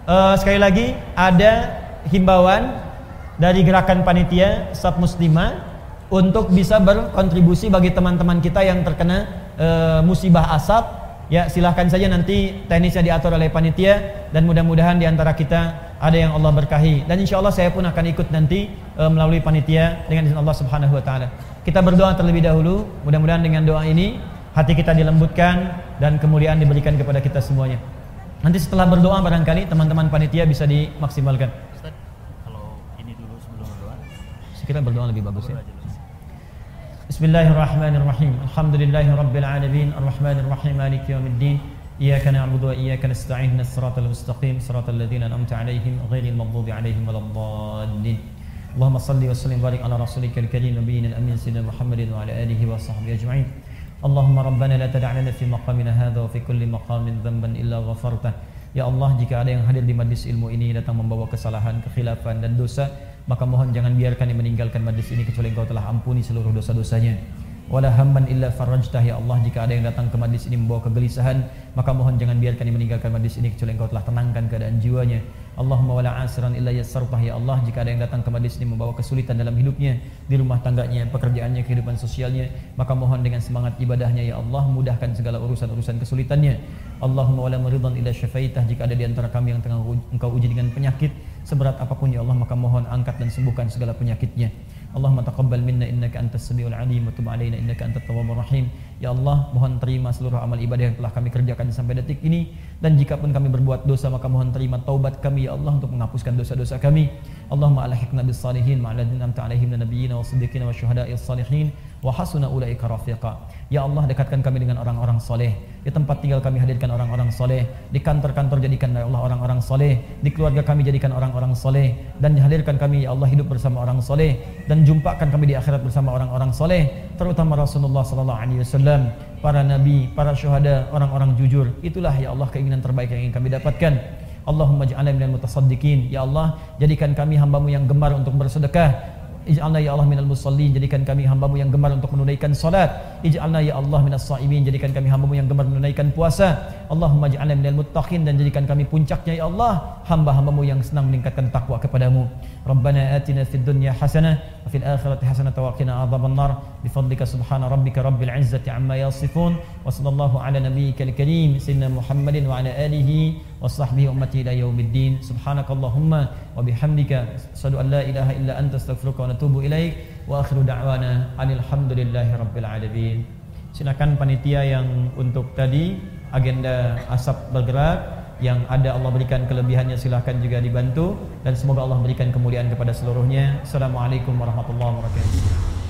uh, sekali lagi ada himbauan dari gerakan panitia Sab Muslimah untuk bisa berkontribusi bagi teman-teman kita yang terkena uh, musibah asap. Ya silahkan saja nanti teknisnya diatur oleh panitia dan mudah-mudahan di antara kita ada yang Allah berkahi dan insya Allah saya pun akan ikut nanti e, melalui panitia dengan izin Allah Subhanahu Wa Taala. Kita berdoa terlebih dahulu, mudah-mudahan dengan doa ini hati kita dilembutkan dan kemuliaan diberikan kepada kita semuanya. Nanti setelah berdoa barangkali teman-teman panitia bisa dimaksimalkan. Ustaz, kalau ini dulu sebelum berdoa. Sekira berdoa lebih bagus ya. Bismillahirrahmanirrahim. Alhamdulillahirabbil alamin, arrahmanirrahim, maliki yaumiddin. إياك نعبد وإياك نستعين الصراط المستقيم صراط الذين أنعمت عليهم غير المغضوب عليهم ولا الضالين اللهم صل وسلم وبارك على رسولك الكريم نبينا الأمين سيدنا محمد وعلى آله وصحبه أجمعين اللهم ربنا لا تدع لنا في مقامنا هذا وفي كل مقام ذنبا إلا غفرته Ya Allah jika ada yang hadir di majlis ilmu ini datang membawa kesalahan, kekhilafan dan dosa maka mohon jangan biarkan yang meninggalkan majlis ini kecuali engkau telah ampuni seluruh dosa-dosanya wala hamman illa farajtah ya Allah jika ada yang datang ke majlis ini membawa kegelisahan maka mohon jangan biarkan dia meninggalkan majlis ini kecuali engkau telah tenangkan keadaan jiwanya. Allahumma wala asiran illa yassartah ya Allah jika ada yang datang ke majlis ini membawa kesulitan dalam hidupnya di rumah tangganya pekerjaannya kehidupan sosialnya maka mohon dengan semangat ibadahnya ya Allah mudahkan segala urusan-urusan kesulitannya. Allahumma wala maridan illa syafaitah jika ada di antara kami yang tengah engkau uji dengan penyakit seberat apa pun ya Allah maka mohon angkat dan sembuhkan segala penyakitnya Allahumma taqabbal minna innaka antas samiul alim wa tub alaina innaka antat tawwabur rahim. Ya Allah, mohon terima seluruh amal ibadah yang telah kami kerjakan sampai detik ini dan jika pun kami berbuat dosa maka mohon terima taubat kami ya Allah untuk menghapuskan dosa-dosa kami. Allahumma alhiqna bis salihin ma'alladina amta alaihim nabiyina wa siddiqina wa syuhada'i salihin wa hasuna ulaika. Ya Allah dekatkan kami dengan orang-orang soleh. Di tempat tinggal kami hadirkan orang-orang soleh. Di kantor-kantor jadikan ya Allah orang-orang soleh. Di keluarga kami jadikan orang-orang soleh. Dan hadirkan kami ya Allah hidup bersama orang soleh. Dan jumpakan kami di akhirat bersama orang-orang soleh. Terutama Rasulullah Sallallahu Alaihi Wasallam Para nabi, para syuhada, orang-orang jujur. Itulah ya Allah keinginan terbaik yang ingin kami dapatkan. Allahumma ja'alna minal mutasaddiqin. Ya Allah jadikan kami hambamu yang gemar untuk bersedekah Ij'alna ya Allah minal musallin jadikan kami hambamu yang gemar untuk menunaikan salat. Ij'alna ya Allah minas sa'imin jadikan kami hambamu yang gemar menunaikan puasa. Allahumma ij'alna minal muttaqin dan jadikan kami puncaknya ya Allah hamba-hambamu yang senang meningkatkan takwa kepadamu. Rabbana atina fid dunya hasanah wa fil akhirati hasanah wa qina adzaban nar. Bifadlika subhana rabbika rabbil izzati amma yasifun wa sallallahu ala nabiyyikal karim sayyidina Muhammadin wa ala alihi wa sahbihi ummati ila yaumiddin. Subhanakallahumma wa bihamdika asyhadu an la ilaha illa anta astaghfiruka wa natubu ilaik wa akhiru da'wana alhamdulillahi rabbil alamin silakan panitia yang untuk tadi agenda asap bergerak yang ada Allah berikan kelebihannya silahkan juga dibantu. Dan semoga Allah berikan kemuliaan kepada seluruhnya. Assalamualaikum warahmatullahi wabarakatuh